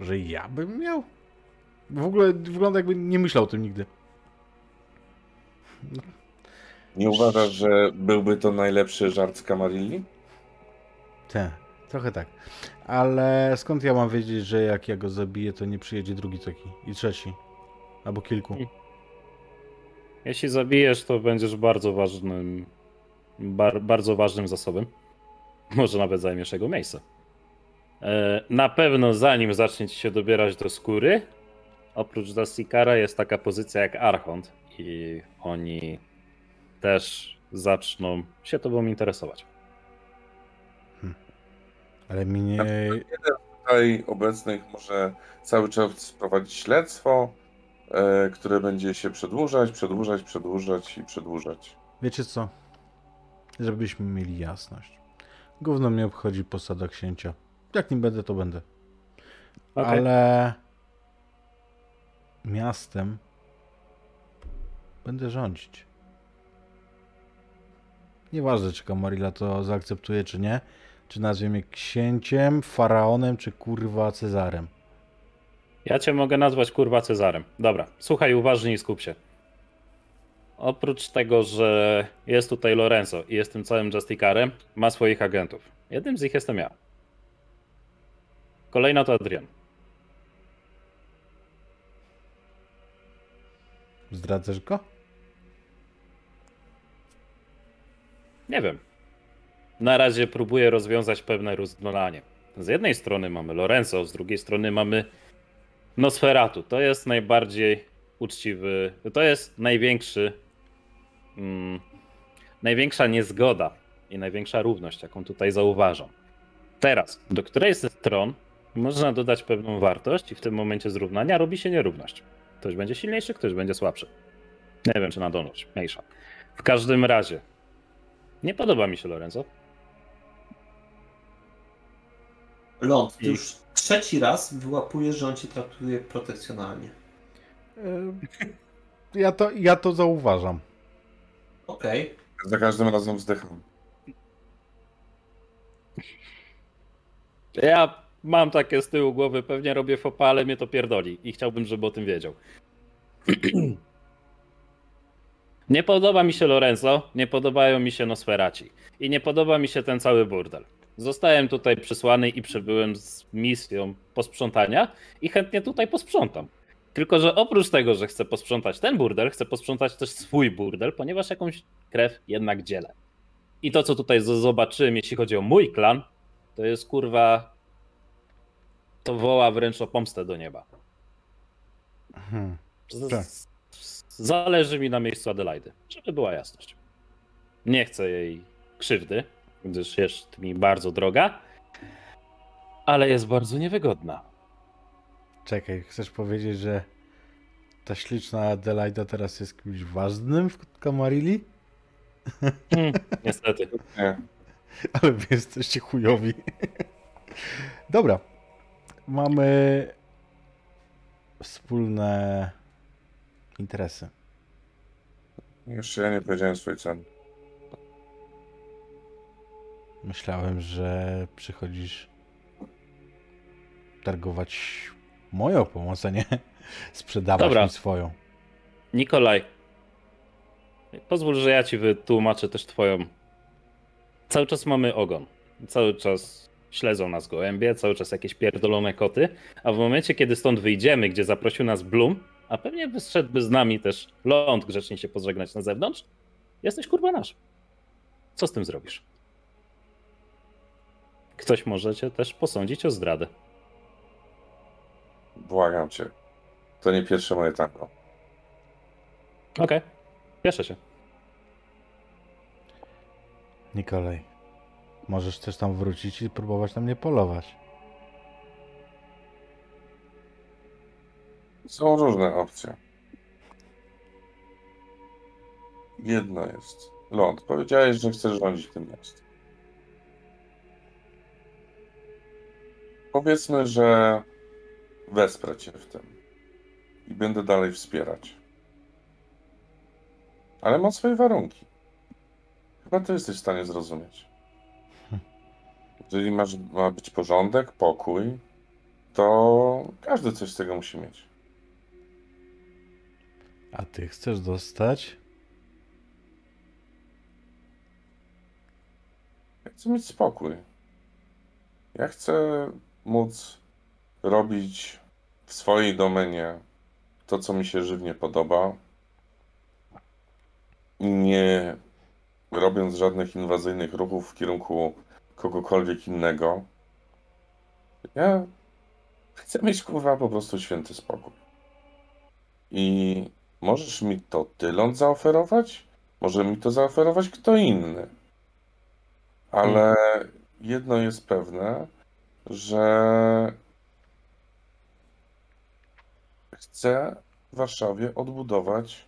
że ja bym miał? W ogóle wygląda jakby nie myślał o tym nigdy. Nie uważasz, że byłby to najlepszy żart z Kamarilli? Tak, trochę tak. Ale skąd ja mam wiedzieć, że jak ja go zabiję, to nie przyjedzie drugi taki i trzeci? Albo kilku. Jeśli zabijesz, to będziesz bardzo ważnym, bar, bardzo ważnym zasobem. Może nawet zajmiesz jego miejsce. E, Na pewno zanim zacznie ci się dobierać do skóry, oprócz Dastikara jest taka pozycja jak Archont i oni też zaczną się tobą interesować. Ale mi nie... Tutaj obecnych może cały czas prowadzić śledztwo, e, które będzie się przedłużać, przedłużać, przedłużać i przedłużać. Wiecie co? Żebyśmy mieli jasność. Gówno mnie obchodzi posada księcia. Jak nim będę, to będę. Okej. Ale miastem będę rządzić. Nieważne, czy Kamarilla to zaakceptuje, czy nie. Czy nazwie mnie księciem, faraonem, czy kurwa Cezarem. Ja cię mogę nazwać kurwa Cezarem. Dobra, słuchaj uważnie i skup się. Oprócz tego, że jest tutaj Lorenzo i jest tym całym Justicarem, ma swoich agentów. Jednym z nich jestem ja. Kolejna to Adrian. Zdradzasz go? Nie wiem. Na razie próbuję rozwiązać pewne równanie. Z jednej strony mamy Lorenzo, z drugiej strony mamy Nosferatu. To jest najbardziej uczciwy, to jest największy, mm, największa niezgoda i największa równość, jaką tutaj zauważam. Teraz, do której ze stron można dodać pewną wartość i w tym momencie zrównania robi się nierówność. Ktoś będzie silniejszy, ktoś będzie słabszy. Nie wiem, czy nadążyć. Mniejsza. W każdym razie, nie podoba mi się Lorenzo. Ląd, ty I- już trzeci raz wyłapujesz, że on cię traktuje protekcjonalnie. Yy, Ja to, ja to zauważam. Okej. Za każdym razem wzdycham. Ja mam takie z tyłu głowy, pewnie robię fopa, ale mnie to pierdoli i chciałbym, żeby o tym wiedział. nie podoba mi się Lorenzo, nie podobają mi się Nosferaci i nie podoba mi się ten cały burdel. Zostałem tutaj przysłany i przybyłem z misją posprzątania i chętnie tutaj posprzątam. Tylko, że oprócz tego, że chcę posprzątać ten burdel, chcę posprzątać też swój burdel, ponieważ jakąś krew jednak dzielę. I to, co tutaj zobaczyłem, jeśli chodzi o mój klan, to jest kurwa. To woła wręcz o pomstę do nieba. Hmm. Z- Tak. Zależy mi na miejscu Adelaidy, żeby była jasność. Nie chcę jej krzywdy, gdyż jest mi bardzo droga, ale jest bardzo niewygodna. Czekaj, chcesz powiedzieć, że ta śliczna Adelaida teraz jest kimś ważnym w Kamarilli? Hmm, niestety. Nie. Ale wy jesteście chujowi. Dobra. Mamy wspólne interesy. Jeszcze ja nie powiedziałem swojej ceny. Myślałem, że przychodzisz targować moją pomoc, a nie sprzedawać Dobra. mi swoją. Nikolaj, pozwól, że ja ci wytłumaczę też twoją. Cały czas mamy ogon. Cały czas śledzą nas gołębie, cały czas jakieś pierdolone koty, a w momencie, kiedy stąd wyjdziemy, gdzie zaprosił nas Bloom, a pewnie wyszedłby z nami też ląd grzecznie się pożegnać na zewnątrz, jesteś kurwa nasz. Co z tym zrobisz? Ktoś może cię też posądzić o zdradę. Błagam cię. To nie pierwsze moje tango. Okej, cieszę się. Nikolaj, możesz też tam wrócić i próbować na mnie polować. Są różne opcje. Jedno jest. Ląd, powiedziałeś, że chcesz rządzić tym miastem. Powiedzmy, że wesprę cię w tym i będę dalej wspierać. Ale mam swoje warunki. Chyba to jesteś w stanie zrozumieć. Jeżeli masz, ma być porządek, pokój, to każdy coś z tego musi mieć. A ty chcesz dostać? Ja chcę mieć spokój. Ja chcę móc robić w swojej domenie to, co mi się żywnie podoba. Nie robiąc żadnych inwazyjnych ruchów w kierunku kogokolwiek innego. Ja chcę mieć kurwa po prostu święty spokój. I możesz mi to ty, ląd, zaoferować? Może mi to zaoferować kto inny. Ale jedno jest pewne, że chcę w Warszawie odbudować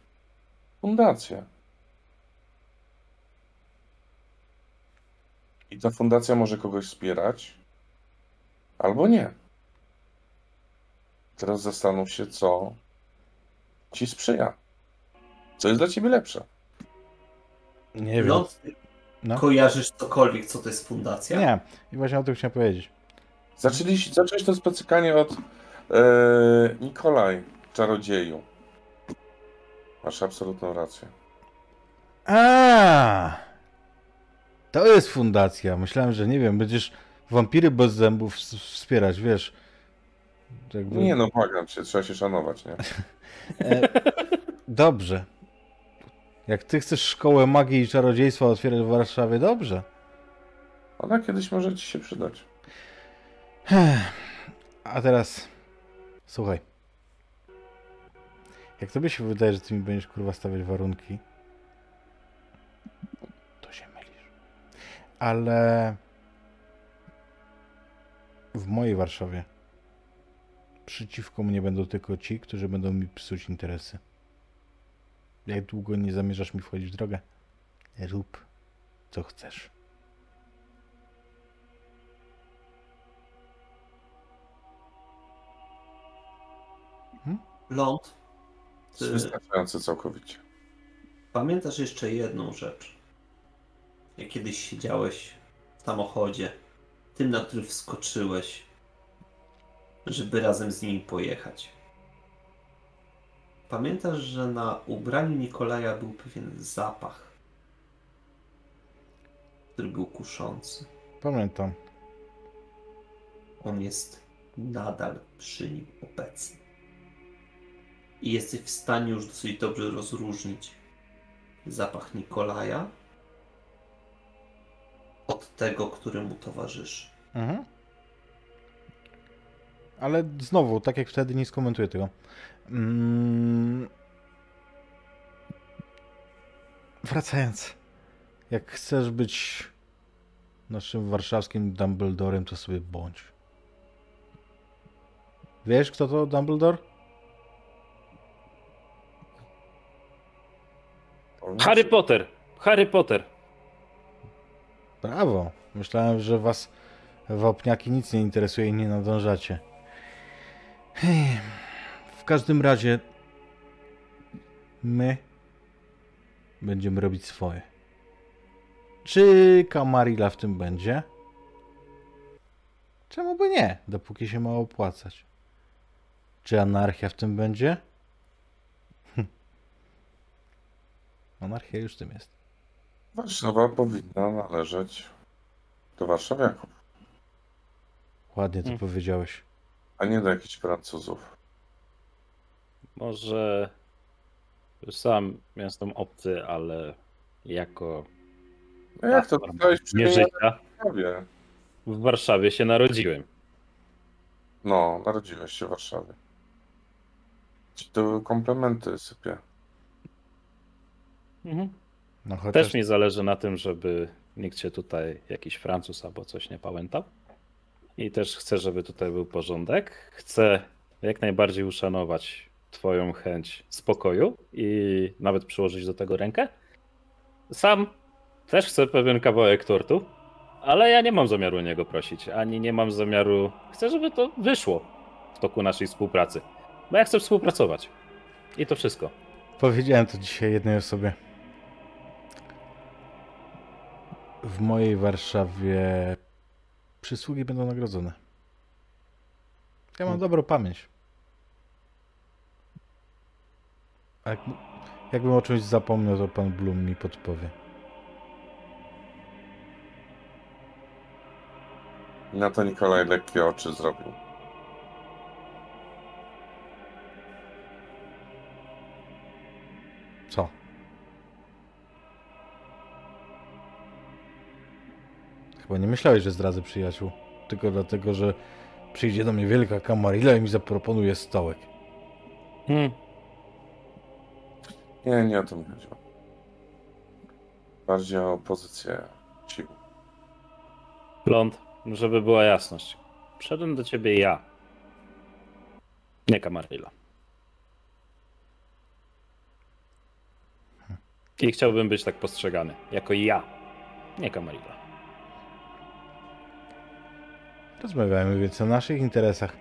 fundację. I ta fundacja może kogoś wspierać, albo nie. Teraz zastanów się, co ci sprzyja. Co jest dla ciebie lepsze. Nie wiem. Ląd, No. kojarzysz cokolwiek, co to jest fundacja? Nie, i właśnie o tym chciałem powiedzieć. Zaczęli, zacząłeś to specykanie od e, Nikolaj, czarodzieju. Masz absolutną rację. A, to jest fundacja. Myślałem, że nie wiem, będziesz wampiry bez zębów wspierać, wiesz. Jakby... Nie no, błagam cię, trzeba się szanować, nie? E, dobrze. Jak ty chcesz szkołę magii i czarodziejstwa otwierać w Warszawie, dobrze. Ona kiedyś może ci się przydać. A teraz słuchaj. Jak tobie się wydaje, że ty mi będziesz kurwa stawiać warunki, to się mylisz. Ale w mojej Warszawie przeciwko mnie będą tylko ci, którzy będą mi psuć interesy. Jak długo nie zamierzasz mi wchodzić w drogę? Rób co chcesz. Ląd, To jest wystarczające całkowicie. pamiętasz jeszcze jedną rzecz. Jak kiedyś siedziałeś w samochodzie, tym, na który wskoczyłeś, żeby razem z nimi pojechać. Pamiętasz, że na ubraniu Nikolaja był pewien zapach, który był kuszący. Pamiętam. On jest nadal przy nim obecny. I jesteś w stanie już dosyć dobrze rozróżnić zapach Nikolaja od tego, który mu towarzyszy. Mhm. Ale znowu, tak jak wtedy, nie skomentuję tego. Mm. Wracając. Jak chcesz być naszym warszawskim Dumbledorem, to sobie bądź. Wiesz, kto to Dumbledore? Harry Potter! Harry Potter! Brawo. Myślałem, że was wapniaki nic nie interesuje i nie nadążacie. Hej. W każdym razie my będziemy robić swoje. Czy Camarilla w tym będzie? Czemu by nie, dopóki się ma opłacać? Czy anarchia w tym będzie? Hm. Anarchia już w tym jest. Warszawa powinna należeć do warszawiaków, Ładnie to Hmm. powiedziałeś. A nie do jakichś Francuzów. Może sam jestem obcy, ale jako No jak to dostałeś życia w Warszawie? w Warszawie się narodziłem. No, narodziłeś się w Warszawie. Ci tu komplementy sypie. Mhm. No chociaż Też mi zależy na tym, żeby nikt się tutaj, jakiś Francuz albo coś nie pamiętał. I też chcę, żeby tutaj był porządek. Chcę jak najbardziej uszanować Twoją chęć spokoju i nawet przyłożyć do tego rękę. Sam też chcę pewien kawałek tortu, ale ja nie mam zamiaru niego prosić, ani nie mam zamiaru. Chcę, żeby to wyszło w toku naszej współpracy. Bo ja chcę współpracować. I to wszystko. powiedziałem to dzisiaj jednej osobie. W mojej Warszawie przysługi będą nagrodzone. Ja mam dobrą pamięć. A jak, jakbym o czymś zapomniał, to pan Blum mi podpowie. Na to Nikolaj lekkie oczy zrobił. Co? Chyba nie myślałeś, że zdradzę przyjaciół. Tylko dlatego, że przyjdzie do mnie wielka kamarilla i mi zaproponuje stołek. Hmm. Nie, nie o to mi chodziło. Bardziej o pozycję sił. Blond, żeby była jasność. Przyszedłem do ciebie ja. Nie Kamarilla. I chciałbym być tak postrzegany. Jako ja. Nie Kamarilla. Rozmawiajmy więc o naszych interesach.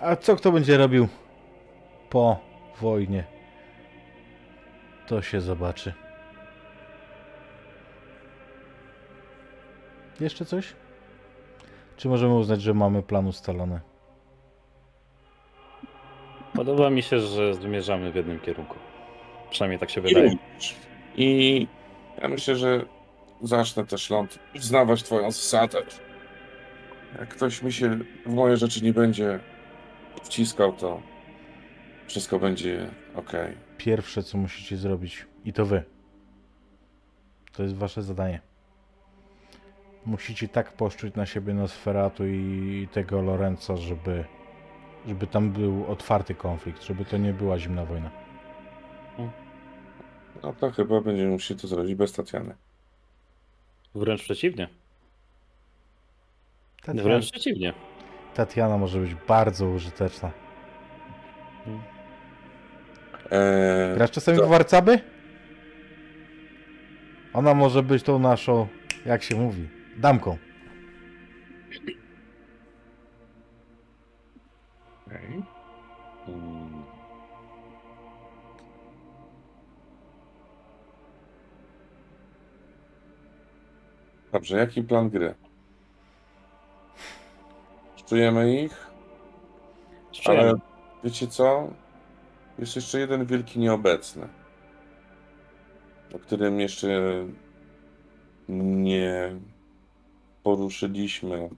A co kto będzie robił po wojnie? To się zobaczy. Jeszcze coś? Czy możemy uznać, że mamy plan ustalony? Podoba mi się, że zmierzamy w jednym kierunku. Przynajmniej tak się wydaje. I ja myślę, że zacznę też ląd uznawać twoją zasadę. Jak ktoś mi się w moje rzeczy nie będzie wciskał, to wszystko będzie ok. Pierwsze, co musicie zrobić, i to wy, to jest wasze zadanie. Musicie tak poszczuć na siebie Nosferatu i tego Lorenza, żeby, żeby tam był otwarty konflikt, żeby to nie była zimna wojna. No to chyba będziemy musieli to zrobić bez Tatiany. Wręcz przeciwnie. Tatiana, Wręcz przeciwnie. Tatiana może być bardzo użyteczna. Eee, Grasz czasami to- w warcaby? Ona może być tą naszą, jak się mówi, damką. Dobrze, jaki plan gry? Czujemy ich, ale wiecie co? Jest jeszcze jeden wielki nieobecny, o którym jeszcze nie poruszyliśmy.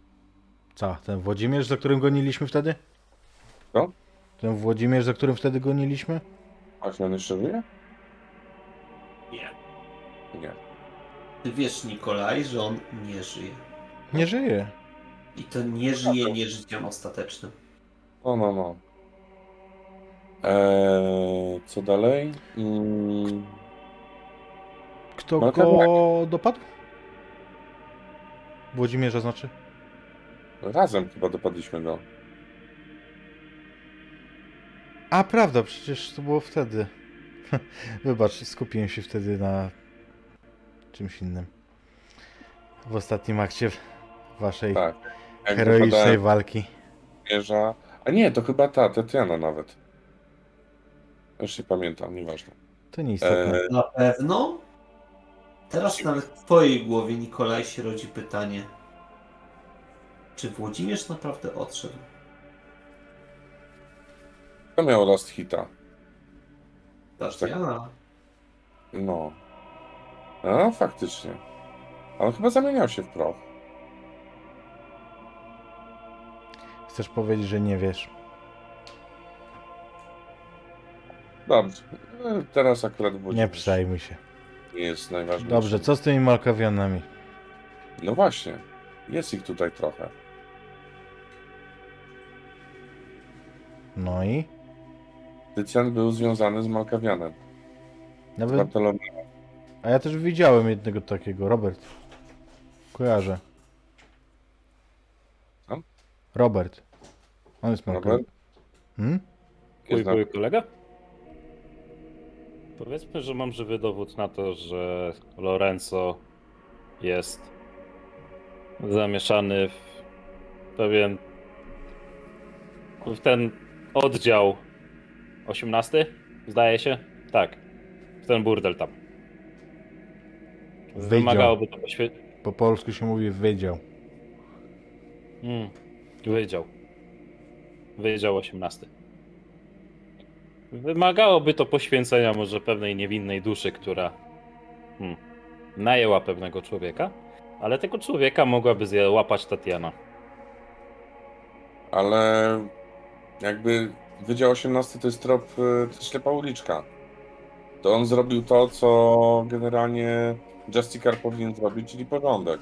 Co, ten Włodzimierz, za którym goniliśmy wtedy? Co? Ten Włodzimierz, za którym wtedy goniliśmy? Ach, on jeszcze żyje? Nie. Nie. Ty wiesz, Nikolaj, że on nie żyje. Nie żyje. I to nie żyje nie życiem ostatecznym. No, no, no. Eee, co dalej? Mm, Kto No, go dopadł? Włodzimierza znaczy? razem chyba dopadliśmy go. A prawda, przecież to było wtedy. Wybacz, skupiłem się wtedy na czymś innym. W ostatnim akcie waszej Tak. Jak heroicznej walki. wieża... A nie, to chyba ta, Tatiana nawet. Już nie pamiętam, nieważne. To nieistotne. Eee, Na pewno? Teraz nawet w twojej głowie, Nikolaj, się rodzi pytanie. Czy Włodzimierz naprawdę odszedł? To miał last hita. Dastiana? No. A, faktycznie. Ale chyba zamieniał się w proch. Chcesz powiedzieć, że nie wiesz. Dobrze. No, Teraz akurat Nie Włodzimierz przejmuj się. nie jest najważniejszy. Dobrze, co z tymi Malkawianami? No właśnie. Jest ich tutaj trochę. No i? Tycjan był związany z Malkawianem. Z Nawet... Bartolomeuszem. A ja też widziałem jednego takiego, Robert. Kojarzę. Co? Robert. On jest. Robert? Hmm? Znam. były kolega? Powiedzmy, że mam żywy dowód na to, że Lorenzo jest zamieszany w pewien w ten oddział 18, zdaje się? Tak. W ten burdel tam. Wydział. Wymagałoby to poświe... Po polsku się mówi wydział. Mm, wydział. Wydział 18. Wymagałoby to poświęcenia może pewnej niewinnej duszy, która hmm, najęła pewnego człowieka, ale tego człowieka mogłaby złapać Tatiana. Ale jakby Wydział 18 to jest trop, y, to ślepa uliczka. To on zrobił to, co generalnie Justicar powinien zrobić, czyli porządek.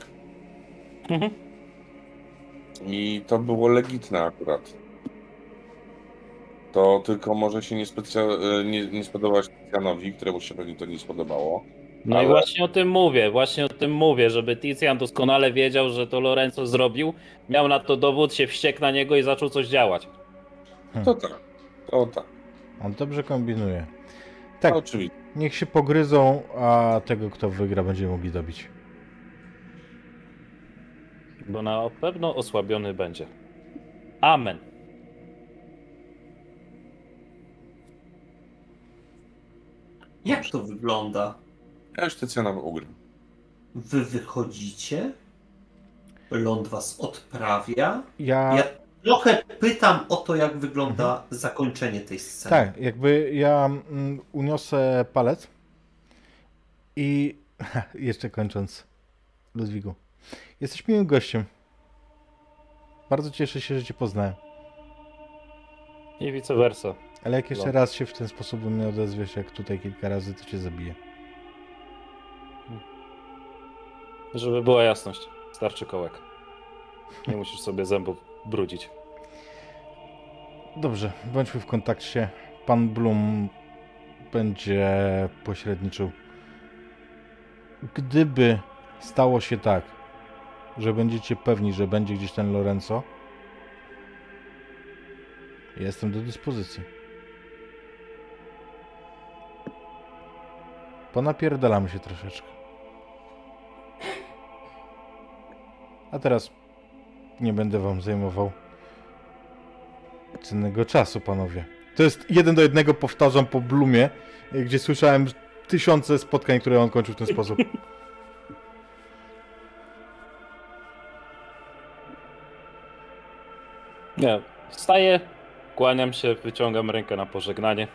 Mhm. I to było legitne akurat. To tylko może się nie, specja- y, nie, nie spodobać Janowi, któremu się pewnie to nie spodobało. No Ale- i właśnie o tym mówię, właśnie o tym mówię, żeby Tizian doskonale wiedział, że to Lorenzo zrobił, miał na to dowód, się wściekł na niego i zaczął coś działać. To tak, to tak. On dobrze kombinuje. Tak. Tak, oczywiście. niech się pogryzą, a tego, kto wygra, będziemy mogli dobić. Bo na pewno osłabiony będzie. Amen. Jak to wygląda? Ja już Tycjana ugram. Wy wychodzicie? Ląd was odprawia? Ja, Ja trochę pytam o to, jak wygląda zakończenie tej sceny. tak, jakby ja mm, uniosę palec i jeszcze kończąc, Ludwigu, jesteś miłym gościem. Bardzo cieszę się, że cię poznałem. I vice versa. Ale jak jeszcze No. raz się w ten sposób do mnie odezwiesz, jak tutaj kilka razy, to cię zabiję. Żeby była jasność. Starczy kołek. Nie musisz sobie zębów brudzić. Dobrze, bądźmy w kontakcie. Pan Blum będzie pośredniczył. Gdyby stało się tak, że będziecie pewni, że będzie gdzieś ten Lorenzo, jestem do dyspozycji. Ponapierdalamy się troszeczkę. A teraz nie będę wam zajmował cennego czasu, panowie. To jest jeden do jednego, powtarzam po Blumie, gdzie słyszałem tysiące spotkań, które on kończył w ten sposób. Nie, wstaję, kłaniam się, wyciągam rękę na pożegnanie.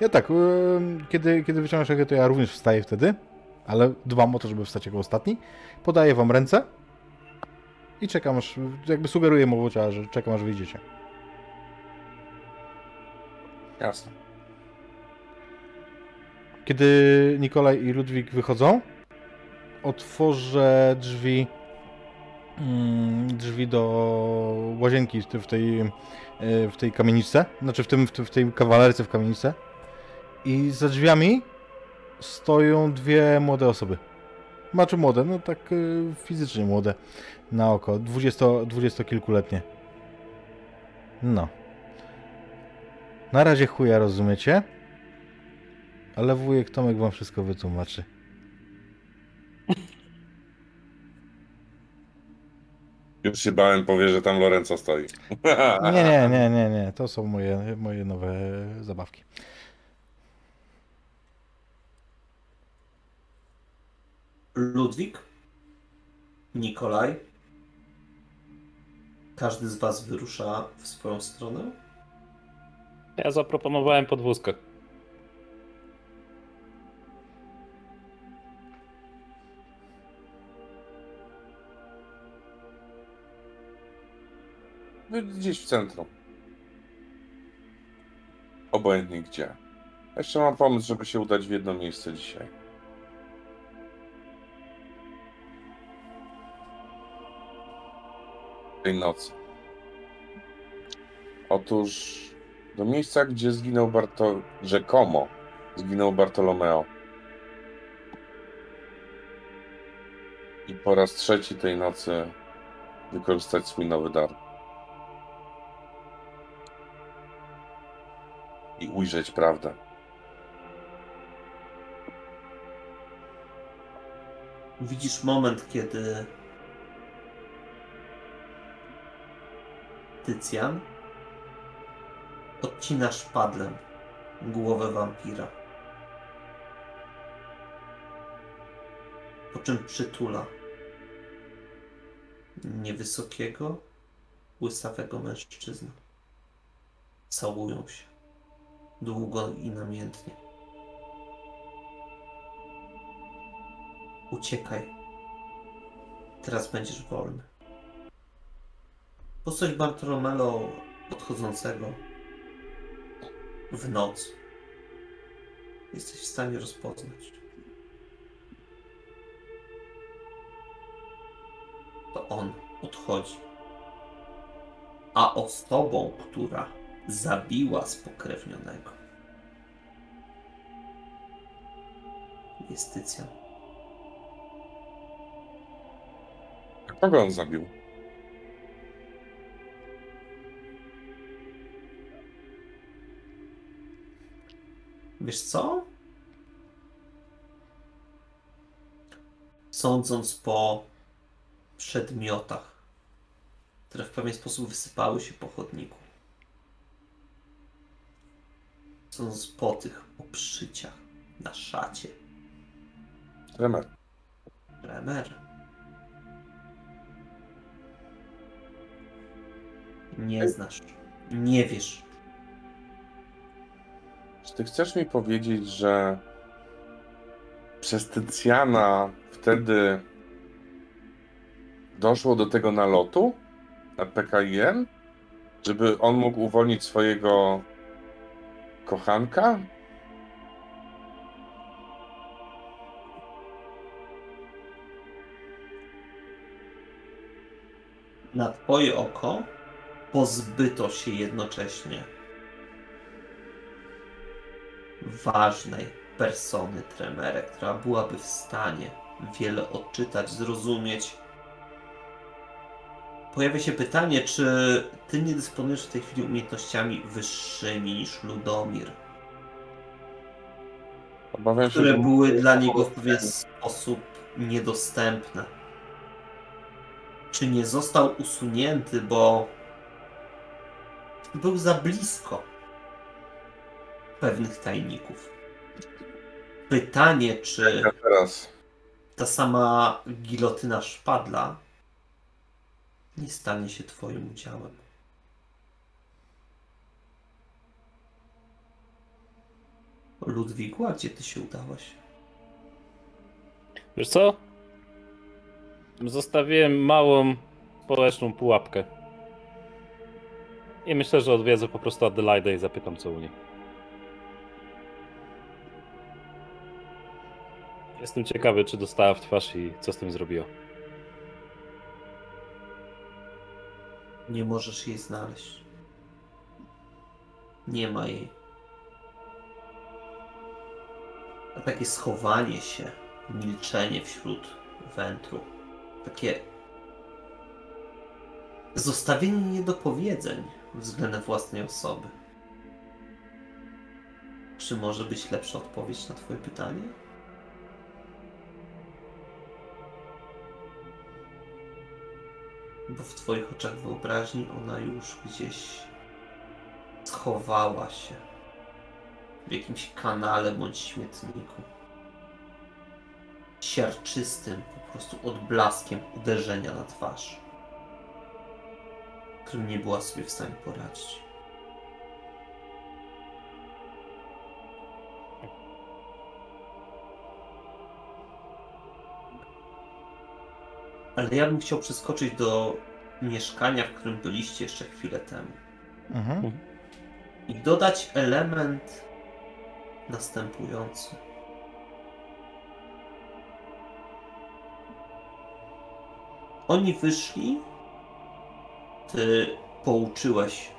Ja tak, kiedy, kiedy wyciągasz rękę, to ja również wstaję wtedy, ale dbam o to, żeby wstać jako ostatni. Podaję wam ręce i czekam aż, jakby sugeruję mową ciała, że czekam aż wyjdziecie. Jasne. Kiedy Nikolaj i Ludwik wychodzą, otworzę drzwi mm, drzwi do łazienki w tej- w tej, e, w tej kamieniczce, znaczy w, tym, w, w tej kawalerce w kamieniczce i za drzwiami stoją dwie młode osoby. Znaczy młode, no tak e, fizycznie młode na oko, dwudziesto, dwudziestokilkuletnie. No. Na razie chuja rozumiecie? Ale wujek Tomek wam wszystko wytłumaczy. Już się bałem, powie, że tam Lorenzo stoi. Nie, nie, nie, nie, nie. To są moje, moje nowe zabawki. Ludwik, Nikolaj. Każdy z Was wyrusza w swoją stronę. Ja zaproponowałem podwózkę. Gdzieś w centrum. Obojętnie gdzie. Jeszcze mam pomysł, żeby się udać w jedno miejsce dzisiaj. Tej nocy. Otóż do miejsca, gdzie zginął Barto... rzekomo zginął Bartolomeo. I po raz trzeci tej nocy wykorzystać swój nowy dar. I ujrzeć prawdę. Widzisz moment, kiedy Tycjan odcina szpadlem głowę wampira. Po czym przytula niewysokiego, łysawego mężczyznę. Całują się. Długo i namiętnie. Uciekaj. Teraz będziesz wolny. Postać Bartolomeo odchodzącego w noc jesteś w stanie rozpoznać. To on odchodzi. A osobą, która zabiła spokrewnionego jest Tycjan. Kogo on zabił? Wiesz co? Sądząc po przedmiotach, które w pewien sposób wysypały się po chodniku, sądząc po tych oprzyciach na szacie, Tremer. Remer. Nie znasz, nie wiesz. Czy ty chcesz mi powiedzieć, że przez Tycjana wtedy doszło do tego nalotu na PKIM? Żeby on mógł uwolnić swojego kochanka? Na twoje oko pozbyto się jednocześnie ważnej persony Tremere, która byłaby w stanie wiele odczytać, zrozumieć. Pojawia się pytanie, czy ty nie dysponujesz w tej chwili umiejętnościami wyższymi niż Ludomir, Obawiam się, które że były dla niego w pewien sposób niedostępne. Czy nie został usunięty, bo był za blisko pewnych tajników. Pytanie, czy ta sama gilotyna szpadla nie stanie się twoim udziałem. Ludwiku, a gdzie ty się udałaś? Wiesz co? Zostawiłem małą społeczną pułapkę. I myślę, że odwiedzę po prostu Adelaidę i zapytam co u niej. Jestem ciekawy, czy dostała w twarz i co z tym zrobiła. Nie możesz jej znaleźć. Nie ma jej. A takie schowanie się, milczenie wśród wętru, takie zostawienie niedopowiedzeń względem własnej osoby. Czy może być lepsza odpowiedź na Twoje pytanie? Bo w Twoich oczach wyobraźni ona już gdzieś schowała się w jakimś kanale bądź śmietniku. siarczystym po prostu odblaskiem uderzenia na twarz, którym nie była sobie w stanie poradzić. Ale ja bym chciał przeskoczyć do mieszkania, w którym byliście jeszcze chwilę temu. Mhm. i dodać element następujący. Oni wyszli, ty pouczyłeś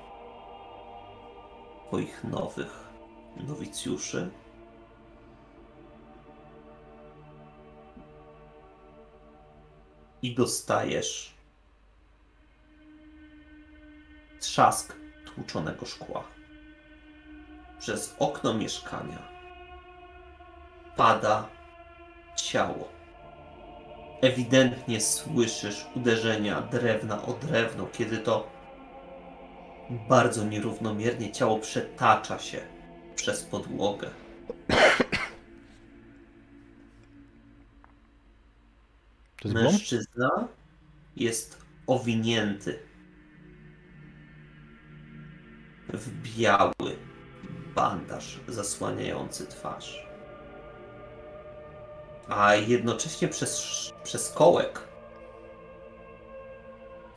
swoich nowych nowicjuszy. I dostajesz trzask tłuczonego szkła. Przez okno mieszkania pada ciało. Ewidentnie słyszysz uderzenia drewna o drewno, kiedy to bardzo nierównomiernie ciało przetacza się przez podłogę. Mężczyzna jest owinięty w biały bandaż zasłaniający twarz. A jednocześnie przez, przez kołek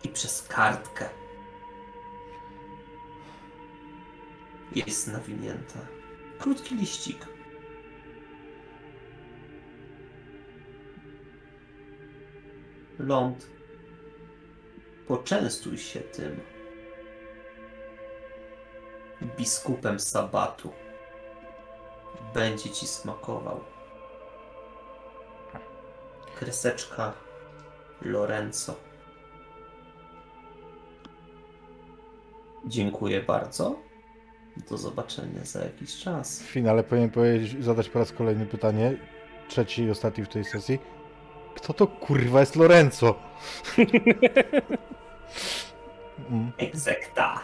i przez kartkę jest nawinięta krótki liścik. Ląd, poczęstuj się tym biskupem sabatu. Będzie ci smakował. Kreseczka Lorenzo. Dziękuję bardzo. Do zobaczenia za jakiś czas. W finale powinien zadać po raz kolejny pytanie, trzeci i ostatni w tej sesji. Kto to kurwa jest Lorenzo? Egzekta.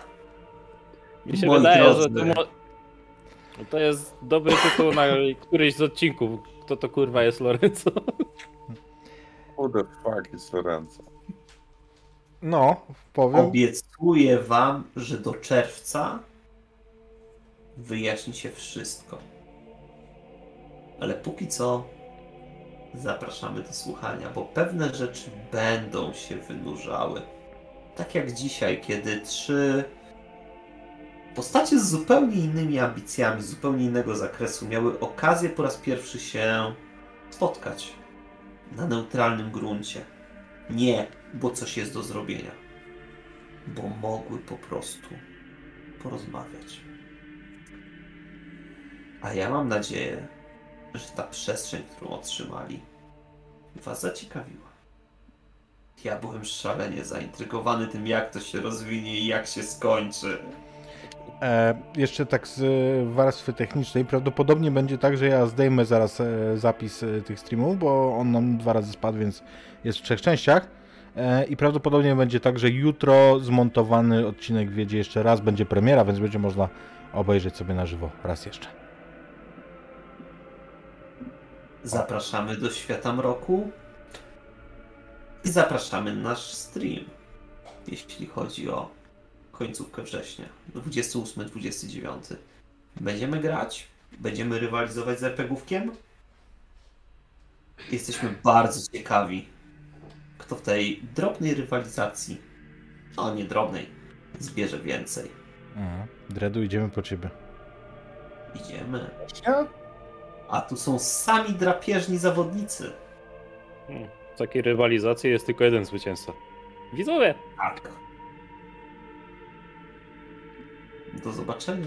Mi się wydaje, że to, mo... to jest dobry tytuł na któryś z odcinków. Kto to kurwa jest Lorenzo? Who the fuck is Lorenzo? No, powiem. Obiecuję wam, że do czerwca wyjaśni się wszystko. Ale póki co zapraszamy do słuchania, bo pewne rzeczy będą się wynurzały. Tak jak dzisiaj, kiedy trzy postacie z zupełnie innymi ambicjami, zupełnie innego zakresu miały okazję po raz pierwszy się spotkać na neutralnym gruncie. Nie, bo coś jest do zrobienia bo mogły po prostu porozmawiać. A ja mam nadzieję, że ta przestrzeń, którą otrzymali, Was zaciekawiła. Ja byłem szalenie zaintrygowany tym, jak to się rozwinie i jak się skończy. E, jeszcze tak z e, warstwy technicznej, prawdopodobnie będzie tak, że ja zdejmę zaraz e, zapis e, tych streamów, bo on nam dwa razy spadł, więc jest w trzech częściach. I prawdopodobnie będzie tak, że jutro zmontowany odcinek wiedzie jeszcze raz, będzie premiera, więc będzie można obejrzeć sobie na żywo raz jeszcze. Zapraszamy do świata mroku i zapraszamy na nasz stream, jeśli chodzi o końcówkę września, 28-29. Będziemy grać, będziemy rywalizować z RPGówkiem. Jesteśmy bardzo ciekawi, kto w tej drobnej rywalizacji, o nie drobnej, zbierze więcej. Mhm. Dredu, idziemy po ciebie. Idziemy. Ja? A tu są sami drapieżni zawodnicy. Hmm, W takiej rywalizacji jest tylko jeden zwycięzca. Widzowie! Tak. Do zobaczenia.